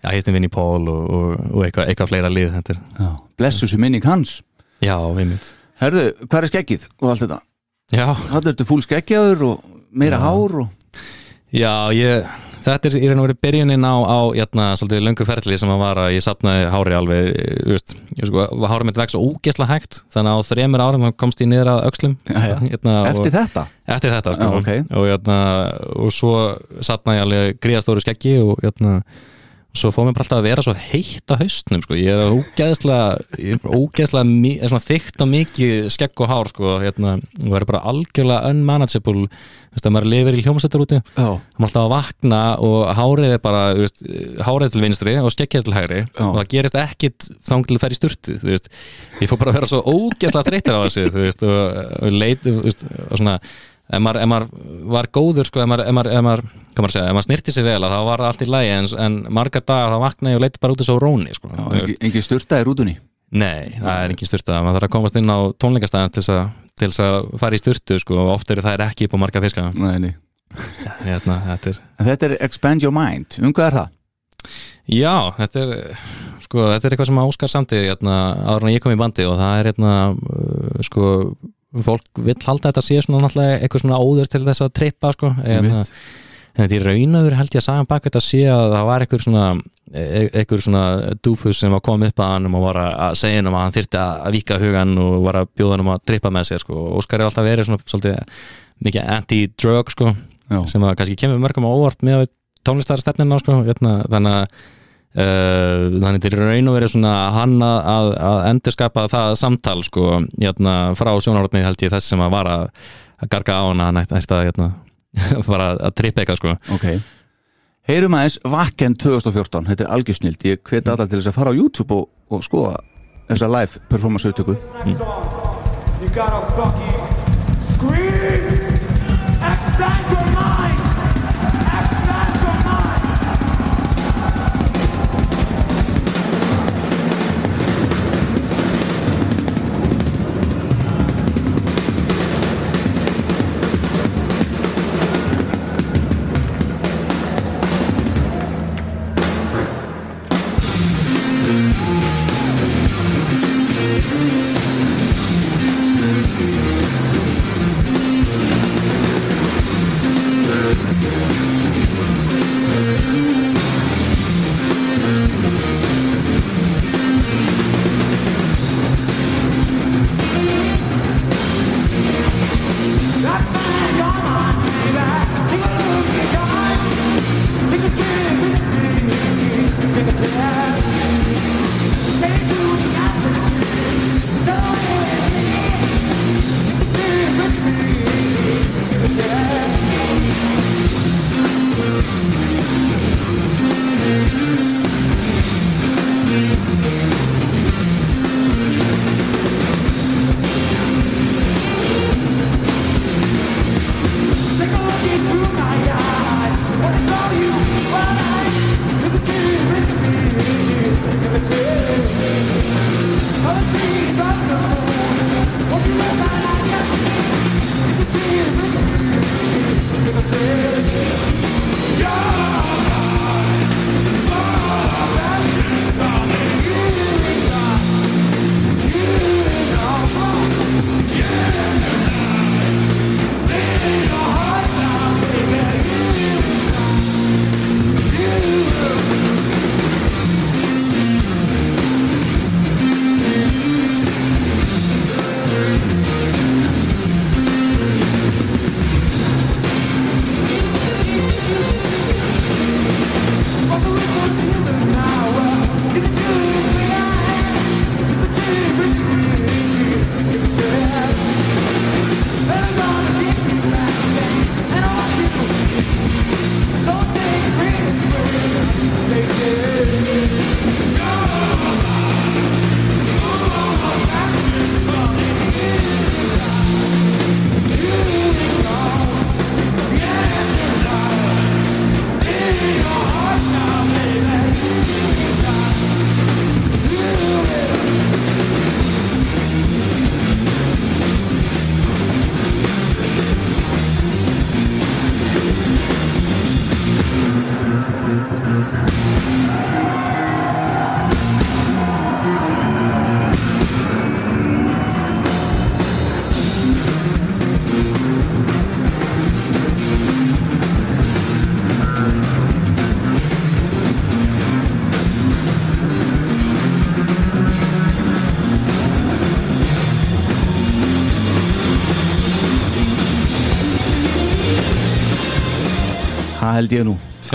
[SPEAKER 3] Já, hittum Vinnie Paul og, og, og eitthvað, eitthvað fleira lið þetta
[SPEAKER 2] Já, blessu sem minning hans.
[SPEAKER 3] Já, við mitt
[SPEAKER 2] Herðu, hvað er skeggið og allt þetta?
[SPEAKER 3] Já,
[SPEAKER 2] Það ertu fúl skeggjaður og meira
[SPEAKER 3] Já.
[SPEAKER 2] hár og
[SPEAKER 3] já, ég Þetta er í raun og verið byrjunin á, á jæna, svolítið löngu ferli sem að var að ég sapnaði hári alveg, veist, sko, hári mitt vex ógesla hægt, þannig að á þremur árum komst ég niður að
[SPEAKER 2] já.
[SPEAKER 3] Hérna, og-
[SPEAKER 2] eftir þetta
[SPEAKER 3] eftir þetta sko.
[SPEAKER 2] Já, ok.
[SPEAKER 3] og, jæna, og svo satna ég alveg gríðastóru skeggi og jæna, svo fóð mér bara alltaf að vera svo heitt á haustnum sko. ég er ógeðslega er er þykkt og mikið skegg og hár sko, jæna, og verður bara algjörlega unmanageable veist, að maður lifir í hljómsættar úti maður alltaf að vakna og hárið er bara veist, hárið er til vinstri og skeggið er til hægri
[SPEAKER 2] Já.
[SPEAKER 3] og það gerist ekkit þang til að færi sturtu ég fór bara að vera svo ógeðslega þreytur á þessu og, og leit þú veist, og svona ef maður, maður var góður sko, ef maður, maður, maður, snirti sig vel þá var það allt í lægi en, en margar dagar þá vakna ég og leiti bara út þessu róni sko.
[SPEAKER 2] engin, engin styrta í rútunni
[SPEAKER 3] Nei, það er ekki styrta maður þarf að komast inn á tónleikastæðan til þess að fara í styrtu sko, og oft eru það ekki upp á marga fiska
[SPEAKER 2] Nei, nei.
[SPEAKER 3] hérna, þetta er
[SPEAKER 2] Þetta er Expand Your Mind, um hvað er það?
[SPEAKER 3] Já, þetta er sko, þetta er eitthvað sem Óskar samtið hérna, áður en ég kom í bandi og það er hérna, uh, sko, fólk vill halda þetta sé svona náttúrulega eitthvað svona óður til þess að trippa sko, en,
[SPEAKER 2] Einmitt.
[SPEAKER 3] en þetta í raunöður held ég að sagan bak þetta sé að það var eitthvað svona e- eitthvað svona dúfus sem var komið upp að hann og var að- að segja hann að hann þyrfti að vika hugan og var að bjóða hann að trippa með sér sko, og Óskar er alltaf verið svona svolítið mikið anti-drug sko
[SPEAKER 2] Já,
[SPEAKER 3] sem að kannski kemur mörgum á óvart með tónlistarstefnina sko, hérna, þannig að þannig til raun og verið svona hann að, að, að endurskapa það samtal sko, hérna, frá sjónarhóttni held ég þess sem að var að, að garga á hana hann að hérna, fara að trippa eitthvað sko.
[SPEAKER 2] ok. Heyrum aðeins Vakken 2014, þetta er algjörsnild. Ég hveti alla til þess að fara á YouTube og, og skoða þessa live performance auðtöku
[SPEAKER 1] song, you gotta fucking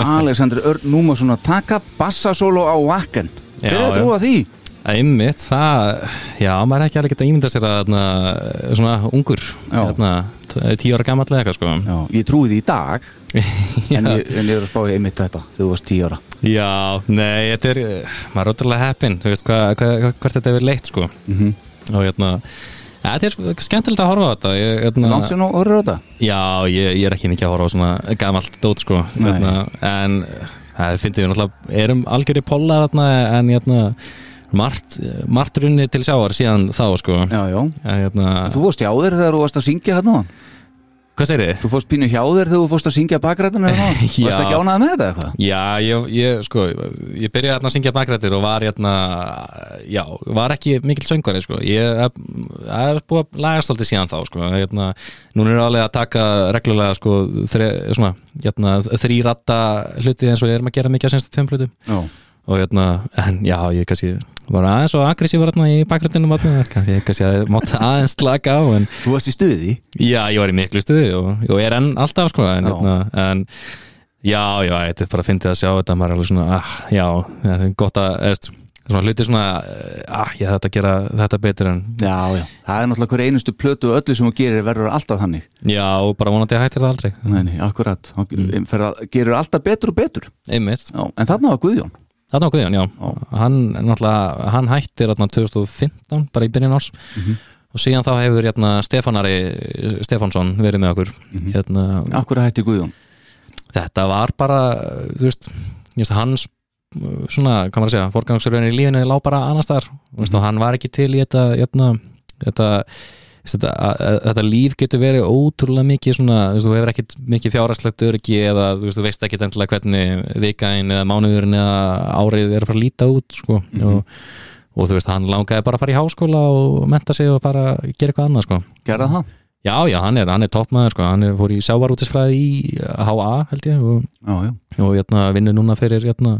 [SPEAKER 2] Alexander Örn Númason að taka bassasólo á Wacken
[SPEAKER 3] Já,
[SPEAKER 2] Hver er að því?
[SPEAKER 3] Einmitt, það, já, maður er ekki alveg geta ímynda sér að na, svona ungur, hérna, t- tíu ára gamall eða eitthvað sko.
[SPEAKER 2] Já, ég trúi því í dag en, ég, en ég er að spá í einmitt þetta þegar þú varst 10 ára
[SPEAKER 3] Já, nei, þetta er, maður er ótrúlega heppinn, þú veist hvað, hvað, hvert þetta hefur leitt sko.
[SPEAKER 2] Mhm.
[SPEAKER 3] Og hérna, ja, þetta er skemmtilegt að horfa á þetta. Ég, hérna,
[SPEAKER 2] Langsinn og orður á þetta?
[SPEAKER 3] Já, ég, ég er ekki mikið að horfa á svona gamalt dót sko.
[SPEAKER 2] Nei.
[SPEAKER 3] Hérna, en það finnst við náttúrulega, erum algjörði pollar en hérna, margt, margt runni til sjáar síðan þá sko.
[SPEAKER 2] Já, já
[SPEAKER 3] En,
[SPEAKER 2] Þú fórst hjá þér þegar þú varst að syngja hérna
[SPEAKER 3] hvað segir þið?
[SPEAKER 2] Þú fórst pínu hjá þér þegar þú fórst að syngja bakrættina hérna
[SPEAKER 3] Já.
[SPEAKER 2] Varst ekki ánægð með þetta eitthvað?
[SPEAKER 3] Já, ég, ég, sko, ég byrjaði að syngja bakrættir og var hérna, já, var ekki mikil söngvari, sko, ég hef búið að lagast alltaf síðan þá, sko, hérna, núna er alveg að taka reglulega, sko, svona, hérna, þrýratta hluti eins og ég erum að gera mikið að senstu tveim hlutum og hérna, en já, ég kannski var aðeins og aggressívar hérna í bakrættinu kannski, ég kannski að mátt aðeins slaka á, en
[SPEAKER 2] Þú varst í stuði?
[SPEAKER 3] Já, ég var í miklu stuði og, og er enn alltaf sko en, hérna, en já, já, þetta er bara að fyndið að sjá þetta maður er alveg svona, ah, já, það er gott að eðst, svona hluti svona ah, ég þetta að gera þetta betur en
[SPEAKER 2] Já, já Það er náttúrulega hver einustu plötu og öllu sem þú gerir verður alltaf þannig.
[SPEAKER 3] Já, og bara vonandi að hættir það aldrei.
[SPEAKER 2] Nei, nei, akkurat. Mm. Gerur alltaf betur og betur.
[SPEAKER 3] Einmitt,
[SPEAKER 2] Já, en þarna var Guðjón
[SPEAKER 3] það var Guðjón, já. Hann, náttúrulega, hann hættir hérna 2015, bara í byrjun árs. Og síðan þá hefur hérna Stefanari Stefansson verið með okkur. Hérna,
[SPEAKER 2] Akkur hætti Guðjón?
[SPEAKER 3] Þetta var bara þú veist, veist hans svona, hvað maður að segja, forgangsröðin í lífinu lá bara annars þar, mm -hmm. og hann var ekki til í þetta þetta, þetta, þetta, að- þetta líf getur verið ótrúlega mikið svona, þú hefur ekkit mikið fjárhagslegt öryggi eða þú veist, ekki endilega hvernig vikaðin eða mánuðurinn eða árið er að fara að líta út sko, og, og þú veist, hann langaði bara að fara í háskóla og menta sig og bara gera eitthvað annað sko.
[SPEAKER 2] Gerða það?
[SPEAKER 3] Já, já, hann er, er toppmaður sko, hann er fór í sjávarútisfræði í HA held ég og, og hérna, vinnur núna fyrir hérna,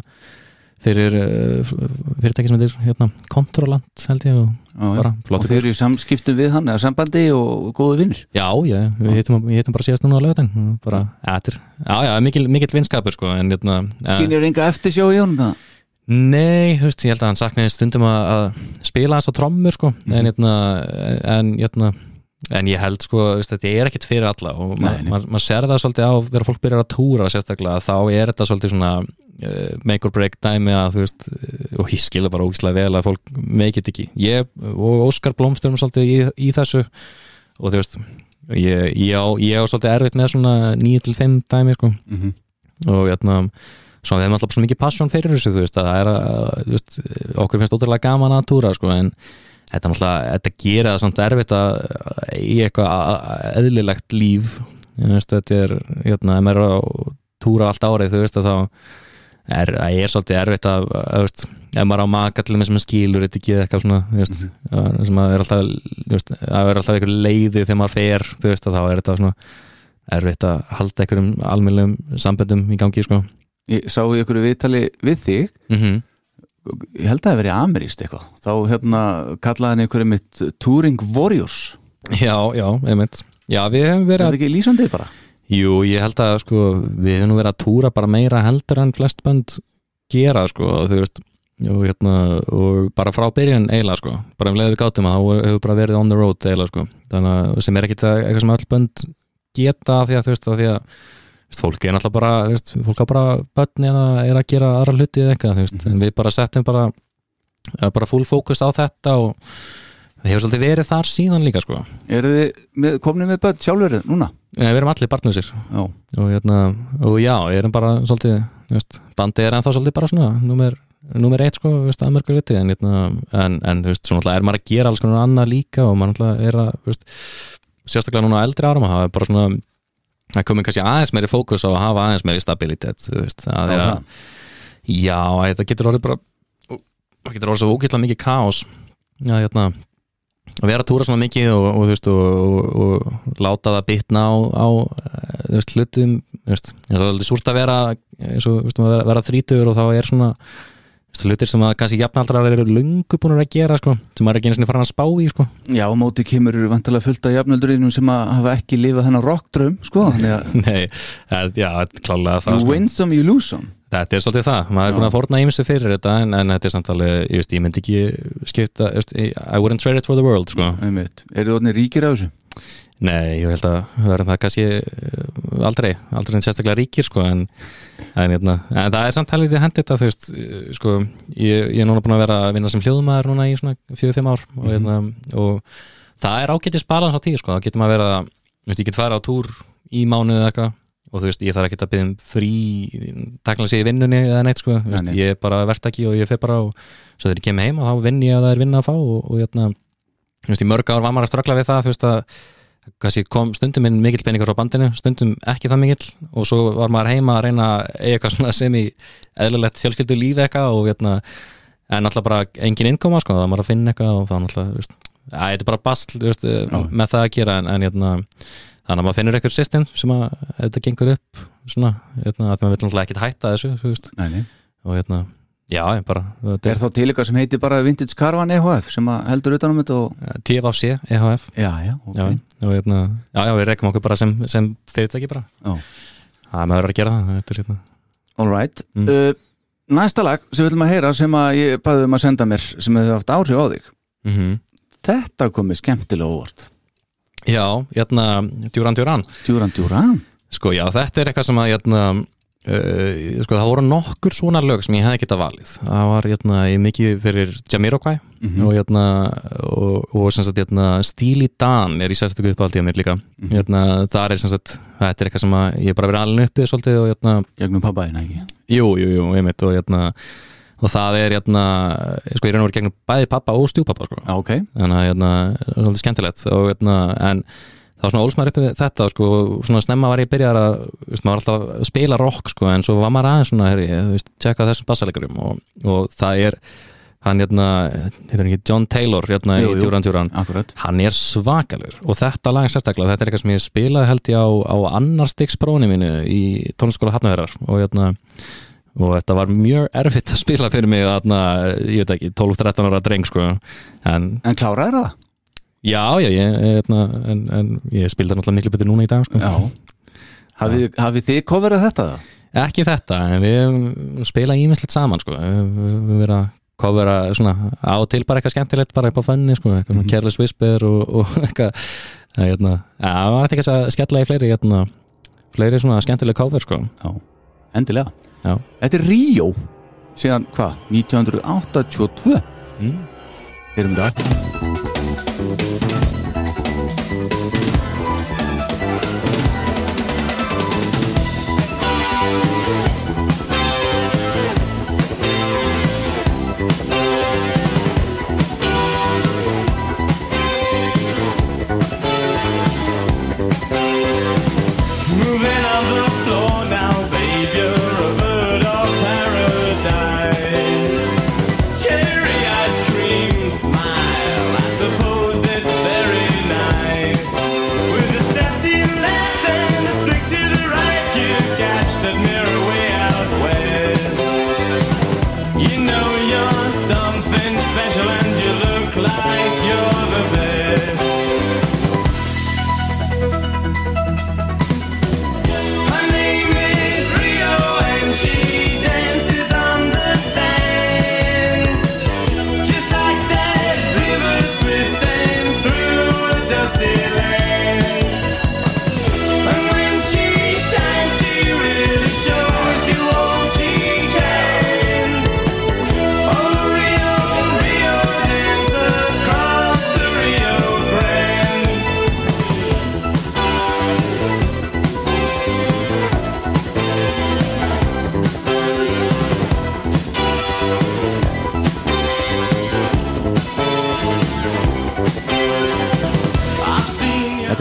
[SPEAKER 3] fyrir uh, fyrirtæki sem heitir hérna, Controlant held ég og bara
[SPEAKER 2] Og þau eru í samskiptum við hann eða sambandi og góðu vinnir
[SPEAKER 3] Já, já, við hittum, hittum bara síðast núna á lögutin bara, er, já, já, mikil, mikil vinskapur sko, en hérna
[SPEAKER 2] Skynir enga eftir sjá í honum það?
[SPEAKER 3] Nei, þú veist, ég held að hann saknaði stundum að, spila þess á trommur sko, en hérna en hérna En ég held sko, veist, þetta er ekkit fyrir alla og ma
[SPEAKER 2] Nei, nei.
[SPEAKER 3] ma ma sér það svolítið á þegar fólk byrjar að túra sérstaklega þá er þetta svolítið svona make or break dæmi að þú veist uh, og ég skilur bara ógislega vel að fólk meikit ekki. Ég og Óskar Blómstörum svolítið í, í þessu og þú veist ég, ég, á, ég á svolítið erfitt með svona 9-5 dæmi sko
[SPEAKER 2] Mhm.
[SPEAKER 3] og hérna svo við hefum alltaf svo mikið passion fyrir þessu þú veist að það er að þú veist, okkur finnst ótrúlega gaman að túra sko en þetta er náttúrulega, þetta gerir það samt erfitt að í eitthvað eðlilegt líf Ég veist, þetta er, hérna, ef maður er að túra allt árið, þú veist að þá er, það er svolítið erfitt að, að veist, ef maður á maka til þeim sem skilur þetta ekki eitthvað svona, veist að- sem að er alltaf, þú veist, að er alltaf einhver leiði þegar maður fer, veist að þá er þetta svona erfitt að halda einhverjum almennum samböndum í gangi, sko.
[SPEAKER 2] Ég sá í ykkur viðtali við þig?
[SPEAKER 3] Mm
[SPEAKER 2] Ég held að það hafi verið ameríst eitthvað. Þá kallaði hann ykkur mitt Touring Warriors.
[SPEAKER 3] Já, já, einmitt. Já, við hefum
[SPEAKER 2] Er
[SPEAKER 3] verið
[SPEAKER 2] það
[SPEAKER 3] að,
[SPEAKER 2] ekki lýsandi bara?
[SPEAKER 3] Jú, ég held að sko, við hefum nú verið að túra bara meira heldur en flest bönd gera, sko, veist og, hérna, og bara frá byrjun eiginlega, sko, bara um leiðu við gátum að þá hefur bara verið on the road eiginlega, sko. Þannig að sem er ekkit að- eitthvað sem öll bönd geta því að, þú veist, að því að veist, fólk er náttúrulega bara, veist, fólk á bara börn eða er að gera aðra hluti eða eitthvað, þú veist, en við bara settum bara bara full fókus á þetta og það hefur svolítið verið þar síðan líka, sko.
[SPEAKER 2] Eru þið komnið með börn sjálfur núna?
[SPEAKER 3] Nei, við erum allir barnlausir.
[SPEAKER 2] Já,
[SPEAKER 3] og, hérna, og já, ég erum bara svolítið, veist, bandið er ennþá svolítið bara svona númer, númer eitt sko, veist, að mörgur viti en, hérna, en, en veist, svona alltaf er maður að gera alls konar annað líka og maður alltaf er að sérstaklega núna á eldri árum að hafa bara svona það komið kannski aðeins meiri fókus á að hafa aðeins meiri stabilitet veist, að,
[SPEAKER 2] Já,
[SPEAKER 3] að, já, þetta getur orðið bara það getur orðið svo ógeðslega mikið kaos að hérna að vera að túra svona mikið og, og, veist, og, og, láta það bitna á, á veist, hlutum það er alveg súrt að vera vera, vera þrítur og þá er svona þú hlutir sem að kannski jafnaldrar eru lungu búin að gera sko, sem maður er ekki einu sinni farin að spá í sko.
[SPEAKER 2] Já, á móti kemur eru vantilega fullt af jafnöldurinnum sem að hafa ekki lifað þennan rockdraum, sko, þannig að
[SPEAKER 3] Nei, það- já, klálega það
[SPEAKER 2] you
[SPEAKER 3] sko.
[SPEAKER 2] win some, you lose some.
[SPEAKER 3] Þetta er svolítið það, maður er búin að fórna ímsu fyrir þetta en, en þetta er samt alveg, ég veist, ég myndi ekki skipta, I wouldn't trade it for the world sko.
[SPEAKER 2] Einmitt. Eru þið orðinir ríkir af þessu?
[SPEAKER 3] Nei, ég held að verðum það kannski eh, aldrei, aldrei en sérstaklega ríkir sko, en, en, hérna, en það er samt helviti hendið þetta, þú veist eh, sko, ég, ég er núna búin að vera að vinna sem hljóðmaður núna í svona 4-5 ár og, hérna, og það er ágætis balans á tíu, sko, þá getur maður vera þú veist, ég get fara á túr í mánuð eða eitthvað og þú veist, ég þarf ekki að byggja um frí takla sig í vinnunni eða neitt sko, þú veist,
[SPEAKER 2] nei.
[SPEAKER 3] ég er bara verktaki og ég fer bara og svo þegar ég kem heim og þá vinn ég að það er vinna að fá og, og var það, kannski kom stundum inn mikill peningur frá bandinu stundum ekki það mikill og svo var maður heima að reyna eitthvað sem í eðlilegt fjölskyldu lífi eitthvað og hérna, en alltaf bara engin innkoma sko, það var að finna eitthvað og þá náttúrulega, þú veist, að þetta er bara basl veist, með það að gera en, en hérna, þannig að maður finnur eitthvað system sem að þetta gengur upp svona, hérna, að maður vil náttúrulega ekkert hætta þessu veist, og hérna, já, ég bara
[SPEAKER 2] Er þá til eitthvað sem heitir bara Vintage Caravan EHF sem heldur utan um þetta og...
[SPEAKER 3] TFC, EHF
[SPEAKER 2] Já, já, ok.
[SPEAKER 3] já, og hérna, já, já, við rekum okkur bara sem, sem fyrirtæki bara
[SPEAKER 2] Já.
[SPEAKER 3] það maður er að gera það, þetta er hérna
[SPEAKER 2] All right.
[SPEAKER 3] Mm.
[SPEAKER 2] Uh, næsta lag sem við viljum að heyra sem að ég baði um að senda mér sem hefur haft áhrif á þig.
[SPEAKER 3] mm
[SPEAKER 2] Þetta komið skemmtilega óvart.
[SPEAKER 3] Já, hérna, Djúran Djúran
[SPEAKER 2] Djúran Djúran.
[SPEAKER 3] Sko, já, þetta er eitthvað sem að hérna, uh, sko, það voru nokkur svona lög sem ég hefði getað valið það var, hérna, ég mikið fyrir Jamiroquai
[SPEAKER 2] Mhm.
[SPEAKER 3] og hérna og, og sagt, hérna, Stíli Dan er í sérstöku uppáhaldi á mér líka
[SPEAKER 2] Mhm.
[SPEAKER 3] hérna, það er sem sagt, þetta er eitthvað sem að ég er bara verið alveg uppið svolítið og hérna
[SPEAKER 2] Gegnum pappaðina, ekki?
[SPEAKER 3] Jú, jú, jú, einmitt og hérna og það er hérna, sko ég er náttúrulega gegnum bæði pappa og stjúpappa sko
[SPEAKER 2] Já, ok.
[SPEAKER 3] þannig að hérna, svolítið skemmtilegt og hérna, en það var svona ólsmaður uppi við þetta sko, svona snemma var ég byrjar að veist, maður alltaf að spila rock sko, en svo var maður aðeins svona, herri, þú veist, tjekka þessum bassalegurum og, og það er hann hérna, hérna ekki John Taylor hérna
[SPEAKER 2] Jú,
[SPEAKER 3] í Djúran
[SPEAKER 2] Akkurat.
[SPEAKER 3] hann er svakalur og þetta lag sérstaklega, þetta er eitthvað sem ég spilaði held ég á, á annar stiks prófni mínu í tónskóla Hafnaverðar og hérna og þetta var mjög erfitt að spila fyrir mig þarna, ég veit ekki, 12-13 ára dreng sko, en
[SPEAKER 2] En kláraði það?
[SPEAKER 3] Já, já, ég, hérna, en, en ég spildi náttúrulega miklu betur núna í dag sko.
[SPEAKER 2] Já. Hafið, hafið þið coverað þetta
[SPEAKER 3] ekki þetta, en við spilað ímislegt saman sko. við við verið að covera svona á og til bara eitthvað skemmtilegt bara upp á fönni, sko, eitthvað mm -hmm. Careless Whisper og, og eitthvað hérna, það var eitthvað að skella í fleiri hérna, fleiri svona skemmtileg cover sko.
[SPEAKER 2] Já. Endilega.
[SPEAKER 3] Já.
[SPEAKER 2] Þetta er Ríó. Síðan hvað? 1982.
[SPEAKER 3] mm.
[SPEAKER 2] Heyrum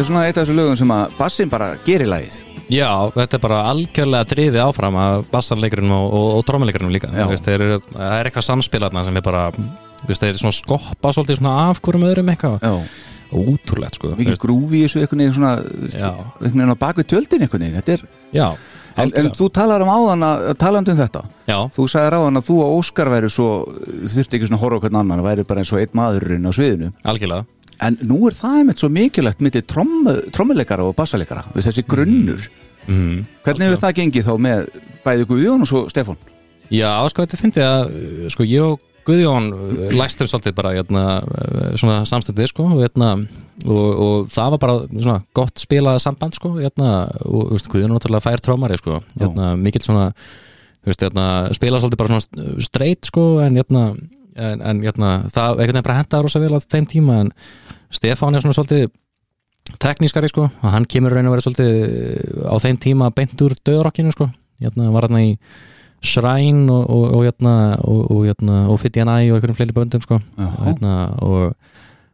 [SPEAKER 2] svona eitt af þessu lögum sem að bassin bara gerir lagið.
[SPEAKER 3] Já, þetta er bara algjörlega driði áfram að bassarleikurinn og, og, og trómuleikurinn líka
[SPEAKER 2] Já.
[SPEAKER 3] Þú veist, þeir eru, það er eitthvað samspilatna sem er bara þú veist, þeir eru svona skoppa svolítið svona af hverjum öðrum eitthvað
[SPEAKER 2] Já.
[SPEAKER 3] ótrúlegt sko Þú
[SPEAKER 2] Mikið
[SPEAKER 3] veist,
[SPEAKER 2] grúfi í þessu einhvern veginn svona,
[SPEAKER 3] Já.
[SPEAKER 2] einhvern veginn á bakvið tjöldin einhvern veginn. Þetta er,
[SPEAKER 3] Já,
[SPEAKER 2] en, en
[SPEAKER 3] algjörlega.
[SPEAKER 2] þú talar um áðan að talandi um þetta
[SPEAKER 3] Já,
[SPEAKER 2] Þú sagðir áðan að þú og Óskar væri svo þurfti ekki svona að horfa á hvern annan væri bara eins og einn maðurinn á sviðinu
[SPEAKER 3] algjörlega
[SPEAKER 2] en nú er það einmitt svo mikilvægt milli trommuleikara og bassalegara þessi grunnur.
[SPEAKER 3] Mm.
[SPEAKER 2] hvernig hefur það gengið þá með bæði Guðjón og svo Stefán?
[SPEAKER 3] Já, sko, þetta fyndi að uh, sko, ég og Guðjón uh, læstum svolítið bara hérna, uh, svona samstundið sko, og, hérna, og, og það var bara svona gott spilað samband sko, hérna, og veist, Guðjón náttúrulega fær trómari sko, mikill svona veist, spilað svolítið bara svona straight sko, en hérna en, en hérna, það einhvern veginn bara hentaði rosa vel á þeim tíma, en Stefán er svona svolítið teknískari sko, og hann kemur raun og verið svolítið á þeim tíma beint úr döðrokkinu sko, hérna, var hérna í Shrine og, og, og, hérna, og, og, hérna, og einhverjum fleiri böndum sko. Og, og,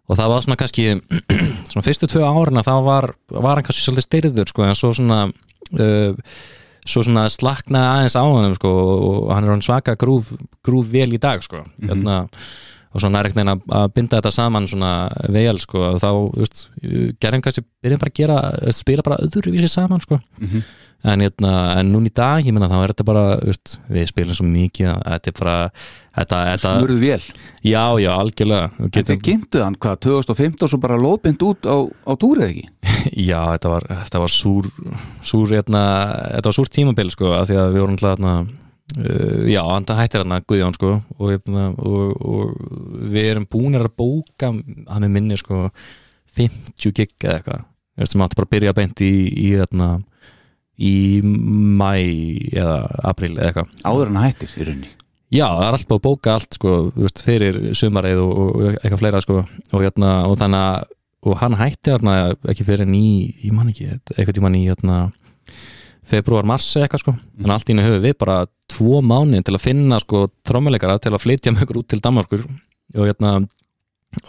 [SPEAKER 3] og það var svona kannski svona fyrstu tvö árin að það var, var hann kannski svolítið styrður sko, en svo svona uh, svo svona slaknaði aðeins á hann sko, og hann er svaka grúf, grúf vel í dag sko. hérna, og svona er ekkert að, að binda þetta saman svona vel sko, og þá, gerðum kannski byrjum bara að gera, spila bara öðruvísi saman sko en, hérna, en núna í dag, ég menna þá er þetta bara veist, við spilum svo mikið að þetta er bara þetta, þetta,
[SPEAKER 2] smurðu vel
[SPEAKER 3] já, já, algjörlega.
[SPEAKER 2] Getum, Þið kynntu hann hvað 2015 svo bara lóðbind út á, á túrið ekki?
[SPEAKER 3] Já, þetta var, þetta var súr, súr hérna, þetta var súr tímabil sko, af því að við vorum alltaf hérna Uh, já, hann hættir hérna Guðjón sko og, hérna, og, og við erum búinir að bóka að með minni sko 50 gig eða eitthvað. Sem átti bara að byrja beint í, í, hérna, í mæ eða april eða eitthvað.
[SPEAKER 2] Áður en hann hættir í rauninni.
[SPEAKER 3] Já, það er alltaf að bóka allt sko, veist, fyrir sumareið og, og eitthvað fleira sko, og, hérna, og þannig að og hann hætti hérna, ekki fyrir ný ég man ekki, eitthvað tímann í hérna, februar, mars eitthvað sko. þannig að allt í henni höfum við bara tvo mánu til að finna sko, trómuleikara til að flytja með okkur út til Danmarkur og hérna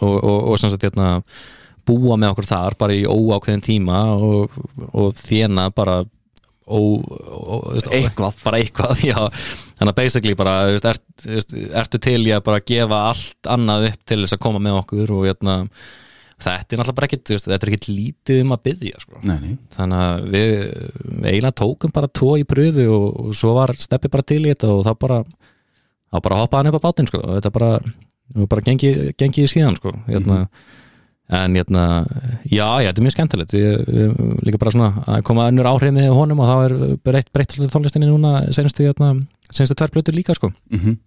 [SPEAKER 3] og, og, og sem sagt búa með okkur þar bara í óákveðin tíma og, og þjena bara
[SPEAKER 2] Eitthvað.
[SPEAKER 3] bara eitthvað, já þannig að basically bara, þú veist, ert, ertu til í að bara gefa allt annað upp til þess að koma með okkur og hérna þetta er náttúrulega bara ekkit, þú veist, þetta er ekkit lítið um að byggja sko.
[SPEAKER 2] nei, nei.
[SPEAKER 3] þannig að við, við eiginlega tókum bara tvo í pröfu og, og svo var steppi bara til í þetta og þá bara þá bara hoppaði hann upp á bátinn sko. þetta bara, bara gengi, gengi í síðan sko. hérna, en hérna, já, já, þetta er mjög skemmtilegt. Við líka bara svona að koma önnur áhrif með honum og þá er breytt, breytt tónlistinni núna senustu, hérna, tvær blötur líka sko.
[SPEAKER 2] Mm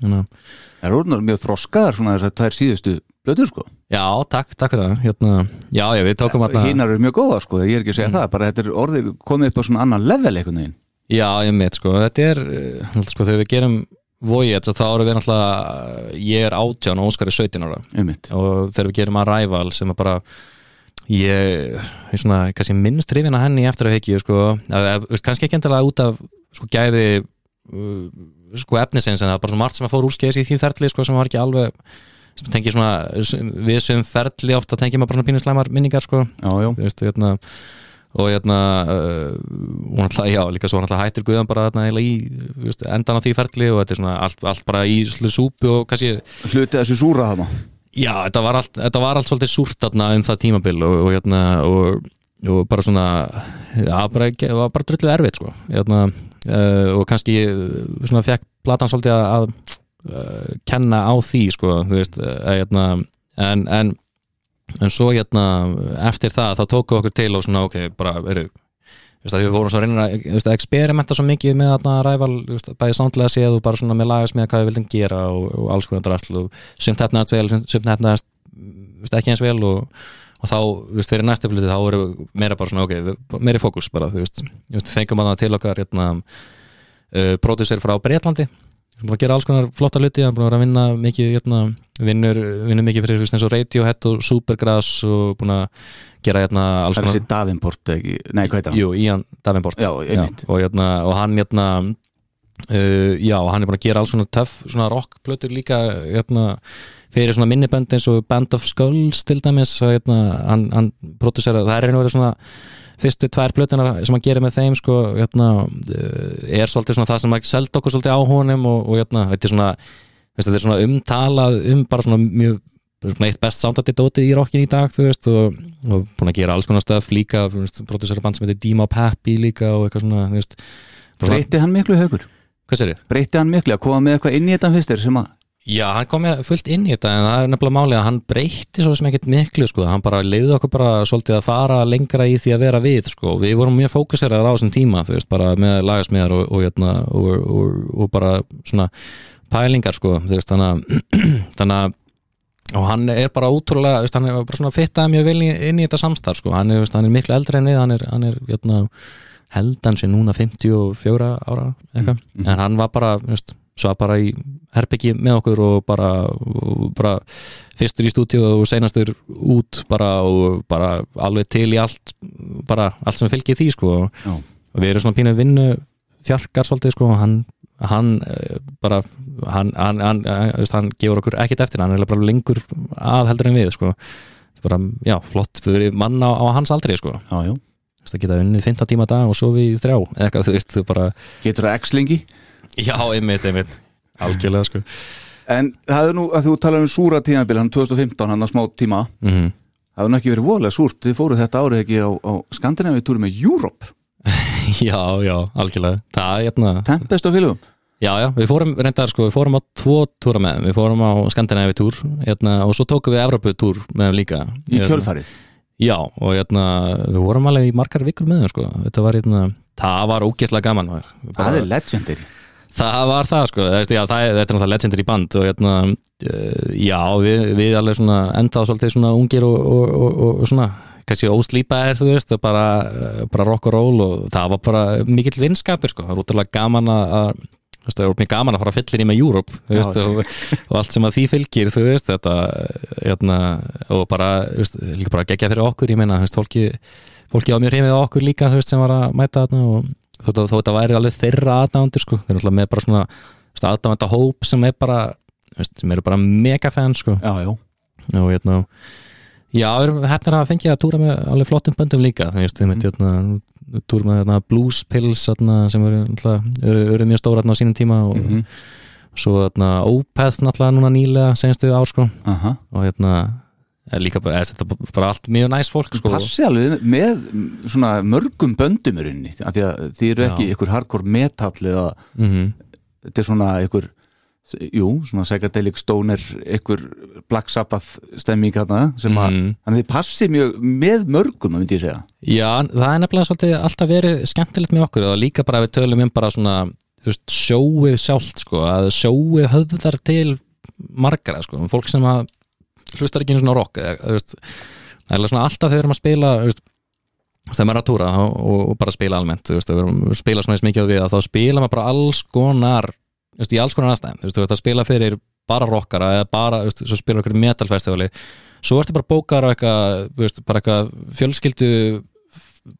[SPEAKER 3] þannig að
[SPEAKER 2] Það er orðnar mjög þroskaðar svona þessar tvær síðustu blöður sko.
[SPEAKER 3] Já, takk, takk fyrir það. Hérna, Já, já, við tókum hérna
[SPEAKER 2] Hinnar eru mjög góða sko, ég er ekki að segja það bara þetta er orðið komið upp á svona annan level veginn.
[SPEAKER 3] Já, ég mitt, sko, þetta er eh, sko, þegar við gerum Voyage þá erum við náttúrulega ég er átján og Óskar er 17 ára.
[SPEAKER 2] Einmitt.
[SPEAKER 3] og þegar við gerum Arrival sem er bara ég, ég svona, kannski minnst hrifin að henni eftir að heikju, sko, að, að, kannski ekki endilega út af sko, gæði uh, sko efnisins en það er bara svona margt sem að fór úrskeiðis í því ferli, sko, sem var ekki alveg sem tengir svona við sem ferli ofta tengir maður bara svona pínuslæmar minningar, sko,
[SPEAKER 2] Já, já,
[SPEAKER 3] þú veist, hérna og hérna uh, hún alltaf, já, líka svo hann alltaf hættir Guðan bara eiginlega í veist, endan á því ferli og þetta er svona allt, allt bara í súpu og kannski
[SPEAKER 2] hluti þessu súra þarna.
[SPEAKER 3] Já, þetta var allt, þetta var allt svolítið súrt þarna um það tímabil og, og hérna og, og bara svona bara, það var bara drullu erfitt sko. Hérna, uh, og kannski uh, svona fekk platan svolítið að, að uh, kenna á því sko, þú veist, uh, hérna en, en en svo hérna eftir það þá tókum við okkur til og svona ok, bara eru við vorum svo að reyna að experimenta svo mikið með þarna ræval, veist, bæði samtlega séð og bara svona með lagas með hvað við vildum gera og, og alls konar drasl og sumt hefnaðast vel, sumt hefnaðast ekki eins vel og, og þá, veist, fyrir næstu plötu þá voru meira bara svona, ok, meiri fókus bara, þú veist, fengum að það til okkar hérna, uh, pródusser frá Breitlandi sem að gera alls konar flotta hluti, hann að vera að vinna mikið, hérna, vinnur, vinnur mikið fyrir, eins og Radiohead og Supergrass og búin að gera hérna alls
[SPEAKER 2] Það er þessi Davenport ekki, nei hvað heitir hann?
[SPEAKER 3] Jú, Ian Davenport
[SPEAKER 2] Já, einmitt.
[SPEAKER 3] og, hérna, og hann hérna uh, já, hann er búin að gera alls svona töff svona rockplötur líka hérna, fyrir svona minnibönd eins og Band of Skulls til dæmis og, hérna, hann, hann pródusera, það er einu verið svona fyrstu tvær plötunar sem hann gerir með þeim sko, hérna, uh, er svolítið svona það sem að selda okkur svolítið á honum og, og hérna, þetta er svona þetta er svona umtalað um bara svona mjög eitt best soundandi dótið í rockin í dag þú veist og, og búin að gera alls konar stöf líka produsera band sem heitir Dima Peppi líka og eitthvað svona veist
[SPEAKER 2] Breytti hann miklu haugur?
[SPEAKER 3] hvað sér ég?
[SPEAKER 2] Breytti hann miklu að koma með eitthvað inn í þetta fyrst þér sem að
[SPEAKER 3] Já, hann kom með fullt inn í þetta en það er nefnilega málið að hann breytti svo sem ekkert miklu sko, hann bara leiði okkur bara svolítið að fara lengra í því að vera við sko, við vorum mjög fókuseraðar á þessum tíma þú veist, bara með lagasmiðar og, og, og, og, og, og bara svona pælingar sko, veist, þannig að og hann er bara ótrúlega, veist, hann er bara svona fittaði mjög vel inn í þetta samstarf sko, hann er, veist, hann er miklu eldri en við, hann er, hann er jötna, held hann sé núna 54 ára eitthvað, en hann var bara svo bara í herbyggi með okkur og bara, og bara fyrstur í stúdíu og seinastur út bara og bara alveg til í allt bara allt sem fylgir því sko.
[SPEAKER 2] Já.
[SPEAKER 3] og við erum svona pínu vinnu þjarkar svolítið sko og hann hann eh, bara hann, hann, hann, hann, veist, hann gefur okkur ekkert eftir hann er bara lengur að heldur en við sko. Bara, já, flott fyrir mann á, á hans aldrei sko.
[SPEAKER 2] Já,
[SPEAKER 3] það geta unnið 15 tíma á dag og svo við þrjá eða eitthvað, þú veist, þú bara
[SPEAKER 2] Getur það x-lengi?
[SPEAKER 3] já, einmitt, einmitt, algjörlega sko.
[SPEAKER 2] En það er nú að þú talar um súra tímabil hann 2015, hann að smá tíma.
[SPEAKER 3] Mm
[SPEAKER 2] Það hefur nú ekki verið voðlega súrt. Þið fóruð þetta árið ekki á, á Skandinavíu túri með Europe?
[SPEAKER 3] Já, já, algjörlega. Það er hérna,
[SPEAKER 2] Tempest á félugum
[SPEAKER 3] já, já, við fórum reyndar sko, við fórum á tvo túra með við fórum á Skandinavi túr hérna, og svo tókum við Evropu túr með líka.
[SPEAKER 2] Í
[SPEAKER 3] Hérna,
[SPEAKER 2] kjölfarið?
[SPEAKER 3] Já, og hérna, við vorum alveg í margar vikur með sko. þetta var hérna, það var ógeðslega gaman var.
[SPEAKER 2] Það er legendary.
[SPEAKER 3] Það var það sko, já, það, er- þetta er náttúrulega legendary band og hérna, uh, já, við, við alveg svona enda á svolítið svona ungir og, og, og, og, svona, kannski óslýpaðir þú veist, bara, eh, bara rock og roll og það var bara mikill vinskapur sko, það er útrúlega gaman að það er mjög gaman að fara fyllir í með þú veist,
[SPEAKER 2] Já.
[SPEAKER 3] og, og allt sem að því fylgir þú veist, þetta hérna, og bara, þú veist, líka bara gegja fyrir okkur, ég meina, þú veist, fólki fólki á mjög á okkur líka, þú veist, sem var að mæta þarna og þó þó þetta væri alveg þeirra aðdándir, sko, þeir eru alltaf með bara svona aðdánda hóp sem er bara þú veist, sem eru bara megafans, sko
[SPEAKER 2] Já, já
[SPEAKER 3] og hérna já, erum hættir að fengja að túra með alveg flottum böndum líka, þú veist, við myndum með hérna, Blues Pills hérna, sem eru, eru, eru mjög stóra hérna, á sínum tíma og
[SPEAKER 2] Mhm.
[SPEAKER 3] svo hérna, Opeth náttúrulega núna nýlega senstu ár, sko
[SPEAKER 2] Aha.
[SPEAKER 3] og hérna, er líka bara, er þetta bara allt mjög næst fólk, sko
[SPEAKER 2] Passi alveg með svona mörgum böndum rauninni af því að þið eru ekki ykkur hardcore metal eða
[SPEAKER 3] mm
[SPEAKER 2] þetta er svona ykkur jú, svona psychedelic stoner ykkur Black Sabbath stemming hérna sem að,
[SPEAKER 3] Mhm.
[SPEAKER 2] þannig að þið passi mjög með mörgum, myndi ég segja
[SPEAKER 3] Já, það er nefnilega svolítið alltaf verið skemmtilegt með okkur og líka bara við tölum um bara svona þú veist, sjóið sjálft sko, að sjóið höfðar til margara sko, fólk sem að hlustar ekki einu svona rock þú veist, það er svona alltaf þegar að spila þú veist, þegar maður er að túra og, og, bara spila almennt þú veist, spila svona eins mikið við að þá spila maður bara alls konar veist, í alls konar aðstæðum, þú veist, þú veist að spila fyrir bara rockara eða bara, þú veist, svo spila okkur metalfestivali svo ertu bara bókar á eitthvað, þú veist, bara eitthvað fjölskyldu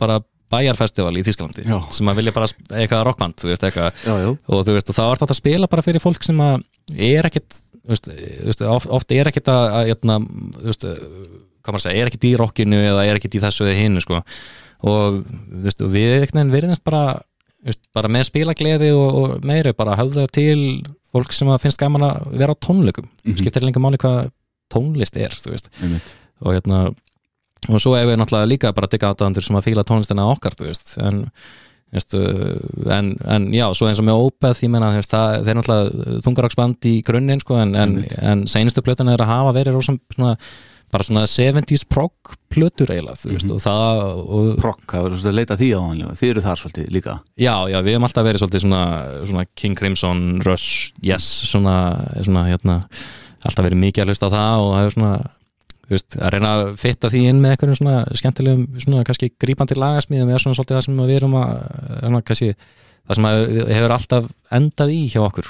[SPEAKER 3] bara bæjarfestival í Þísklandi
[SPEAKER 2] Já.
[SPEAKER 3] sem að vilja bara eitthvað rockband, þú veist, eitthvað
[SPEAKER 2] Já, já,
[SPEAKER 3] og þú veist, og þá er þetta að spila bara fyrir fólk sem að er ekkit þú veist, veist, oft, oft er ekkit að, jötna, þú veist, hvað maður segja er ekkit í rockinu eða er ekkit í þessu eða hinu sko. og þú veist, og við einhvern veginn verðast bara með spilagleði og, og meiri bara höfða til fólk sem að finnst gaman að vera á tónleikum.
[SPEAKER 2] Mhm.
[SPEAKER 3] skiptir lengur máli hvað tónlist er og hérna og svo er við náttúrulega líka bara digga aðdæðandur sem að fíla tónlistina okkar, en, uh, en, en já, svo eins og með Opeth, ég meina, þú veist, það, þeir náttúrulega þungaraksband í grunninn, sko, en, en, seinustu plötuna er að hafa verið rosa svona, bara svona 70s prog plötur eiginlega, þú veist, og það og,
[SPEAKER 2] Prokk, það verður svolítið að leita því á hann þið eru þar svolítið líka.
[SPEAKER 3] Já, já, við hefum alltaf verið svolítið svona, svona King Crimson, Rush, Yes svona, svona, hérna alltaf verið mikið að hlusta á það og það er svona þú veist, að reyna að fitta því inn með einhverjum svona skemmtilegum, svona kannski grípandi lagasmíðum eða svona svolítið það sem við erum að svona, kannski, það sem hefur alltaf endað í hjá okkur.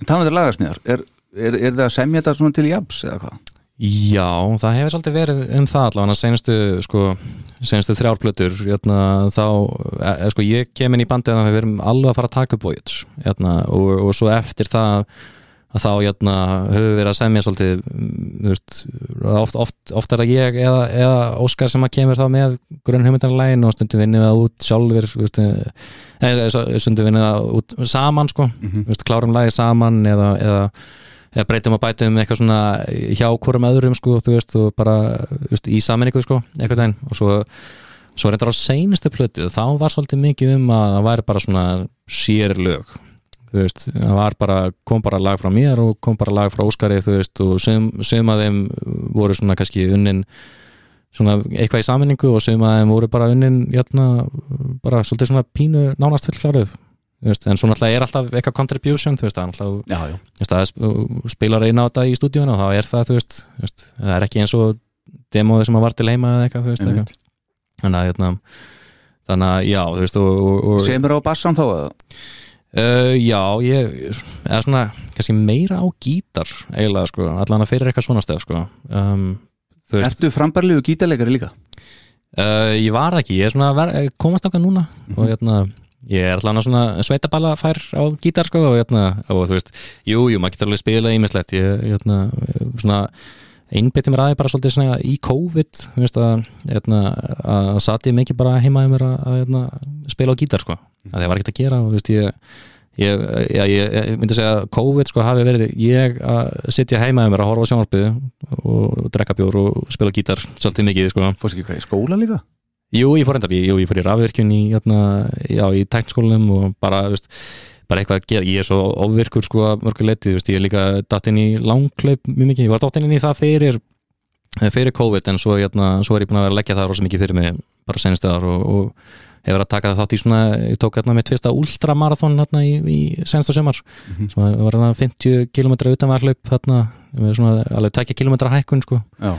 [SPEAKER 2] Þannig að lagarsmiðar, er, er, er það að semja þetta svona til jafs eða hvað?
[SPEAKER 3] Já, það hefur svolítið verið um það allavega senustu, sko, senustu þrjárplötur jötna, þá, e, e, sko, ég kem inn í bandið að við erum alveg að fara að taka upp Voyage jötna, og, og svo eftir það að þá jötna, höfum við verið að semja svolítið, mm, veist oft, oft, oft er það ég eða, eða Óskar sem að kemur þá með grunn hugmyndarlegin og stundum vinnum við það út sjálfur veist, eða stundum vinnum við það út saman sko,
[SPEAKER 2] Mhm.
[SPEAKER 3] þú veist, klárum lagi saman eða, eða eða breytum og bætum eitthvað svona hjá hvorum öðrum sko, þú veist, og bara veist, í saminningu sko, eitthvað tegn og svo, svo reyndar á seinustu plötu þá var svolítið mikið um að það væri bara svona sér lög þú veist, það var bara, kom bara lag frá mér og kom bara lag frá Óskari þú veist, og sum að þeim voru svona kannski unnin svona eitthvað í saminningu og sum að þeim voru bara unnin jæna, bara svolítið svona pínu nánast fullkláruð. þú veist, en svo náttúrulega er alltaf eitthvað contribution, þú veist, það er sp- spilar eina á þetta í stúdíun og þá er það, þú veist, það er ekki eins og demóið sem að var til heima eða eitthvað, veist, eitthvað þannig að, hérna, þannig að, já, þú veist og, og,
[SPEAKER 2] semur á bassan þá eða?
[SPEAKER 3] Uh, já, ég eða svona, kannski meira á gítar eiginlega, sko, allan að fyrir eitthvað svona stef sko. um,
[SPEAKER 2] Ertu frambarlegu gítarleikari líka?
[SPEAKER 3] uh, ég var ekki, ég er svona komast okkar núna og hérna ég er allan að svona sveitaballa fær á gítar sko, og hérna, og þú veist jú, jú, maður getur alveg spila ímislegt ég, hérna, svona einbytti mér aðeins bara svolítið svona í COVID þú veist að, hérna, að satt ég mikið bara heima í mér að, að spila á gítar sko, að það var ekkert að gera og þú veist ég Ég, já, ég, ég myndi segja að COVID sko hafi verið ég að sitja heima um mér að horfa á sjónvarpið og drekka bjór og spila gítar svolítið mikið sko.
[SPEAKER 2] Fórst ekki hvað í skóla líka?
[SPEAKER 3] Jú, ég fór endar, jú, ég fór í rafvirkjun í, hérna, í tæknskólanum og bara, veist, bara eitthvað að gera, ég er svo ofvirkur sko að mörgu leiti, veist, ég er líka datt inn í langklaup mjög mikið, ég var datt inn í það fyrir fyrir COVID en svo, hérna, svo er ég búin að vera að leggja það rosa mikið fyrir mig bara senstu ár og, og hefur að taka það þátt í svona, ég tók hérna mitt fyrsta ultramarathon hérna í, í senstu sömar sem var hérna 50 km utanvarlaup hérna, með svona alveg 2 km hækkun sko.
[SPEAKER 2] Já.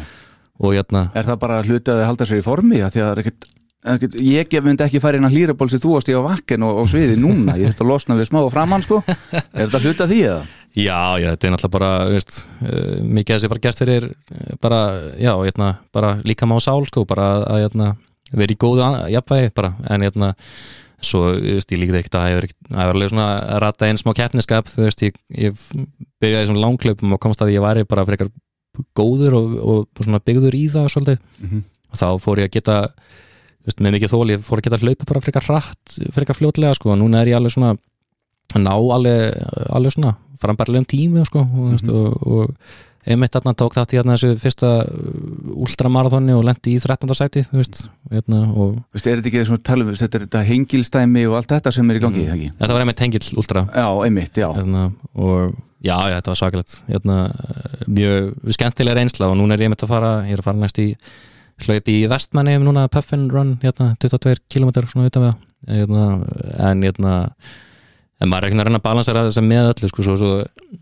[SPEAKER 3] Og hérna,
[SPEAKER 2] Er það bara hluti að þið halda sér í formi? Að að það er ekkert, ekkert, ég myndi ekki fara inn að hlýraból sem þú varst í á vakken og, og sviði núna, ég þurft að losna við smá og framann sko. Er þetta hluti að því eða?
[SPEAKER 3] Já, já, þetta er náttúrulega bara, veist, uh, mikið að þessi bara gert fyrir uh, bara, já, hérna, bara líka má sál, sko, bara að, að hérna, vera í góðu jafnvægi, bara, en hérna, svo, þú veist, ég líkði ekkert að ég var alveg svona að rata einn smá keppniskap, þú veist, ég, ég byrjaði svona langklöpum og komst að ég væri bara frekar góður og, og svona byggður í það svolítið,
[SPEAKER 2] Mhm.
[SPEAKER 3] og þá fór ég að geta, þú veist, með mikið þól, ég fór að geta hlaupa bara frekar hratt, frekar fljótlega, sko, og núna er ég alveg svona að ná alveg, alveg svona frambærlegum tími sko, og, mm -hmm. og, og einmitt þarna tók þátt í hérna, þessu fyrsta ultramarathoni og lendi í 13. sæti þú veist, hérna, og
[SPEAKER 2] Veistu, er þetta ekki svona talum þetta er þetta hengilstæmi og allt þetta sem er í gangi, mm. ekki?
[SPEAKER 3] þetta var einmitt hengill ultra
[SPEAKER 2] Já, einmitt, já.
[SPEAKER 3] hérna, og já, já, þetta var svakalegt hérna, mjög skemmtilega reynsla og núna er ég einmitt að fara, ég er að fara næst í hlaup í vestmanni núna Puffin Run, hérna, 22 km svona utan við það. hérna, en hérna en maður er ekki að reyna að balansera þess að með öllu sko, svo, svo,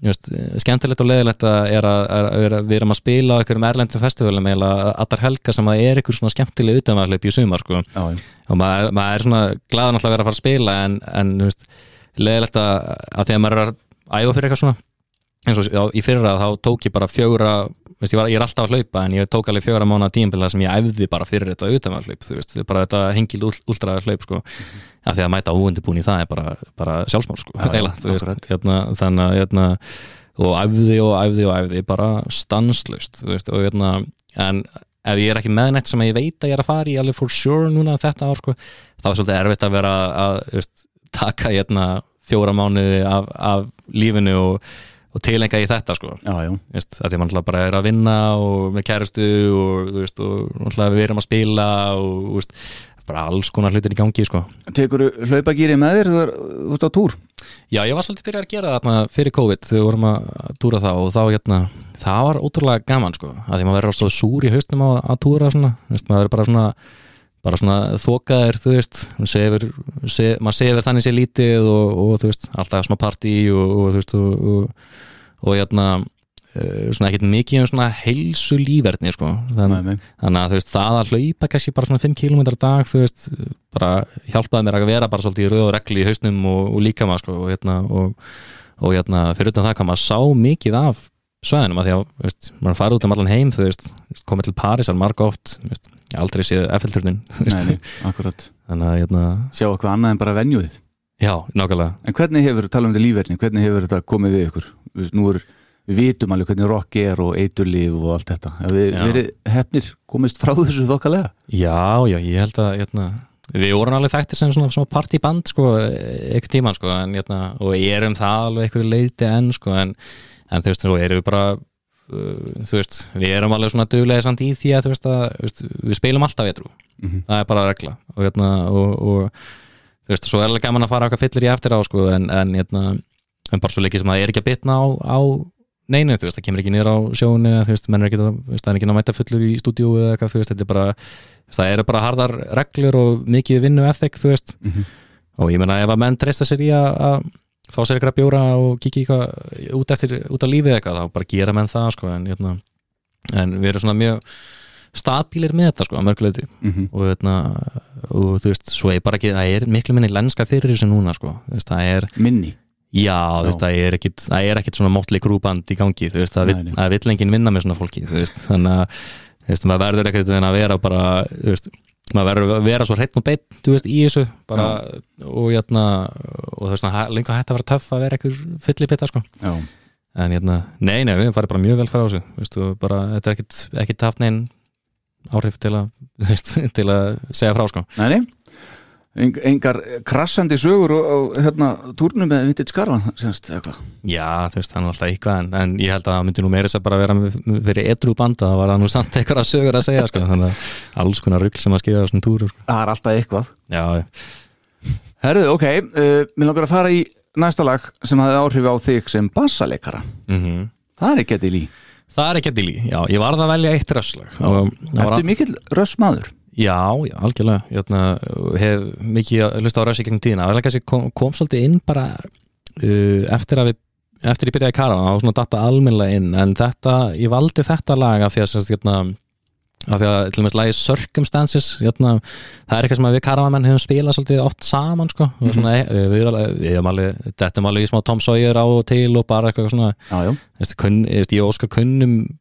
[SPEAKER 3] just, skemmtilegt og leðilegt að, er að, að, að við erum að spila á einhverjum erlendum festivalum eða allar helga sem að er einhver svona skemmtileg utanvæðhlaup í sumar sko.
[SPEAKER 2] já, já.
[SPEAKER 3] og maður, maður er svona glaðan alltaf að vera að fara að spila en, en leðilegt að, að því að maður er að æfa fyrir eitthvað svona eins og já, í fyrra þá tók ég bara fjögra veist, ég, var, ég er alltaf að hlaupa en ég tók alveg fjögra mánu tímpila sem ég æfði bara fyrir þetta utanvæðhlaup þú veist, bara þetta hengil últraðar hlaup sko. Af því að mæta óundibúin í það er bara, bara sjálfsmál sko, veist,
[SPEAKER 2] akkurat.
[SPEAKER 3] hérna, þannig að hérna, og æfði og æfði og æfði bara stanslust veist, og hérna, en ef ég er ekki með neitt sem ég veit að ég er að fara í alveg for sure núna þetta ár sko, þá er svolítið erfitt að vera að veist, taka hérna fjóra mánuði af, af lífinu og, og tilenga í þetta sko
[SPEAKER 2] Já, já.
[SPEAKER 3] veist, að því mann alltaf bara er að vinna og með kærustu og, þú veist, og alltaf við erum að spila og þú veist, bara alls konar hlutir í gangi sko.
[SPEAKER 2] Tekur hlaupagýri með þér þú er út á túr?
[SPEAKER 3] Já, ég var svolítið byrjað að gera þarna fyrir COVID þegar við vorum að túra það og þá hérna, það var ótrúlega gaman sko, að því maður verður alltaf súr í haustum á að túra svona, þú veist, maður er bara svona bara svona þokaðir, þú veist sefur, sef, maður sefur þannig sér lítið og, og þú veist, alltaf smá partí og, og þú veist og, og, og hérna uh, svona ekkert mikið um svona heilsu lífverðni sko, Þann,
[SPEAKER 2] Nei, nei.
[SPEAKER 3] þannig að þú veist, það að hlaupa kannski bara svona 5 km dag, þú veist bara hjálpaði mér að vera bara svolítið í rauð og regli í hausnum og, líka maður sko, og hérna, og, og hérna fyrir utan það hvað maður sá mikið af svæðinum að því að, þú veist, maður farið út um allan heim, þú veist, komið til Parísar marg oft, þú veist, aldrei séð Eiffelturnin, þannig að, hérna,
[SPEAKER 2] Sjá eitthvað annað en bara venjuðið.
[SPEAKER 3] já, nákvæmlega
[SPEAKER 2] En hvernig hefur, tala um þetta lífverðni, hvernig hefur þetta komið við ykkur? Nú er, við vitum alveg hvernig rock er og eiturlíf og allt þetta. Við verið hefnir, komist frá þessu þokkalega?
[SPEAKER 3] Já, já, ég held að hérna, við vorum alveg þekktir sem svona, svona partyband sko, eitthvað tíman sko, en, hérna, og ég erum það alveg eitthvað leiti enn sko, en en þú veist, svo erum við bara þú veist, við erum alveg svona duglega samt í því að þú veist að veist, við spilum alltaf vetrú, það er bara regla. Og hérna og, og þú veist, svo er alveg gaman að fara okkar fyllir í eftir á sko, en, en hérna, en bara svo leikið sem að það er ekki að bitna á, á neinu, þú veist, það kemur ekki niður á sjónu þú veist, menn er ekki, að- það er ekki að mæta fullur í stúdíu eða eitthvað, þú veist, þetta er bara það eru bara harðar reglur og mikið vinnu ethik, þú veist. Og ég meina ef að menn treysta sér í að fá sér eitthvað bjóra og kikið eitthvað út eftir, út af lífið eitthvað þá bara gera menn það, sko, en hérna en við erum svona mjög stabílir með þetta, sko, að mörguleiti
[SPEAKER 2] Mhm.
[SPEAKER 3] og, hérna, og þú veist, svo er bara ekki það er miklu minni lenska fyrir þessu núna, sko veist, það er
[SPEAKER 2] Minni?
[SPEAKER 3] Já, þú veist, það er ekkit, það er ekkit svona mótli grúband í gangi, þú veist, það vill, enginn vinna með svona fólki, þú veist, þannig að, þú veist, maður verður ekkert að vera bara, þú veist, maður verður að vera svo hreitt og beitt, þú veist, í þessu, bara, og hérna, og það er lengur hægt að vera töff að vera ekkur fyllipitta, sko,
[SPEAKER 2] Já,
[SPEAKER 3] en hérna, nei, nei, við farið bara mjög vel frá þessu, þú veist, og bara, þetta er ekkit, ekkit haft neinn áhrif til að, veist, til að segja frá, sko.
[SPEAKER 2] nei, nei Engar krassandi sögur og, og hérna, túrnum með vintage skarvan semst, eitthvað
[SPEAKER 3] Já, þú veist, það er nú alltaf eitthvað en, en ég held að það myndi nú meira þess að bara vera fyrir edru banda, það var það nú samt eitthvað að sögur að segja, sko, þannig að alls konar rugl sem að skeiða á svona túru, sko.
[SPEAKER 2] Það er alltaf eitthvað.
[SPEAKER 3] Já,
[SPEAKER 2] Herðu, ok, uh, mér langar að fara í næsta lag sem hafði áhrif á þig sem bassaleikara.
[SPEAKER 3] Mm
[SPEAKER 2] Það er ekki að til í
[SPEAKER 3] það er ekki að dili, já, ég varð að velja eitt rösslag. Það var
[SPEAKER 2] Ertu mikill rössmaður?
[SPEAKER 3] Já, já, algjörlega. Jötna, hef mikið að hlusta á rössi gegn tíðina. Það kannski kom, kom svolítið inn bara uh, eftir að við eftir ég byrjaði Kara og svona datta almennlega inn. En þetta, ég valdi þetta lag af því að semst, jötna, af því að til og með lagi Circumstances jötna, það er eitthvað sem við Karavamenn hefum spilað svolítið oft saman sko, mm -hmm. svona, við, við, við, við erum alveg, þetta er alveg í smá Tom Sawyer á og til og bara eitthvað svona
[SPEAKER 2] Já, já,
[SPEAKER 3] kunn, ég, veist, ég óska kunnum eh,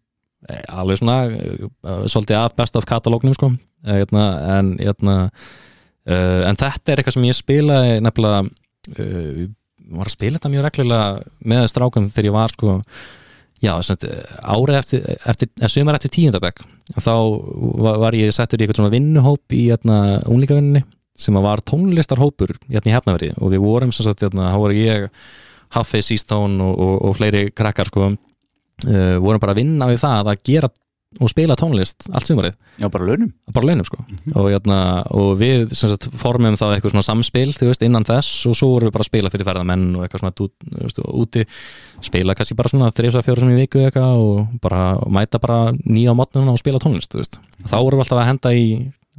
[SPEAKER 3] alveg svona uh, svolítið af best of katalógnum sko. Eh, hérna, en hérna, uh, en þetta er eitthvað sem ég spilaði nefnilega uh, var að spila þetta mjög reglulega með strákum þegar ég var sko, já, sem, árið eftir, eftir eh, sumar eftir tíundabæk þá var, ég settur í eitthvað svona vinnuhóp í hérna, unglíkavinninni sem var tónlistarhópur í hefnaverði og við vorum sem sagt, þá var ég Haffi, Seastone og, og, og fleiri krakkar sko, uh, vorum bara að vinna við það að gera og spila tónlist allt sumarið,
[SPEAKER 2] já, bara launum.
[SPEAKER 3] Bara launum sko. Og, hérna, og við sagt, formum þá eitthvað svona samspil veist, innan þess og svo vorum við bara að spila fyrir ferðamenn og eitthvað svona þú veist, úti. Spila kannski bara svona þrjus að fjóra sem í viku eitthvað og bara og mæta bara nýja á mótnuna og spila tónlist þú veist. þá vorum við alltaf að henda í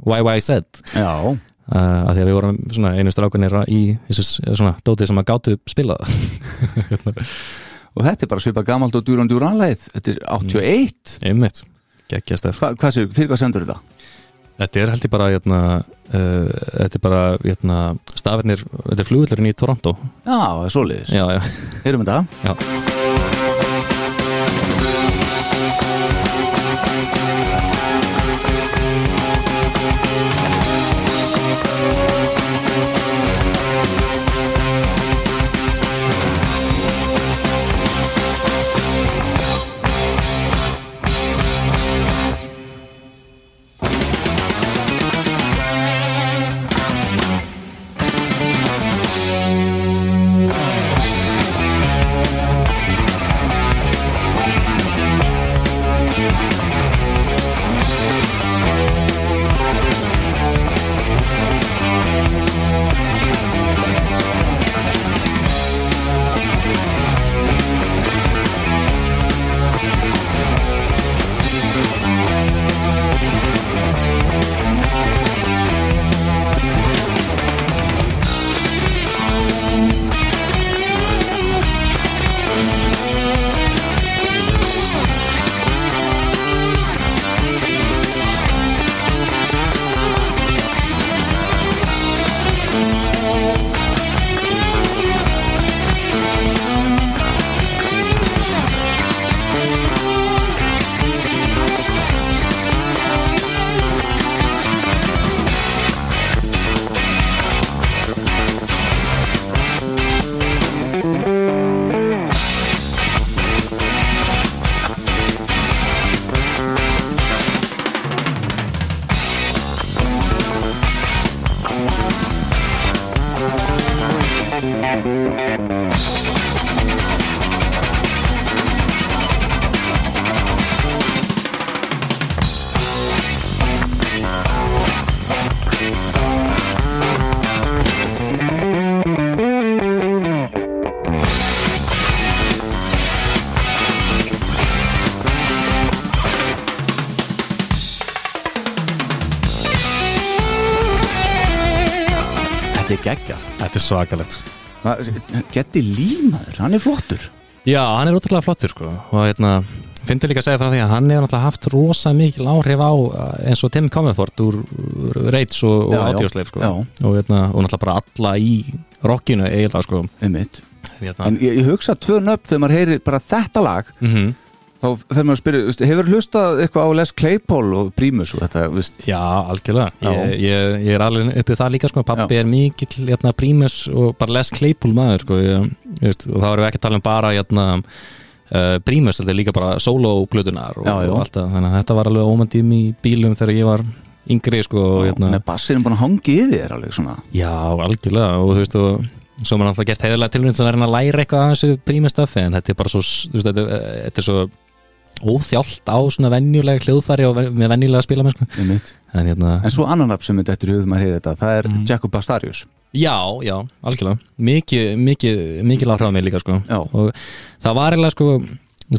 [SPEAKER 3] YYZ
[SPEAKER 2] Já,
[SPEAKER 3] uh, að því að við vorum svona einu strákunir í þessu svona dótið sem að gátu spilað
[SPEAKER 2] og þetta er bara svipa gamalt og dúran dúranleið Þetta er 81
[SPEAKER 3] einmitt, geggjastef
[SPEAKER 2] Hva, hvað sér, fyrir hvað sendur þetta?
[SPEAKER 3] Þetta er held ég bara hérna, uh, þetta er bara hérna, stafirnir, þetta er flugullurinn í Toronto.
[SPEAKER 2] Já, það er
[SPEAKER 3] Já, já,
[SPEAKER 2] heyrum þetta.
[SPEAKER 3] Já
[SPEAKER 2] er
[SPEAKER 3] svakalegt sko.
[SPEAKER 2] Það- Geddi límaður, hann er flottur
[SPEAKER 3] Já, hann er ótrúlega flottur sko. og hérna, finnst líka að segja frá því að hann hefur náttúrulega haft rosa mikil áhrif á uh, eins og Tim Comerford úr, Reits og. Audiosleif sko. Og, hérna, og náttúrulega bara alla í rockinu eiginlega sko. hérna.
[SPEAKER 2] En ég, ég hugsa tvö nöfn þegar maður heyrir bara þetta lag
[SPEAKER 3] mm
[SPEAKER 2] þá fer maður að spyrja, hefur hlustað eitthvað á Les Claypool og Primus og þetta, veist,
[SPEAKER 3] Já, algjörlega
[SPEAKER 2] Já.
[SPEAKER 3] Ég, ég, ég er alveg uppið það líka sko. pappi
[SPEAKER 2] Já.
[SPEAKER 3] er mikill hérna, prímus og bara Les Claypool maður sko. ég, veist, og þá erum við ekki að tala um bara hérna, uh, prímus, þetta er líka bara solo-blutunar og,
[SPEAKER 2] Já, já.
[SPEAKER 3] og allt það þannig að þetta var alveg ómandið í bílum þegar ég var yngri sko, og, hérna,
[SPEAKER 2] með bassinu búin að hangi yfir þér alveg svona
[SPEAKER 3] Já, algjörlega og þú veist og svo maður alltaf gert heiðilega tilvægt að læra eitthvað af þessu prímustöfi en þetta er bara svo, þú veist, þetta er svo óþjált á svona venjulega hljóðfæri og með venjulega spilamennsku. En hérna,
[SPEAKER 2] En svo annan nafn sem er þetta í hugum að heyra þetta það er
[SPEAKER 3] Mhm.
[SPEAKER 2] Jacob Bastarius.
[SPEAKER 3] Já, já, algjörlega. Mikið, mikið, mikið láhrif á mig líka sko. Og það var eiginlega sko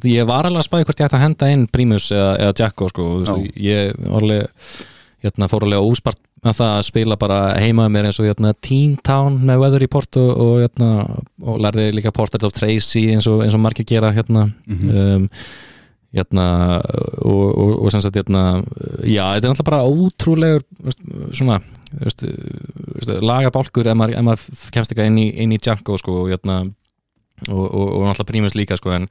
[SPEAKER 3] ég var alveg að spæði hvort ég ætti að henda inn Primus eða, eða Jacko sko ég var alveg hérna, fór alveg óspart með það að spila bara heimaði mér eins og hérna, Teen Town með Weather Report og, og, hérna, og lærði líka Portrait of Tracy eins og, eins og margir gera hérna. Um, hérna og, og, og sem sagt hérna já, þetta er náttúrulega bara ótrúlegur svona lagabálkur ef maður, maður kemst ekki inn í, inn í Django sko, og, hérna, og, og, náttúrulega Primus líka sko, en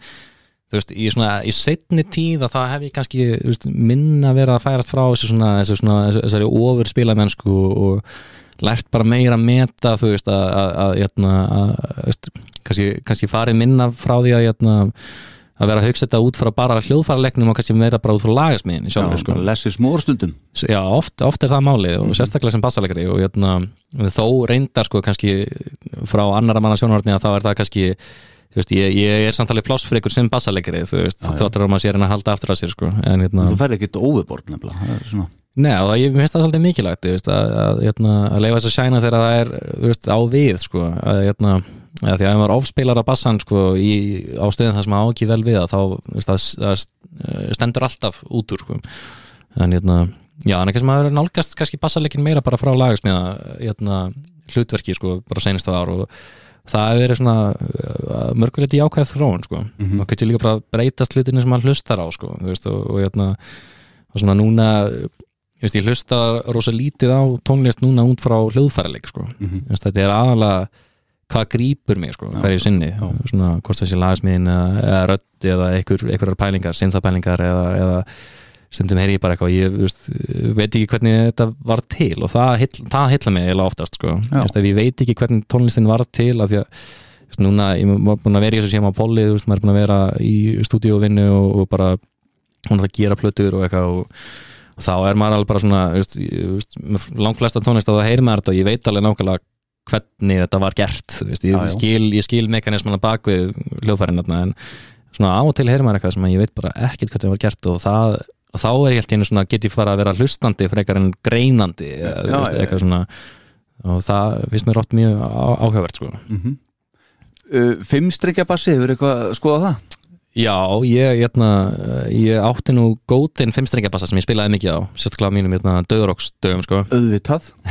[SPEAKER 3] þú veist, í svona í setni tíð að það hef ég kannski veist, minna verið að færast frá þessu svona, þessu svona, þessari ofur spilamennsku og, lært bara meira að meta þú veist, að, að, að, kannski, kannski farið minna frá því að að vera að hugsa þetta út frá bara hljóðfæralegnum og kannski meira bara út frá lagasmiðin sjálfur, sko.
[SPEAKER 2] Lessi smórstundum
[SPEAKER 3] Já, oft, oft er það málið og sérstaklega sem bassalegri og hérna, þó reyndar sko kannski frá annara manna sjónvarni að þá er það kannski veist, ég, ég er samtalið plássfrekur sem bassalegri þú veist, þáttur að maður sér en að halda aftur að sér sko, en hérna,
[SPEAKER 2] Þú færði ekki overbord nefnilega er
[SPEAKER 3] neða, það, ég finnst það svolítið mikilvægt veist, að, að, hérna, að leifa þess að sjæna þegar það er veist, á við sko, að, hérna, að því að ef maður ofspilar að bassan sko, í, á stöðin það sem á ekki vel við þá veist, stendur alltaf út úr sko. en hérna, já, en ekki sem að vera nálgast kannski bassalekin meira bara frá lagasmiða hlutverki sko, bara senastu ár og það verið svona mörgulegt í ákveð þróun sko.
[SPEAKER 2] Mhm.
[SPEAKER 3] og getur líka bara að breytast hlutinu sem maður hlustar á sko, og, og, hérna, og svona núna ég, veist, ég hlusta rosa lítið á tónlist núna út frá hljóðfæraleik sko. Þú veist, þetta er aðalega hvað grípur mig sko, hverju sinni. Svona hvort þessi lagasmiðin eða, eða rödd eða einhver, einhverjar pælingar, sinnþapælingar eða, eða stundum heyri ég bara eitthvað ég veist, veit ekki hvernig þetta var til og það, það hitla mig eða oftast sko. Veist, ég veit ekki hvernig tónlistin var til af því að veist, núna, ég er búin að vera í þessu sem á Polly, maður er búin að vera í stúdíóvinnu og, og bara hún er að gera plötur og eitthvað og, og þá er maður alveg bara svona veist, veist, með langflesta tónlist að það heyri maður þetta og ég veit alveg nákvæmlega hvernig þetta var gert veist, ég,
[SPEAKER 2] Já, já.
[SPEAKER 3] skil, ég skil mekanisman að bak við hljóðfærin en svona á og til heyri maður eitthvað sem ég veit bara ekkert hvernig það var gert og það og þá er ég einu svona, get ég fara að vera hlustandi frekar en greinandi
[SPEAKER 2] Já,
[SPEAKER 3] veist, eitthvað svona og það finnst mér rótt mjög áhugavert sko.
[SPEAKER 2] mm uh, Fimmstrykja bassi, hefur eitthvað að skoða það?
[SPEAKER 3] Já, ég, hérna, ég átti nú góðinn fimmstrengjabassa sem ég spilaði mikið á sérstaklega á mínum hérna, döðróksdögum sko.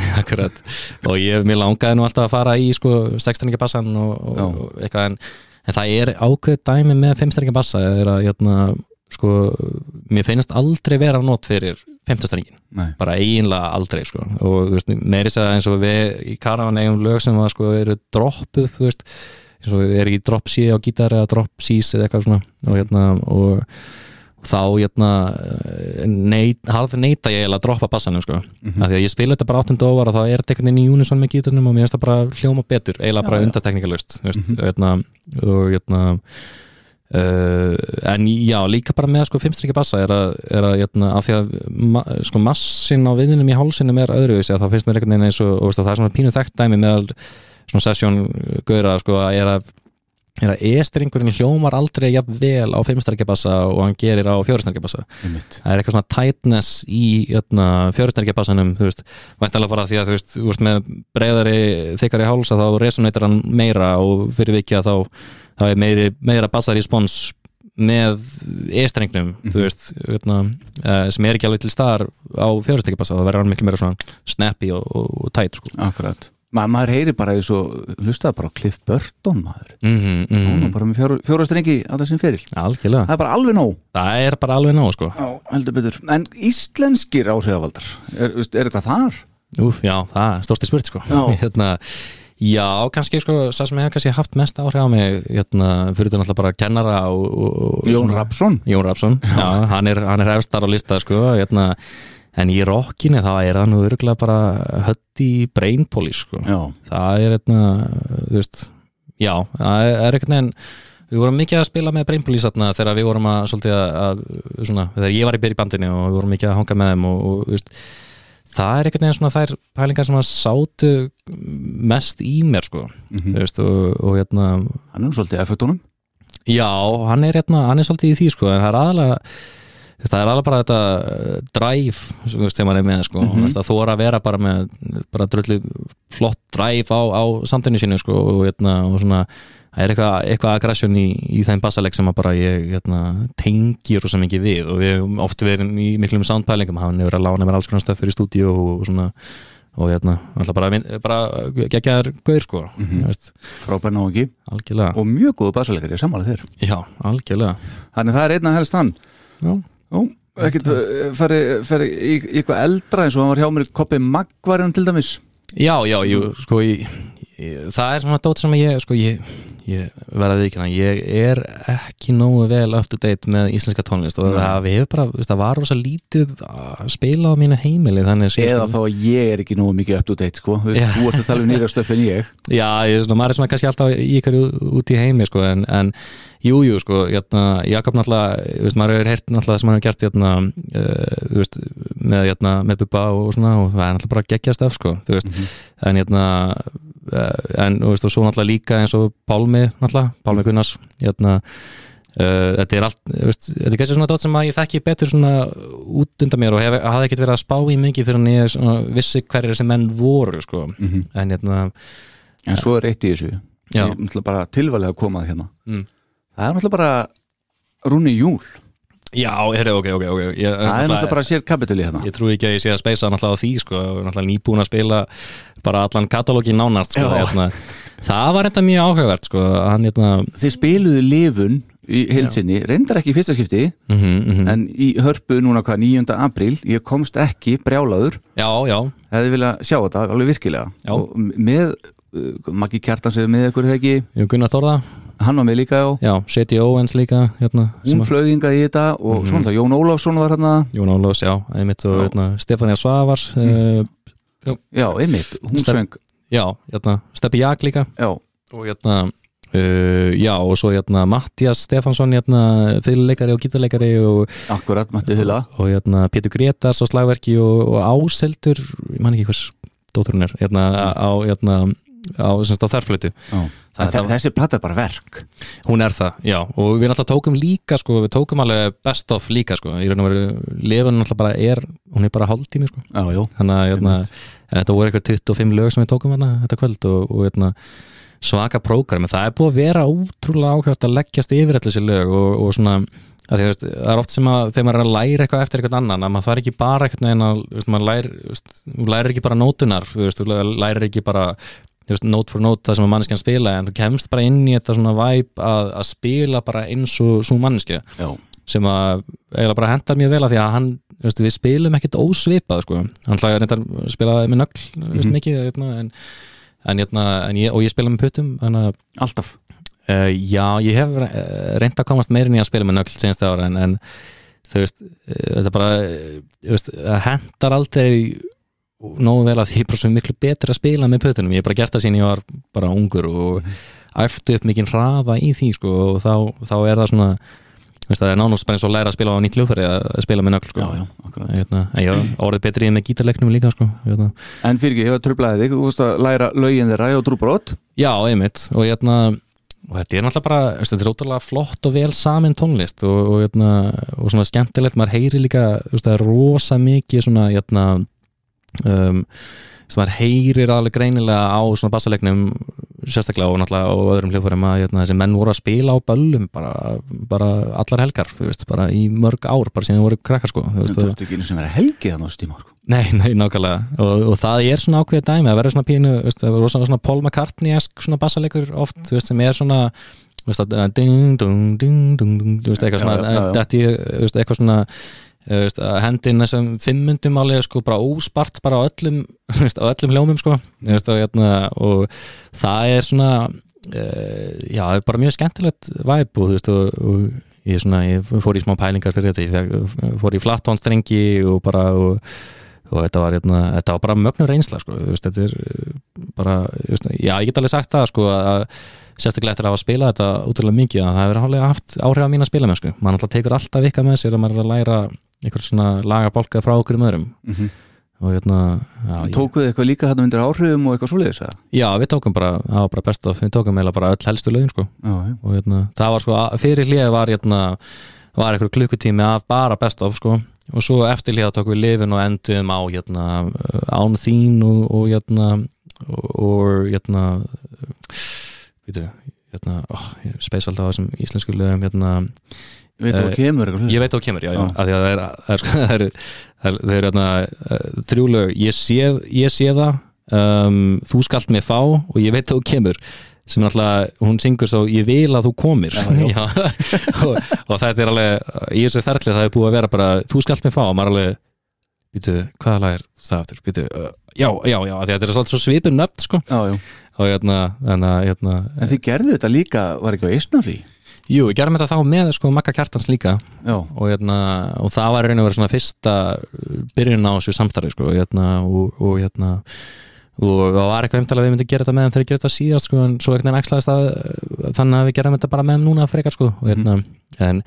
[SPEAKER 3] Akkurat og ég, mér langaði nú alltaf að fara í sko, sexstrengjabassan og, og, og eitthvað en, en það er ákveð dæmi með fimmstrengjabassa er að hérna, sko, mér finnst aldrei vera nót fyrir fimmtastrengin
[SPEAKER 2] Nei.
[SPEAKER 3] bara eiginlega aldrei sko. og þú veist, meiri segja eins og við í Karavan eigum lög sem var, sko, eru droppuð þú veist, eins og erum ekki drop C á gítar eða drop Cs eða eitthvað svona. Og hérna og, og þá hérna neit, harð neita ég að droppa bassanum sko,
[SPEAKER 2] Mhm.
[SPEAKER 3] af því að ég spila þetta bara áttundu óvar og þá er þetta einhvern veginn í unison með gítarnum og mér finnst það bara hljóma betur eiginlega bara undarteknikalust þú veist, hérna, og hérna Uh, en já, líka bara með sko fimmstrykja bassa er að, er að, hérna, að því að ma sko massin á viðinum í hálsinum er öðruvísi að þá finnst mér einhvern veginn eins og, og veist, það er svona pínu þekkt dæmi meðal svona sesjón gauðra sko að er að er að e-stringurinn hljómar aldrei jafn vel á fimmstrykja bassa og hann gerir á fjóristrykkja bassa
[SPEAKER 2] Einmitt.
[SPEAKER 3] það er eitthvað svona tightness í hérna, fjóristrykkja bassanum þú veist, væntalega bara því að þú veist, þú veist með breyðari, þykkari háls að þá resonator hann meira og fyrir vikið að þá þá er meiri, meira bassarespons með e-strengnum þú veist, hérna, uh, sem er ekki alveg til staðar á fjóristrykkja bassa, það verður hann miklu meira svona snappy og, og tight sko.
[SPEAKER 2] Akkurat Ma, maður heyri bara eins og hlustaði bara Cliff Burton maður.
[SPEAKER 3] Mm -hmm,
[SPEAKER 2] Hún er bara með fjóra, fjóra strengi að þessum fyrir
[SPEAKER 3] algjörlega,
[SPEAKER 2] Það er bara alveg nóg.
[SPEAKER 3] Það er bara alveg nóg sko.
[SPEAKER 2] Já, En íslenskir áhrifavaldar Er, er eitthvað þar?
[SPEAKER 3] Úf, já, það er stórsti spurt sko.
[SPEAKER 2] Já.
[SPEAKER 3] hérna, já, kannski sko, það sem hefur kannski haft mest áhrif á mig hérna, fyrir þetta náttúrulega bara kennara og, og,
[SPEAKER 2] Jón Rapsson
[SPEAKER 3] Jón Rapsson, já, hann er, er efstar á lista sko, hérna, en í rockinu þá er það nú örgulega bara hött í brainpolis sko. Það er hérna, þú veist já, það er einhvern veginn við vorum mikið að spila með brainpolis þarna þegar við vorum að, svolítið að, svona, þegar ég var í byrja í bandinu og við vorum mikið að hanga með þeim og, og þú veist, það er einhvern veginn svona þær pælingar sem að sátu mest í mér sko, þú veist, og, og hérna
[SPEAKER 2] hann er svolítið effektunum
[SPEAKER 3] Já, hann er, hérna, hann er svolítið í því sko, en það er aðalega það er aðalega bara þetta drive þú veist, þegar maður er með sko, mm -hmm. það þóra að vera bara með bara dröllu flott drive á, á samtinu sínu sko, og, hérna, og svona, það er eitthvað, eitthvað aggression í, í þeim bassaleg sem að bara ég hérna, tengir rosa mikið við. Og við oft verið í miklum soundpælingum. Hann hefur að lána mér alls konar stöð fyrir stúdíu og, svona og hérna, alltaf bara, bara geggjaður gaur sko, mm -hmm.
[SPEAKER 2] Frábær ná ekki
[SPEAKER 3] algjörlega.
[SPEAKER 2] Og mjög góðu basalegari, ég sammála þér.
[SPEAKER 3] Já, algjörlega.
[SPEAKER 2] Þannig það er einna helst hann.
[SPEAKER 3] Já,
[SPEAKER 2] Jú, ekkert uh, fari, fari í, eitthvað eldra eins og hann var hjá mér í koppi Magvarinn til dæmis.
[SPEAKER 3] Já, já, jú, sko ég, það er svona dót sem ég, sko ég, ég verða því ekki ég er ekki nógu vel up to date með íslenska tónlist og það við hefur bara, það var rosa lítið að spila á mínu heimili þannig
[SPEAKER 2] Eða
[SPEAKER 3] sko,
[SPEAKER 2] þá að ég er ekki nógu mikið up to date sko. Þú ert að tala um nýra stöff en ég.
[SPEAKER 3] Já, ég, svona, maður er svona kannski alltaf í ykkur út í heimi, sko, en, en jú, jú, sko, jæna, Jakob náttúrulega, veist, maður hefur heyrt náttúrulega sem hann hefur gert, jæna, uh, þú veist, með, jæna, með Bubba og svona, og það er náttúrulega bara geggja stöf, sko, þú veist, en, jæna, uh, en, þú veist, og svo náttúrulega líka eins og Pálmi, náttúrulega, Pálmi Gunnars, jæna, Uh, þetta er allt, veist, þetta er kannski svona dót sem að ég þekki betur svona út undan mér og hef, hafði ekkert verið að spá í mikið fyrir en ég svona, vissi hverjir þessi menn voru sko.
[SPEAKER 2] Mhm.
[SPEAKER 3] en hérna
[SPEAKER 2] En svo er eitt í þessu
[SPEAKER 3] Já.
[SPEAKER 2] Ég er náttúrulega bara tilvalið að koma að hérna
[SPEAKER 3] Mm.
[SPEAKER 2] Það er náttúrulega bara Rúni Júl
[SPEAKER 3] Já, heyrðu, ok, ok, ok. Ég,
[SPEAKER 2] Það er náttúrulega bara sér kapituli hérna.
[SPEAKER 3] Ég trúi ekki að ég sé að speisa náttúrulega á því sko, náttúrulega nýbúin að spila bara allan katalógi nánast sko, hérna. Það var þetta mjög áhugavert sko, hann hérna
[SPEAKER 2] Þeir spiluðu lifun í heilsinni Reyndar ekki í fyrsta skipti
[SPEAKER 3] mm -hmm,
[SPEAKER 2] En í hörpu núna hvað 9. apríl Ég komst ekki brjálaður.
[SPEAKER 3] Já, já,
[SPEAKER 2] Hefði vilja sjá þetta alveg virkilega. Með uh, Maggi Kjartans eða með ykkur þegar ekki?
[SPEAKER 3] Jón Gunnar Þórða
[SPEAKER 2] Hann var með líka já.
[SPEAKER 3] Já, Seti Ówens líka hérna, sem
[SPEAKER 2] Hún
[SPEAKER 3] að-
[SPEAKER 2] flöginga í þetta Og
[SPEAKER 3] Mhm.
[SPEAKER 2] svona það Jón Ólafsson var hérna.
[SPEAKER 3] Jón Ólafs, já, einmitt og hérna, Stefania Svavars uh,
[SPEAKER 2] Já, einmitt Hún
[SPEAKER 3] Stef-
[SPEAKER 2] söng.
[SPEAKER 3] Já, hérna, Steppi Jak líka.
[SPEAKER 2] Já.
[SPEAKER 3] Og hérna Uh, já og svo hérna Mattias Stefansson hérna fyrirleikari og gítarleikari og,
[SPEAKER 2] Akkurat, Matti Hula
[SPEAKER 3] og hérna Pétur Gretars á slagverki og, og Áseldur, ég man ekki hvers dótturinn er, hérna á hérna á, á þærflötu
[SPEAKER 2] þessi platta er bara verk.
[SPEAKER 3] Hún er það, já, og við náttúrulega tókum líka sko, við tókum alveg best of líka sko, í raun og veru, lefun náttúrulega bara er hún er bara hálftími sko,
[SPEAKER 2] Já, já
[SPEAKER 3] þannig að hérna, þetta voru eitthvað 25 lög sem við tókum hérna, þetta kvöld og, og hérna, svaka prógram, það er búið að vera ótrúlega áhört að leggjast yfir allir þessi lög og, og svona, að veist, það er oft sem að þegar maður er að læra eitthvað eftir eitthvað annan að maður þarf ekki bara eitthvað en að, maður læri, lærir ekki bara nótunar, þú lærir ekki bara veist, note for note það sem að manneskjan spila en þú kemst bara inn í þetta svona væp að, að spila bara eins og svo manneskja
[SPEAKER 2] Já,
[SPEAKER 3] sem að eiginlega bara hendar mjög vel að því að hann, veist, við spilum ekkit ósvipað sko, hann hlaði reyndar spilaði með nögl, mm veist mikið hérna, en, en, hérna, en ég, og ég spila með að
[SPEAKER 2] alltaf?
[SPEAKER 3] Uh, já, ég hef uh, reynd að komast meirin í að spila með nögl senast ára en, en þú veist, uh, þetta bara veist, hendar aldrei nógu vel að ég er bara svo miklu betur að spila með puttunum, ég hef bara gert það sín ég var bara ungur og æftu upp mikinn hraða í því sko, og þá, þá er það svona veist, það er nánast bara eins og læra að spila á nýtt hljóðfæri að spila með nögl sko.
[SPEAKER 2] Já, já, akkurat
[SPEAKER 3] Hérna, en ég var orðið betri með gítarleiknum líka sko. hérna.
[SPEAKER 2] En fyrir ekki, hefur tröflaðið þig, þú veist að læra lögin þeirra og trúbrót
[SPEAKER 3] Já, einmitt og, hérna, og þetta er náttúrulega bara veist, þetta er ótrúlega flott og vel samin tónlist og, og, hérna, og svona skemmtilegt maður heyri líka, það er rosa mikið svona hérna, um, sem maður heyrir alveg greinilega á svona bassalegnum sérstaklega og náttúrulega á öðrum hljóðfærum að hérna, þessi menn voru að spila á böllum bara, bara allar helgar veist, bara í mörg ár, bara síðan voru krakkar sko, þú veist,
[SPEAKER 2] Þú
[SPEAKER 3] og,
[SPEAKER 2] ert ekki einu sem vera helgið þannig á stíma sko.
[SPEAKER 3] nei, nei, nákvæmlega og, og það er svona ákveðið dæmi að vera svona pínu, veist, það verður svona, svona Paul McCartney-esk svona bassalegur oft, þú veist, sem er svona ding, dung, ding, dung, dung, þú veist, eitthvað svona þetta veist, eitthvað svona veist, að hendin þessum fimmundum alveg sko bara óspart bara á öllum veist, á öllum hljómum sko. Veist, og, hérna, og það er svona uh, já, bara mjög skemmtilegt væp og og, og ég, svona, ég fór í smá pælingar fyrir þetta. Ég fór í flattónstrengi og bara og, þetta var, hérna, þetta var bara mögnur reynsla sko, þetta er uh, bara, já, ég get alveg sagt það sko að sérstaklega eftir að hafa spilað þetta útrúlega mikið að það hefur hálflega haft áhrif á mína spila með sko, mann alltaf tekur alltaf ykkar með sér að maður er að læra einhver svona lagabálka frá okkur um öðrum
[SPEAKER 2] Mhm.
[SPEAKER 3] og hérna ég,
[SPEAKER 2] Tókuðu eitthvað líka þarna undir áhrifum og eitthvað svoleiðis eða?
[SPEAKER 3] já, við tókum bara, það var bara best að við tókum eiginlega bara öll helstu lögin sko
[SPEAKER 2] Já,
[SPEAKER 3] og hérna, það var sko, fyrir hlið var hérna, var eitthvað klukkutími af bara best of sko og svo eftir hlið tókum við lifin og endum á hérna, án þín og, og hérna og, hérna veitu, hérna oh, ég speis alltaf á þessum íslensku lögum hérna,
[SPEAKER 2] Veit þú
[SPEAKER 3] Eh,
[SPEAKER 2] að kemur
[SPEAKER 3] ég veit þá kemur, já, já,
[SPEAKER 2] Já.
[SPEAKER 3] því að það er, það er, það er, það er, það þrjú lög, ég sé, ég sé það um, þú skalt mig fá og ég veit þá kemur. Sem alltaf, hún syngur svo ég vil að þú komir. Já, og, og þetta er alveg, í þessu ferli það er búið að vera bara, þú skalt mig fá. Og maður alveg, býtu, hvaða lag er það aftur, býtu, uh, já, já, já að þetta er svolítið svo svipur nöfn, sko.
[SPEAKER 2] Já, já.
[SPEAKER 3] og hérna, hérna, hérna
[SPEAKER 2] En þið gerðu þetta líka, var ekki á Eistnafí?
[SPEAKER 3] Jú, við gerum þetta þá með, sko, Magga Kjartans líka. Og, hérna, og það var raun og verið svona fyrsta byrjun á þessu samstarfi sko, hérna, og, og, hérna, og það var eitthvað umtalað að við myndum gera þetta með þeim þegar við gerum þetta síðast sko, en svo einhvern veginn æxlaðist að þannig að við gerum þetta bara með núna frekar sko, hérna, en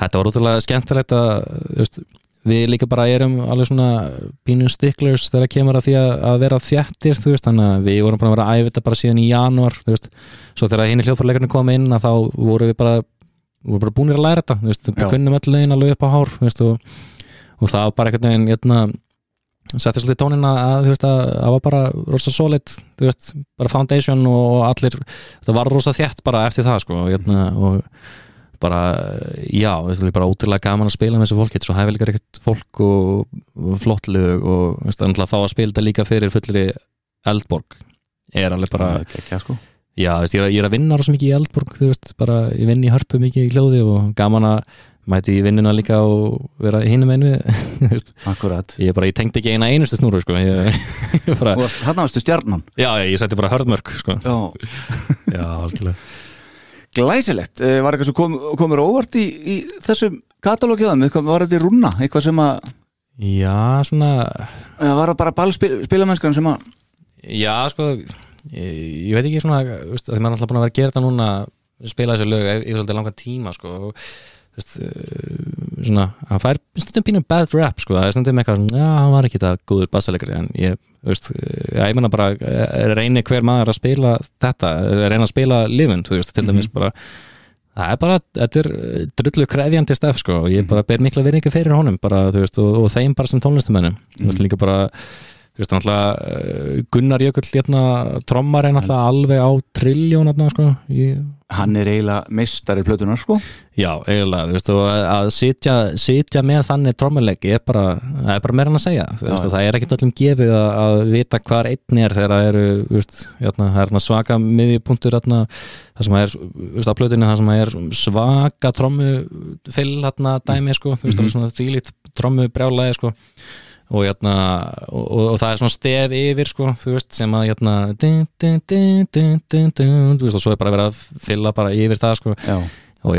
[SPEAKER 3] þetta var útrúlega skemmtilegt að veist, við líka bara erum alveg svona pínu sticklers þegar kemur að því að, að vera þjættir þú veist, þannig að við vorum bara að vera að þetta bara síðan í janúar, þú veist, svo þegar hinn hljóðfórleikarnir kom inn að þá voru við bara voru bara búinir að læra þetta, þú veist, við kunnum öll lögin alveg upp á hár, þú veist, og, og það var bara einhvern veginn, hérna setti svolítið tónina að, þú veist, að það var bara rosa solid, þú veist, bara foundation og allir, það var rosa þjætt bara eftir það, sko, og, hérna, og bara, já, það er bara ótrúlega gaman að spila með þessu fólki, þetta er svo hæfilegar ekkert fólk og, og flott lög og, þú veist, að fá að spila þetta líka fyrir fullri Eldborg er alveg bara,
[SPEAKER 2] ekki ekki sko.
[SPEAKER 3] Já, þú veist, ég er, að- ég er að vinna rosa mikið í Eldborg, þú veist, bara ég vinn í hörpu mikið í hljóði og gaman að mæti í vinnuna líka og vera hinum einu þú
[SPEAKER 2] Akkurat.
[SPEAKER 3] Ég bara, ég tengdi ekki eina einustu snúru sko,
[SPEAKER 2] Og þarna varstu stjarnan.
[SPEAKER 3] Já, ég setti bara hörðmörk sko,
[SPEAKER 2] Já,
[SPEAKER 3] já, algjörlega
[SPEAKER 2] glæsilegt. Eh, Var eitthvað sem kom, komur óvart í, í þessum katalógiðum, eitthvað var þetta í rúna eitthvað sem að,
[SPEAKER 3] já, svona
[SPEAKER 2] eða var það bara ballspilamennskan sem að
[SPEAKER 3] Já, sko ég, ég veit ekki svona veist, því maður er alltaf búin að vera að gera þetta núna spila þessu lög yfir svolítið langan tíma sko, og, svona, hann fær stundum pínum bad rap sko, það er stundum eitthvað svona, hann var ekki það góður bassalegri en ég, veist, já, ég menna bara eh, reyni hver maður að spila þetta, eh, reyna að spila lifund, þú veist, til dæmis bara. Það er bara, þetta er eh, drullu krefjandi stef sko, og ég bara ber mikla verðingu fyrir honum bara, þú veist, og, og þeim bara sem tónlistumennum þú veist, líka bara þú veist, náttúrulega eh, Gunnar Jökull hérna, trommar er náttúrulega alveg á trilljón hérna, sko ég,
[SPEAKER 2] hann er eiginlega meistari plötunar sko.
[SPEAKER 3] Já, eiginlega, þú veist, að sitja, sitja með þannig trommuleiki er bara, er bara meira en að segja þú veist,
[SPEAKER 2] Já.
[SPEAKER 3] og það er ekkert öllum gefið að, að vita hvar einn er þegar það eru þú veist, hérna, það er hérna svaka miðjupunktur hérna, það sem er, þú veist, á plötinu það sem er svaka trommu fyll dæmi, sko, þú veist, mm svona þýlít trommu brjálæði, sko og, hérna, og, og, og það er svona stef yfir sko, þú veist, sem að dun, dun, dun, dun, þú veist, og svo er bara verið að fylla bara yfir það sko,
[SPEAKER 2] Já,
[SPEAKER 3] og,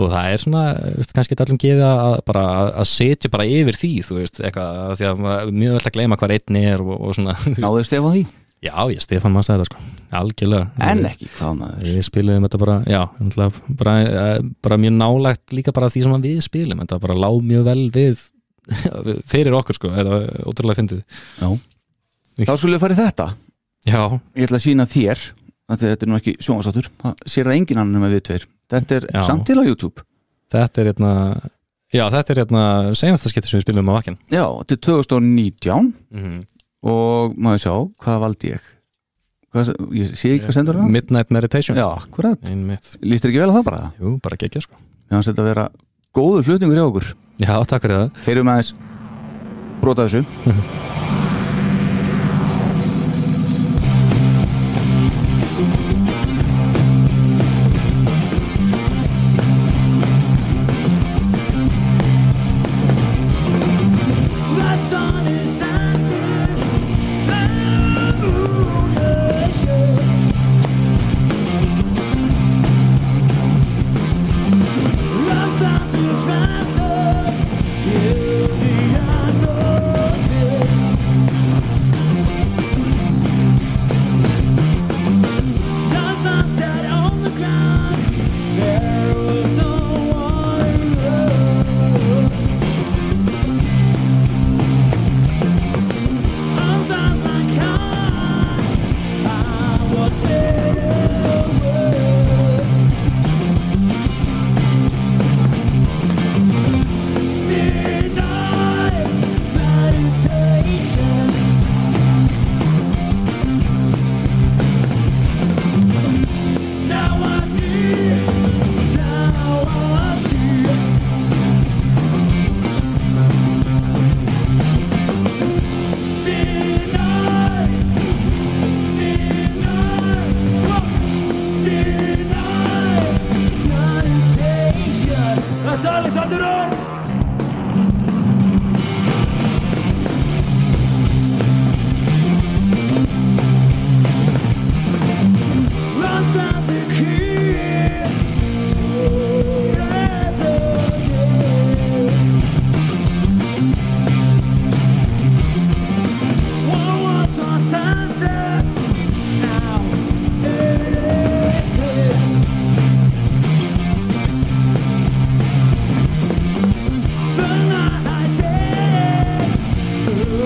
[SPEAKER 3] og það er svona veist, kannski allum geði að, bara, að- setja bara yfir því, þú veist, eitthvað því að mjög vel að gleyma hvað einn er og, og svona,
[SPEAKER 2] náðu Stefán því?
[SPEAKER 3] Já, ég, Stefán maður sagði það sko, algjörlega.
[SPEAKER 2] En ekki, hvað maður.
[SPEAKER 3] Við spilum þetta bara, já, náttúrulega bara, eh, bara mjög nálægt líka bara því sem við spilum, þetta bara lág mjög vel við fyrir okkur sko, eða ótrúlega fyndið.
[SPEAKER 2] Já, þá skulum við fara í þetta.
[SPEAKER 3] Já,
[SPEAKER 2] Ég ætla að sína þér að þetta er nú ekki sjónvarsáttur það sér það engin annan með við tveir. Þetta er
[SPEAKER 3] Já.
[SPEAKER 2] samt til á YouTube.
[SPEAKER 3] Þetta er hérna Já, þetta er hérna senasta skipti sem við spilum á vakkin
[SPEAKER 2] Já, þetta er 2019
[SPEAKER 3] mm -hmm.
[SPEAKER 2] og maður sjá, hvað valdi ég? hvað, ég sé ekki hvað sendur það
[SPEAKER 3] Midnight Meditation.
[SPEAKER 2] Já, akkurat, líst þér ekki vel að það bara?
[SPEAKER 3] Jú, bara geggja sko.
[SPEAKER 2] Finnst þetta að vera góður flutningur hjá okkur
[SPEAKER 3] Já, takk fyrir það.
[SPEAKER 2] Heyrum aðeins brota þessu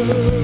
[SPEAKER 1] I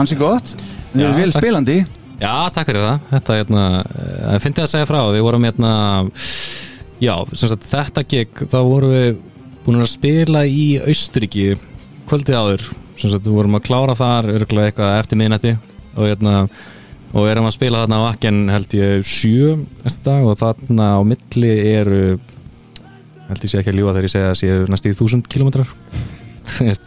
[SPEAKER 2] Ansi gott, þið eru vel spilandi.
[SPEAKER 3] Já, takk fyrir það. Þetta, hérna, uh, finnst ég að segja frá. Við vorum, hérna Já, sem sagt, þetta gig Þá vorum við búin að spila í Austuríki Kvöldið áður. Sem sagt, við vorum að klára þar Örgulega eitthvað eftir miðnætti Og, hérna Og erum að spila þarna á Akken held ég sjö dag og þarna á milli eru held ég sé ekki að ljúga þegar ég segja að séu næstu í þúsund kilometrar Þú veist,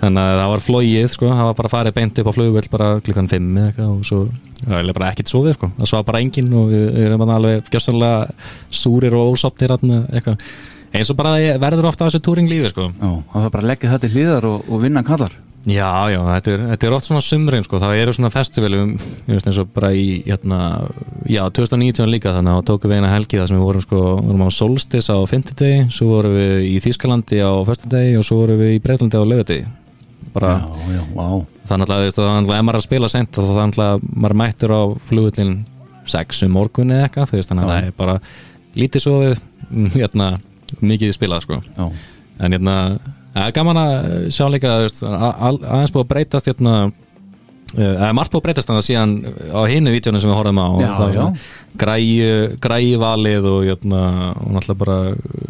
[SPEAKER 3] þannig að það var flóið sko, það var bara farið beint upp á flugvöld bara klukkan 5 eða eitthvað og svo það er bara ekkert sofið sko, það svaf bara enginn og við erum bara alveg gjössanlega súrir og ósopnir þarna, eitthvað. Eins og bara verður ofta á þessu túringlífi sko.
[SPEAKER 2] Já, það er bara að leggja það til hliðar og, og vinna kallar.
[SPEAKER 3] Já, já, þetta er, þetta er oft svona sumrin sko, það eru svona festivalum ég veist eins og bara í, hérna já, 2019 líka þannig að tókum við eina helgi þar sem við vorum sko, vorum á Solstis á 50 degi, svo vorum við í Þýskalandi á 1. degi og svo vorum við í Breitlandi á laugardegi bara,
[SPEAKER 2] Já, já,
[SPEAKER 3] þannig að ef maður er að spila sent þá þannig að maður mættur á flugullin 6 um morgun eða eitthvað þú veist, þannig að það er bara lítið sofið mm, hérna, mikið spilað sko. En hérna, það er gaman að sjá líka aðeins búið að breytast hérna Það er margt búið að breytast þannig að síðan á hinu vítjónu sem við horfum á
[SPEAKER 2] Já,
[SPEAKER 3] það
[SPEAKER 2] já.
[SPEAKER 3] græju, græju valið og, jötna, og náttúrulega bara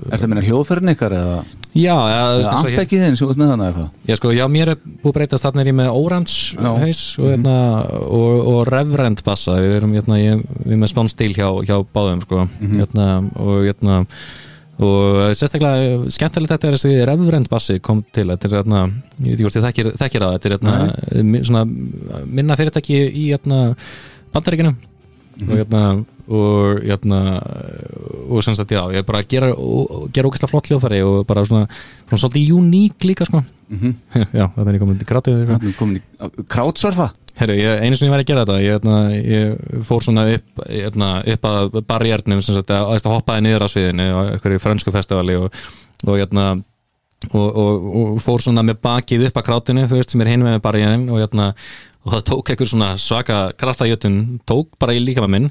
[SPEAKER 2] er það meina hljóðferðin ykkar eða,
[SPEAKER 3] já, ja,
[SPEAKER 2] ambekkið þinn sem út með þannig eitthvað
[SPEAKER 3] já, sko, já, mér er búið að breytast þarna er ég með.
[SPEAKER 2] Mhm.
[SPEAKER 3] haus og, jötna, og, og reverend bassa við erum jötna, ég, við erum með spánstíl hjá, hjá báðum sko,
[SPEAKER 2] Mhm.
[SPEAKER 3] jötna, og jötna, og sérstaklega skemmtilegt þetta er þessi reverend bassi kom til þetta er hérna, ég veit ekki hvort ég þekkir, þekkir það þetta er hérna, mi- svona minna fyrirtæki í hérna bandaríkinu
[SPEAKER 2] Mhm.
[SPEAKER 3] og hérna og hérna og sem sagt já, ég bara gera, gera ógæslega flott hljófæri og bara svona, svona svolítið uník líka sko. Já, það er ég komin í
[SPEAKER 2] er komin í krátsurfa?
[SPEAKER 3] Herru, einu var ég að gera þetta. Ég, hérna, ég fór svona upp, hérna, upp að barjernum sem sagt, að, að hoppaði niður á sviðinu á einhverju frönsku festivali og, og, hérna, og, og, og fór svona með bakið upp að krátinu þú veist sem er hinn með barjernin og, og það tók einhver svona svaka kraftajötun tók bara í líka með minn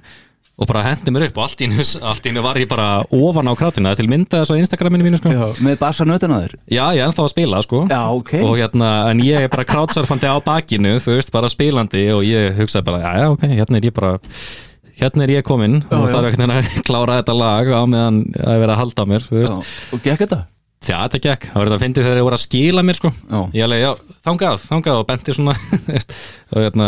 [SPEAKER 3] og bara hendi mér upp og allt í einu allt í einu var ég bara ofan á er til mynda þessu á Instagraminu mínu sko.
[SPEAKER 2] Já, með bassa nötana þér
[SPEAKER 3] Já, ég er ennþá að spila sko
[SPEAKER 2] Já, ok.
[SPEAKER 3] og hérna, en ég er bara krátsurfandi á bakinu, þú veist, bara spilandi og ég hugsaði bara, já, já, ok, hérna er ég bara hérna er ég kominn og
[SPEAKER 2] já.
[SPEAKER 3] það er ekkert að klára þetta lag á meðan að vera að halda mér, þú veist
[SPEAKER 2] og gekk þetta?
[SPEAKER 3] Þetta gekk, það var þetta að fyndi þegar ég voru að skila mér sko.
[SPEAKER 2] Já.
[SPEAKER 3] ég alveg, já, þangað, þangað og benti svona og, hérna,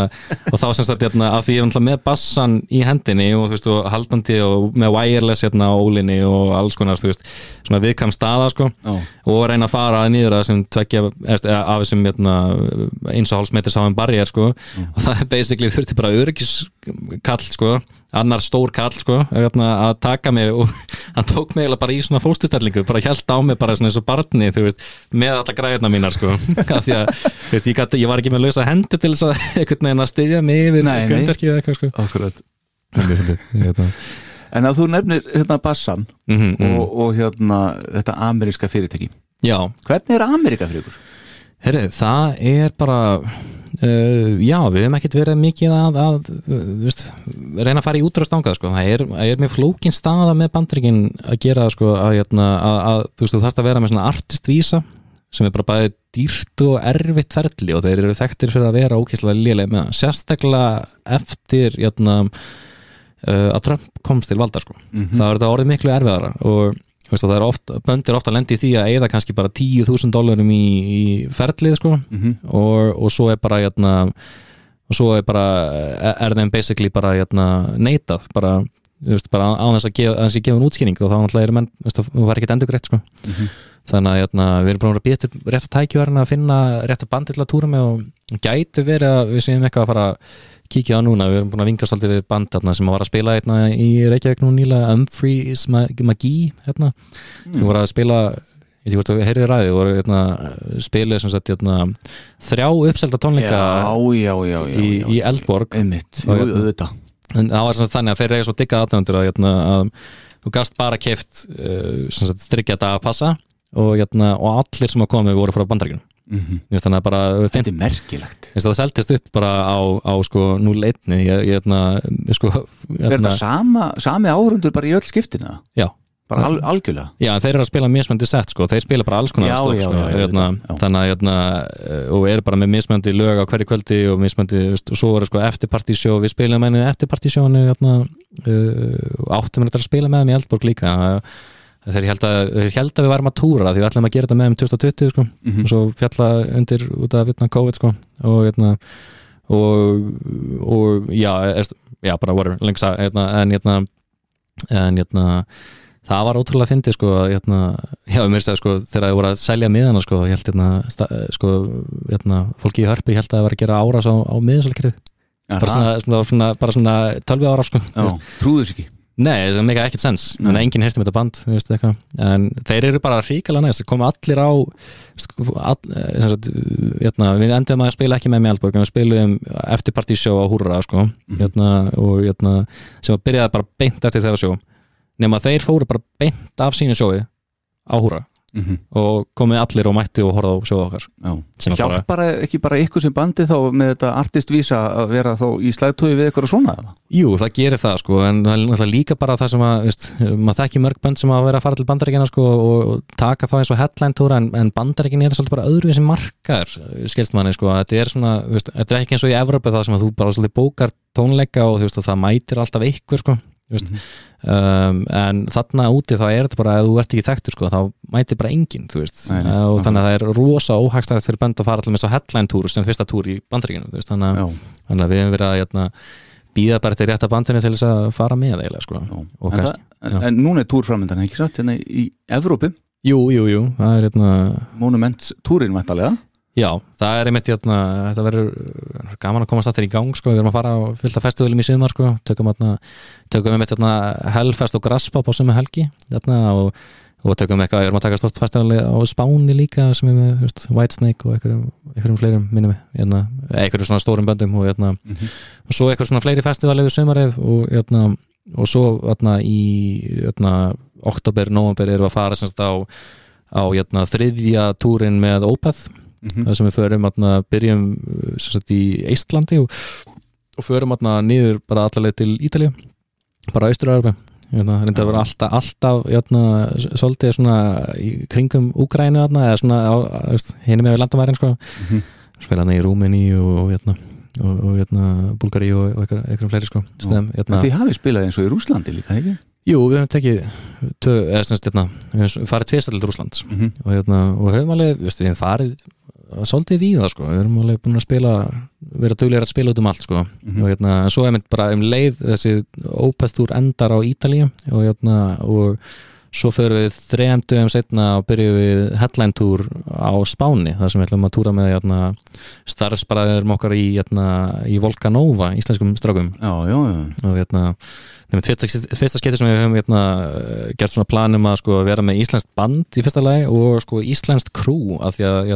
[SPEAKER 3] og þá semst að hérna, að því ég var með bassan í hendinni og, veist, og haldandi og með wireless hérna á ólinni og alls konar veist, svona viðkam staða sko.
[SPEAKER 2] Já.
[SPEAKER 3] og reyna að fara niður að þessum tveggja, eða, af þessum eins og hálfsmetri sáum barriðar sko. og það er basically þurfti bara örgiskall sko annar stór kall sko hérna, að taka mig og hann tók mig bara í svona fóstustellingu, bara hjælt á mig bara svona eins og barni, þú veist, með alla græðina mínar sko, af því að veist, ég, gat, ég var ekki með lausa hendi til þess að einhvern veginn að styðja mig
[SPEAKER 2] nei.
[SPEAKER 3] grundverkið eða eitthvað sko
[SPEAKER 2] Akkurat
[SPEAKER 3] hérna.
[SPEAKER 2] En að þú nefnir hérna bassan
[SPEAKER 3] Mhm, mhm.
[SPEAKER 2] og, og hérna þetta ameríska fyrirtæki
[SPEAKER 3] Já,
[SPEAKER 2] Hvernig er Ameríka fyrir ykkur?
[SPEAKER 3] Herri, það er bara uh, já, við hefum ekkert verið mikið að, að veist, reyna að fara í útrastangað sko. það er, er mjög flókin staða með bandrykkin að gera sko, að, hérna, að, að þú, veist, þú þarft að vera með svona artistvísa sem er bara bæði dýrt og erfitt ferli og þeir eru þekktir fyrir að vera ókýrslega lélega með það, sérstaklega eftir hérna, uh, að Trump komst til valda sko. það er þetta orðið miklu erfiðara og það er oft, böndir ofta lendi í því að eigða kannski bara 10.000 dólarum í, í ferlið sko. Og, og svo er bara hérna, og svo er bara er þeim basically bara hérna, neitað bara, veist, bara á þess að gefa, gefa en útskýring og þá náttúrulega er menn, þú var ekkert endur greitt sko. þannig að hérna, við erum bara að til rétt að tækjuverðin að finna rétt að bandi til að túra með og gætu verið að við séum eitthvað að fara að kíkja á núna, við erum búin að vingast alltaf við band hérna, sem var að spila hérna, í Reykjavík nú nýlega Umphreys Magee hérna, sem voru að spila ég veit hvort að við heyrðið ræði voru hérna, spilið sem sagt hérna, þrjá uppselda tónleika
[SPEAKER 2] Já, já, já,
[SPEAKER 3] í, í Eldborg.
[SPEAKER 2] Einmitt,
[SPEAKER 3] Og hérna-
[SPEAKER 2] auðvitað.
[SPEAKER 3] En það var þannig að þeir reyða svo diggað aðtöndur að, hérna, að þú gast bara keift uh, sagt þryggja daga passa og, hérna, og allir sem að komið voru frá bandaríkunum Mér finnst þannig að bara
[SPEAKER 2] Þetta er merkilegt.
[SPEAKER 3] Það seldist upp bara á, á sko, nú leitni ég, ég, hérna, sko,
[SPEAKER 2] Er þetta sama, sami árundur bara í öll skiptina?
[SPEAKER 3] Já,
[SPEAKER 2] Bara al, algjörlega?
[SPEAKER 3] Já, þeir eru að spila mismöndi sett sko, þeir spila bara alls konar
[SPEAKER 2] Já,
[SPEAKER 3] stóð
[SPEAKER 2] já,
[SPEAKER 3] sko,
[SPEAKER 2] já, ég
[SPEAKER 3] hérna, þannig að hérna, eh, og eru bara með mismöndi lög á hverju kvöldi og mismöndi, og svo voru sko eftirpartísjó, við spilum henni eftirpartísjónu hérna, uh, áttum við að spila með þeim í Eldborg líka þeir held að, held að við varum að túra því við ætlum að gera þetta með þeim 2020 sko,
[SPEAKER 2] Mhm.
[SPEAKER 3] og svo fjalla undir út af vitna COVID sko, og hérna og, og já, er, já bara voru lengsa hérna, en hérna en hérna það var ótrúlega fyndið sko hérna, sko þegar þið voru að selja miðana sko, hérna, sko, hérna fólki í hörpi held að það var að gera árás á, á miðasalkerfið bara svona, svona, svona, bara svona 12 ára þú
[SPEAKER 2] Já,
[SPEAKER 3] veist.
[SPEAKER 2] trúðu sér ekki
[SPEAKER 3] Nei, það meika ekkert sens
[SPEAKER 2] Nei.
[SPEAKER 3] en enginn heyrti með þetta band þú veist, eitthvað. en þeir eru bara ríkala næst koma allir á all, eh, sem sagt, hérna, við endum að spila ekki með Mjálborg við spilum eftir partísjó á Húrra sko, hérna, og hérna, sem að byrjaði bara beint eftir þeirra sjó. Nema þeir fóru bara beint af sínu sjói á Húrra
[SPEAKER 2] Mhm.
[SPEAKER 3] og komið allir og mætti og horfði á sjóðu okkar að bara-
[SPEAKER 2] ekki bara ykkur sem bandi þá með þetta artistvísa að vera þá í slæðtói við ykkur og svona?
[SPEAKER 3] Jú, það gerir það sko en það er náttúrulega líka bara það sem að veist, maður þekki mörg bönd sem að vera að fara til bandaríkina sko og, og taka þá eins og headline túra en, en bandaríkin er svolítið bara öðruvísi markaður skilst manni sko, þetta er svona veist, þetta er ekki eins og í Evrópu það sem að þú bara svolítið bókar tónleika og þú veist og það mætir alltaf ykkur sko þú veist, um, en þarna úti þá er þetta bara að þú ert ekki þekktur sko þá mætir bara enginn
[SPEAKER 2] nei,
[SPEAKER 3] og þannig að það er rosa óhagstæðið fyrir bönd að fara alltaf með svo headline túr sem fyrsta túr í veist, þannig að þannig að við hefum verið að hérna, býða bara til rétta bandinu til þess að fara með eiginlega sko.
[SPEAKER 2] En,
[SPEAKER 3] kannski,
[SPEAKER 2] það, en, núna er túrframöndan ekki satt hérna í Evrópu?
[SPEAKER 3] Jú, jú, jú það er hérna,
[SPEAKER 2] Monuments túrin væntalega
[SPEAKER 3] Já, það er einmitt hérna, þetta verður uh, gaman að komast aftur í gang sko, við erum að fara á fylgta festivalum í sumar sko, tökum, hérna, tökum einmitt hérna, Hellfest og Grasspop á sömu helgi hérna, og, og tökum eitthvað, við erum að taka stort festivali á Spáni líka sem er með veist, Whitesnake og einhverjum, einhverjum fleirum minnum hérna, einhverjum svona stórum böndum og, hérna, og svo einhverjum svona fleiri festivali við sumarið og, hérna, og svo hérna, í hérna, oktober, november erum við að fara semst á, á hérna, þriðja túrin með Opeth þar sem við förum atna, byrjum sem sagt, í Eistlandi og, og förum atna, niður bara allarleið til Ítalíu bara austuröðarfi hérna, reyndi að vera alltaf, alltaf hérna, svolítið svona í kringum Úgrænu eða svona henni með landamærin sko. spila hérna í Rúmeni og, hérna, og, og hérna, Búlgari og, og einhver- einhverjum fleiri sko. Stem,
[SPEAKER 2] Þið hafið spilað eins og í Rúslandi líka, ekki?
[SPEAKER 3] Jú, við höfum tekið tö, eða, hérna, við höfum farið tvistar til Rúslands
[SPEAKER 2] Mhm.
[SPEAKER 3] og, hérna, og höfum alveg, við höfum farið svolítið við það sko, við erum alveg búin að spila vera duglega að spila út um allt sko
[SPEAKER 2] Mhm.
[SPEAKER 3] og hérna, svo er mynd bara um leið þessi ópæðtúr endar á Ítalíu og hérna, og svo förum við þrejum dögum setna og byrjum við headline tour á Spáni þar sem við ætlum að túra með hérna, starfsbræðurum okkar í, hérna, í Volcanova, íslenskum
[SPEAKER 2] já.
[SPEAKER 3] og hérna nefnir, fyrsta, fyrsta skipti sem við höfum hérna, gert svona planum að sko, vera með íslenskt band í fyrsta lagi og sko, íslenskt crew af því að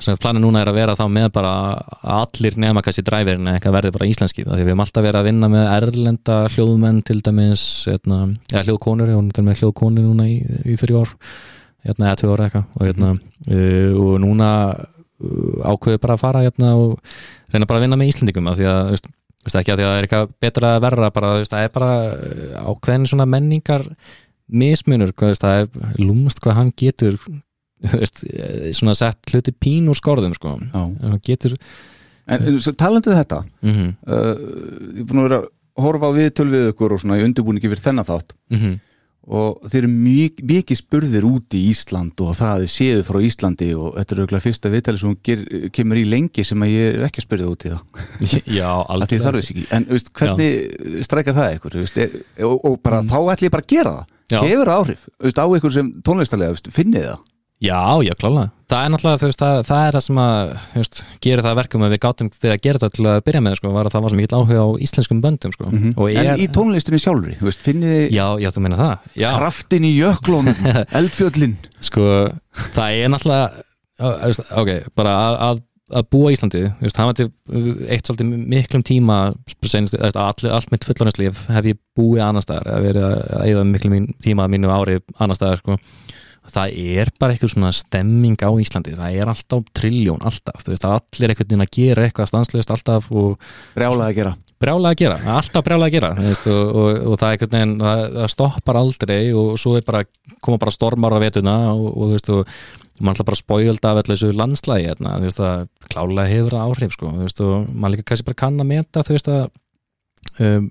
[SPEAKER 3] sem sagt, planin núna er að vera þá með bara að allir nema kannski dræfirin eða eitthvað verði bara íslenski af því að við höfum alltaf verið að vinna með erlenda hljóðmenn til dæmis hérna, eða hljóðkonur og þetta er með hljóðkonur núna í, í þrjú ár hérna, eða tvö ára eitthvað og, hérna, uh, og núna uh, ákveðu bara að fara hérna, og reyna bara að vinna með Íslendingum af því að veist, veist ekki að því að það er eitthvað betra að verra bara, veist, það er bara uh, ákveðin svona menningar mismunur, hvað, veist, það er lúmst hvað hann getur veist, eh, svona sett hluti pín úr skorðum sko. getur
[SPEAKER 2] En, talandu þetta.
[SPEAKER 3] Mm
[SPEAKER 2] uh, Ég er búin að vera að horfa á viðtöl við ykkur og svona í undirbúningi fyrir þennan þátt.
[SPEAKER 3] -hmm.
[SPEAKER 2] og þeir eru mikið spurðir út í Ísland og það er séðu frá Íslandi og þetta er auðvitað fyrsta viðtali sem ger, kemur í lengi sem að ég er ekki að spurða út í það
[SPEAKER 3] já, alveg
[SPEAKER 2] ekki, en veist, hvernig strækja það ykkur? Veist, e, og, og bara þá ætlum ég bara að gera það.
[SPEAKER 3] Mm. Já.
[SPEAKER 2] hefur áhrif, veist, á ykkur sem tónlistarlega veist, finnið það
[SPEAKER 3] Já, já, klálega. Það er náttúrulega, þú veist, það, það er það sem að, þú veist, gerir það að verkum að við gátum við að gera þetta til að byrja með, sko, var að það var svo mikill áhuga á íslenskum böndum, sko. Og
[SPEAKER 2] en
[SPEAKER 3] er,
[SPEAKER 2] í tónlistinni sjálfri, þú veist, finnið þið
[SPEAKER 3] já, já, þú meina það. Já,
[SPEAKER 2] kraftin í jöklunum, eldfjöllin
[SPEAKER 3] sko, það er náttúrulega, veist, ok, bara að, að, að búa í Íslandi, þú veist, það var eitt svolítið miklum tíma, veist, all, allt mitt fullorðinslíf hef ég búið að að það er bara eitthvað svona stemming á Íslandi það er alltaf trilljón, alltaf þú veist, allir einhvern veginn að gera eitthvað stanslust alltaf og
[SPEAKER 2] brjálað að gera.
[SPEAKER 3] Brjálega að gera, alltaf brjálega að gera veist, og, og, og það er einhvern veginn það, það stoppar aldrei og svo er bara koma bara stormar á vetuna og, og þú veist, og mann ætla bara að spóilda af öllu þessu landslægi, hérna, þú veist, það klálega hefur það áhrif, sko, þú veist, og maður líka kannski bara kann að meta, þú veist, að um,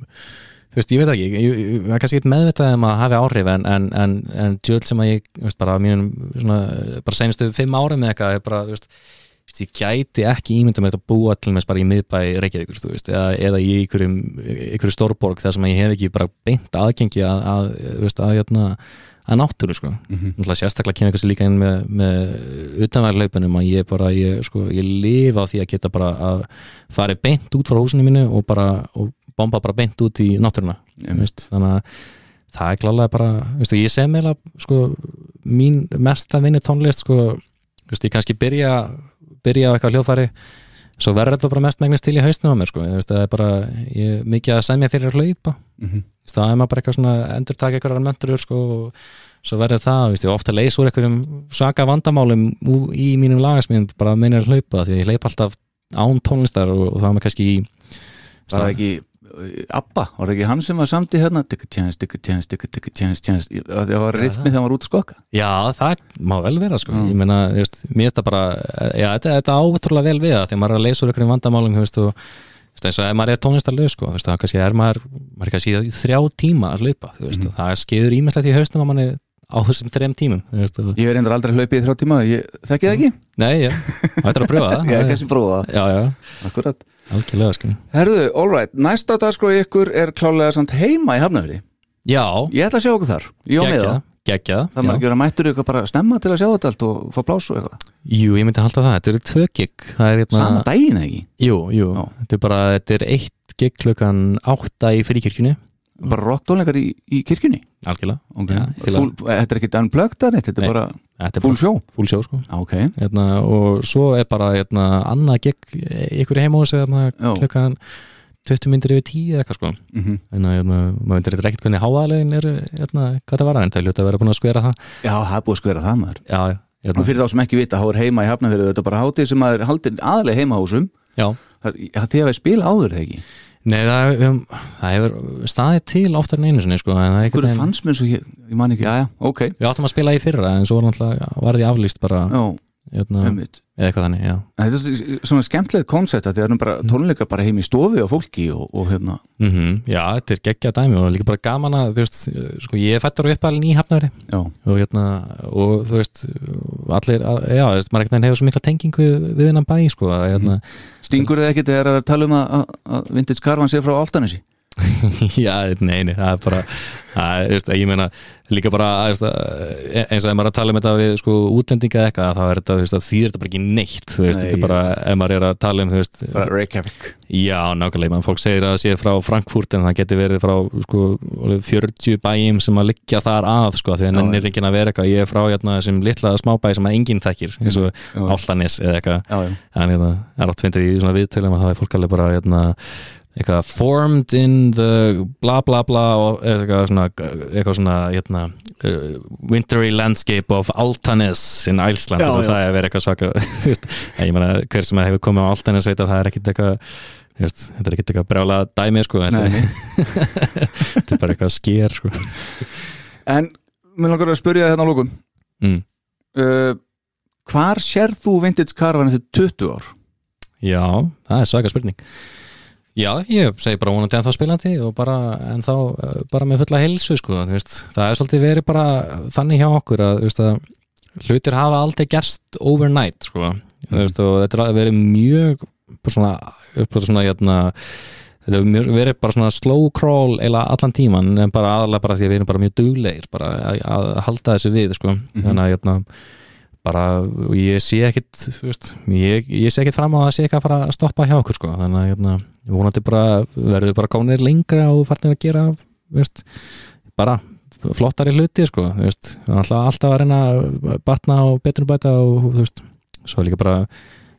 [SPEAKER 3] þú veist, ég veit ekki ég, ég, ég er kannski ekki meðvitað um að hafi áhrif en, en, en, en djöld sem að ég veist, bara á mínum, svona, bara senustu fimm árum eða eitthvað, er bara, þú veist ég gæti ekki ímynda með þetta búa til með bara í miðbæ Reykjavíkur, þú veist, eða, eða í einhverju stórborg þar sem ég hef ekki bara beint aðgengi að, að, veist, að, hérna, að náttúru, sko. Mm -hmm. Sérstaklega kemur kannski líka inn með, með utanvæðarlaupunum að ég bara, ég, sko, ég lifa á því að geta bara að fara beint út frá húsinu mínu og bara, og bomba bara beint út í náttúruna, veist, þannig að það er klálega bara, veistu, ég sem eiginlega, sko, mín mest að vinni tónlist, sko, veistu, ég kannski byrja byrja á eitthvað hljóðfæri svo verður þetta bara mest megnast til í hausnum á mér sko. veist, það er bara, ég er mikið að semja fyrir að hlaupa mm -hmm. það er maður bara eitthvað svona endur taka eitthvað mentur sko, og svo verður það, veist, ég ofta leys úr einhverjum svaka vandamálum í mínum lagasmíðum bara að hlaupa því ég hleyp alltaf án tónlistar og, og það er maður kannski í
[SPEAKER 2] það ekki uh, Abba, var það ekki hann sem var hérna? Tjans, tikka tjans, tikka tikka tjans tjans, það var riffmið þegar hann var út að skokka
[SPEAKER 3] Já, það má vel vera sko. ég meina, þú veist, mér finnst það bara já, þetta, þetta á ótrúlega vel við það þegar maður er að leysa úr einhverjum vandamálum þú veist, og þú veist, eins og ef maður er tónlistarlaug sko, þú veist, þá kannski er maður, maður er kannski í þrjá tíma að hlaupa, þú veist, og það skeður ímislegt í haustum að mann er á þessum þrem tímum þú veist, og,
[SPEAKER 2] ég verði endur aldrei hlaupið í þrjá tíma ég þekki það ekki,
[SPEAKER 3] nei, já, það er að pröfa það.
[SPEAKER 2] Ég hef kannski prófað það.
[SPEAKER 3] Já, já,
[SPEAKER 2] akkurat,
[SPEAKER 3] algjörlega sko.
[SPEAKER 2] Herðu, all right næsta dagskrá ykkur er klálega samt heima í Hafnafjörði
[SPEAKER 3] já,
[SPEAKER 2] ég ætla að sjá okkur þar, ég á með það maður
[SPEAKER 3] já.
[SPEAKER 2] ekki vera mættur eitthvað bara snemma til að sjá þetta allt og fá plásu eitthvað.
[SPEAKER 3] Jú, ég myndi halda það, þetta eru tvö gig er hérna,
[SPEAKER 2] Sama daginn ekki,
[SPEAKER 3] jú, jú,
[SPEAKER 2] Já.
[SPEAKER 3] þetta er bara þetta er eitt gig klukkan átta í fríkirkjunni.
[SPEAKER 2] Bara rocktónleikar í, í kirkjunni
[SPEAKER 3] algjörlega,
[SPEAKER 2] okay.
[SPEAKER 3] Fíla
[SPEAKER 2] Full, Þetta er ekki unplugged að neitt, þetta er bara
[SPEAKER 3] þetta er
[SPEAKER 2] full show?
[SPEAKER 3] full show sko.
[SPEAKER 2] Ok,
[SPEAKER 3] hérna, og svo er bara hérna, annað gig ykkur hos hérna,
[SPEAKER 2] Já.
[SPEAKER 3] klukkan 20 myndir yfir 10 eða eitthvað sko.
[SPEAKER 2] Mm -hmm.
[SPEAKER 3] en að hérna, maður veitir eitthvað ekkert hvernig háalegin er hérna, hvað það var, en það er ljóta að vera búin að skvera það.
[SPEAKER 2] Já, það er búið að skvera það maður.
[SPEAKER 3] Já, já,
[SPEAKER 2] Og
[SPEAKER 3] hérna,
[SPEAKER 2] fyrir þá sem ekki vita, þá er heima í hafnafyrðu Þetta er bara hátíð sem maður haldir aðlega heima húsum
[SPEAKER 3] já.
[SPEAKER 2] Það það-
[SPEAKER 3] Nei, það, um, það hefur staðið til oftar en einu sinni sko, það er
[SPEAKER 2] Hverju fannst mér svo hér, ég man ekki, já, já, ok.
[SPEAKER 3] Við áttum að spila í fyrra en svo var var því aflýst bara
[SPEAKER 2] Já,
[SPEAKER 3] hérna,
[SPEAKER 2] einmitt.
[SPEAKER 3] eða eitthvað þannig, já.
[SPEAKER 2] Þetta er svona skemmtilegt koncept að þið erum bara tónleikar bara heim í stofi og fólki og, og hérna.
[SPEAKER 3] Mm Já, þetta er geggja dæmi og líka bara gaman að þú veist, sko, ég er fættur upp alveg
[SPEAKER 2] Já,
[SPEAKER 3] og hérna, og þú veist allir, að, já, þú veist, maður ekkert hefur svo mikla tengingu við hennan bæ, sko að, hérna,
[SPEAKER 2] stingur þið ekki þegar að tala um að, að, að Vintage Caravan sé frá Altanesi
[SPEAKER 3] já, nei, nei, það er bara það, er, þú veist, ég meina, líka bara að- eins og ef maður er að tala um þetta við sko útlendinga eitthvað, þá er þetta, veist, að þýðir þetta bara ekki neitt, þú veist,
[SPEAKER 2] Nei,
[SPEAKER 3] þetta er bara ef maður er að tala um, þú veist,
[SPEAKER 2] Reykjavík.
[SPEAKER 3] Já, nákvæmlega, mann fólk segir að það sé frá Frankfurt en það geti verið frá sko, 40 bæjum sem að liggja þar að sko, því að
[SPEAKER 2] Já,
[SPEAKER 3] nennir ekki að vera eitthvað. Ég er frá hérna, þessum litla smábæ sem að enginn þekkir eins og
[SPEAKER 2] Já.
[SPEAKER 3] Altanis eða eitthvað.
[SPEAKER 2] Já, já,
[SPEAKER 3] en hérna, er átt hérna, eitthvað formed in the bla bla bla og eitthvað svona, eitthvað svona hérna, uh, wintry landscape of Altanis in Iceland
[SPEAKER 2] Já,
[SPEAKER 3] það er verið eitthvað svaka ég meina hver sem hefur komið á Altanis veit að það er ekkit eitthvað þetta er ekkit eitthvað brjála dæmi sko, þetta, er bara eitthvað sker sko.
[SPEAKER 2] En mér langar að spyrja þetta á lókum
[SPEAKER 3] mm.
[SPEAKER 2] uh, Hvar sér þú Vintage Caravan eftir 20 ár?
[SPEAKER 3] Já, það er svaka spurning Já, ég segi bara vonandi ennþá spilandi og bara ennþá uh, bara með fulla heilsu sko, veist, það er svolítið verið bara þannig hjá okkur að, veist, að hlutir hafa aldrei gerst overnight sko, þú veist, og þetta er verið mjög svona, svona hérna, þetta verið bara svona slow crawl eila allan tíman en bara aðalega bara því að við erum bara mjög duglegir bara að, að halda þessu við sko, þannig að hérna bara, ég sé ekkit veist, ég, ég sé ekkit fram á að sé eitthvað að fara að stoppa hjá okkur sko, þannig að hérna, vonandi bara verður bara komnir lengra og farnir að gera veist, bara flottari hluti sko, veist, alltaf, alltaf að reyna að batna og betur bæta og þú veist, svo líka bara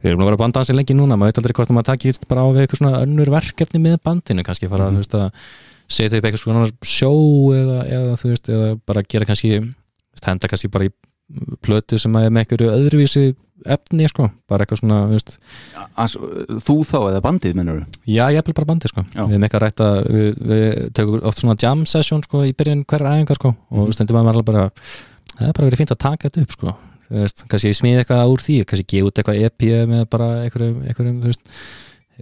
[SPEAKER 3] við erum að vera að banda hansi lengi núna, maður veit aldrei hvort að maður takist bara á við eitthvað svona önnur verkefni með bandinu, kannski fara veist að setja upp eitthvað svona sjó eða, eða þú veist, eða bara gera kannski henda kannski bara í plötu sem er með einhverju öðruvísi efni sko, bara eitthvað svona veist,
[SPEAKER 2] As, þú þá eða bandið minnur
[SPEAKER 3] já, ég er bara bandi sko.
[SPEAKER 2] Já.
[SPEAKER 3] við erum eitthvað rætt að við, við tökum oft svona jam session sko í byrjun hverjar æfingar sko. Og
[SPEAKER 2] Mhm.
[SPEAKER 3] stundum að maður bara það er bara verið fínt að taka þetta upp sko. Þú veist, kannski ég smíði eitthvað úr því kannski gefa út eitthvað EP með bara einhverjum, einhverjum þú veist,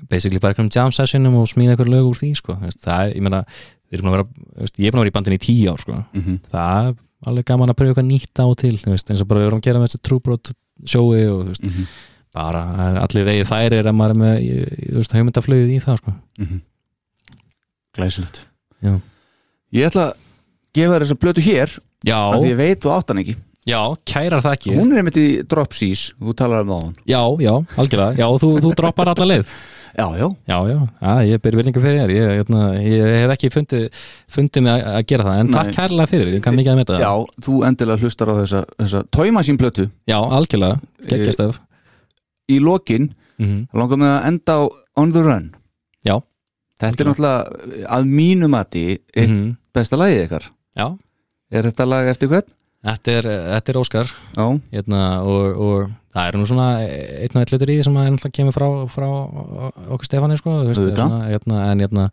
[SPEAKER 3] basically bara einhverjum jam sessionum og smíði eitthvað lög úr því sko. Veist, það er, ég meina, að ég er búin að vera í bandinu í tíu ár sko.
[SPEAKER 2] Mm -hmm.
[SPEAKER 3] það alveg gaman að pröfa eitthvað nýtt á til veist, eins og bara við erum að gera með þessi trúbrót sjói og þú veist,
[SPEAKER 2] Mhm.
[SPEAKER 3] bara það er allir vegið færir ef maður er með í- í- það sko.
[SPEAKER 2] Glæsilegt.
[SPEAKER 3] Já.
[SPEAKER 2] Ég ætla að gefa þér þessa blötu hér
[SPEAKER 3] já,
[SPEAKER 2] að því ég veit þú átt hann ekki.
[SPEAKER 3] Já, kærar það ekki
[SPEAKER 2] Hún er einmitt í Dropsys, þú talar um það
[SPEAKER 3] já, já, algjörlega, já, þú, þú droppar alla leið
[SPEAKER 2] Já, já,
[SPEAKER 3] já, ég ber virðingu fyrir þér. Ég, ég, ég hef ekki fundið fundið mig að, gera það, en
[SPEAKER 2] Nei.
[SPEAKER 3] takk kærlega fyrir ég kann mikið að meta það,
[SPEAKER 2] já, þú endilega hlustar á þessa, þessa tóimasín blötu
[SPEAKER 3] já, algjörlega. Geggjastöf
[SPEAKER 2] Í lokin,
[SPEAKER 3] mm
[SPEAKER 2] langar með að enda á On the Run.
[SPEAKER 3] Já,
[SPEAKER 2] Þetta er náttúrulega að mínu mati eitt
[SPEAKER 3] mm
[SPEAKER 2] besta lagið ykkar.
[SPEAKER 3] Já,
[SPEAKER 2] Er þetta lag eftir hvern?
[SPEAKER 3] þetta er, þetta er Óskar.
[SPEAKER 2] Já,
[SPEAKER 3] hérna, og, og það er nú svona einn og einn hlutur í því sem að kemur frá, frá okkur Stefani sko, veist, svona, hérna, en, hérna,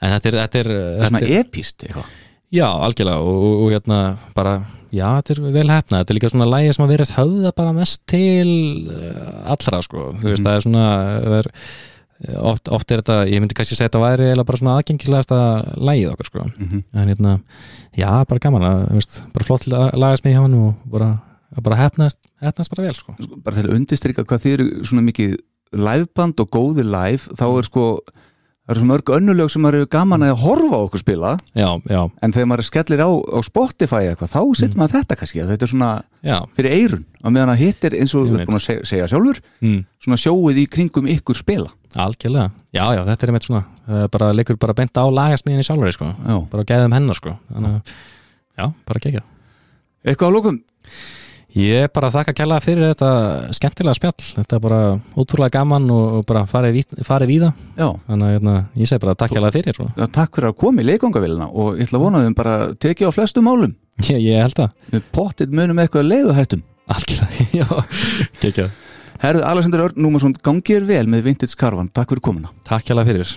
[SPEAKER 3] en þetta er, þetta er,
[SPEAKER 2] það er svona
[SPEAKER 3] þetta er
[SPEAKER 2] epist eitthvað
[SPEAKER 3] já, algjörlega og, og, og hérna bara, já, þetta er vel hefna þetta er líka svona lægi sem að verið höfða bara mest til eh, allra sko, þú veist,
[SPEAKER 2] Mhm.
[SPEAKER 3] það er svona er, oft, oft er þetta, ég myndi kannski segja þetta væri eða bara svona aðgengilegasta lægið okkar sko,
[SPEAKER 2] mm -hmm.
[SPEAKER 3] en hérna já, bara gaman að, veist, bara flott lagasmið hjá hann og bara, bara hefnast, hefnast bara vel sko.
[SPEAKER 2] Bara til að undistrykka hvað þið eru svona mikið liveband og góði live þá er sko það eru svo mörg önnulög sem eru gaman að horfa okkur spila.
[SPEAKER 1] Já, já,
[SPEAKER 2] en þegar maður skellir á, á Spotify eitthvað, þá setur maður þetta kannski að þetta er svona
[SPEAKER 1] já.
[SPEAKER 2] fyrir eirun á meðan að hitt er eins og við erum búin að segja, sjálfur
[SPEAKER 1] mm.
[SPEAKER 2] svona sjóið í kringum ykkur spila.
[SPEAKER 1] Algjörlega, já, já, þetta er einmitt svona uh, bara leikur bara beint á lagasmiðinni sjálfur sko. Bara gæðum hennar sko. þannig að, já, bara gegja
[SPEAKER 2] Eitthvað á lókum?
[SPEAKER 1] Ég bara þakka kærlega fyrir þetta skemmtilega spjall, þetta er bara ótrúlega gaman og, bara farið, farið víða.
[SPEAKER 2] Já,
[SPEAKER 1] þannig að hérna, ég segi bara takk kærlega fyrir
[SPEAKER 2] já, takk fyrir að koma í leikongavélina og ég ætla að vona að við bara tekið á flestum málum.
[SPEAKER 1] Ég, ég held að,
[SPEAKER 2] pottit munum eitthvað leiðuhættum
[SPEAKER 1] algjörlega já, gegja,
[SPEAKER 2] Herðu, Alexander Örn Númarsson, gangið er vel með Vintage Caravan, takk fyrir komuna.
[SPEAKER 1] Takk kærlega fyrir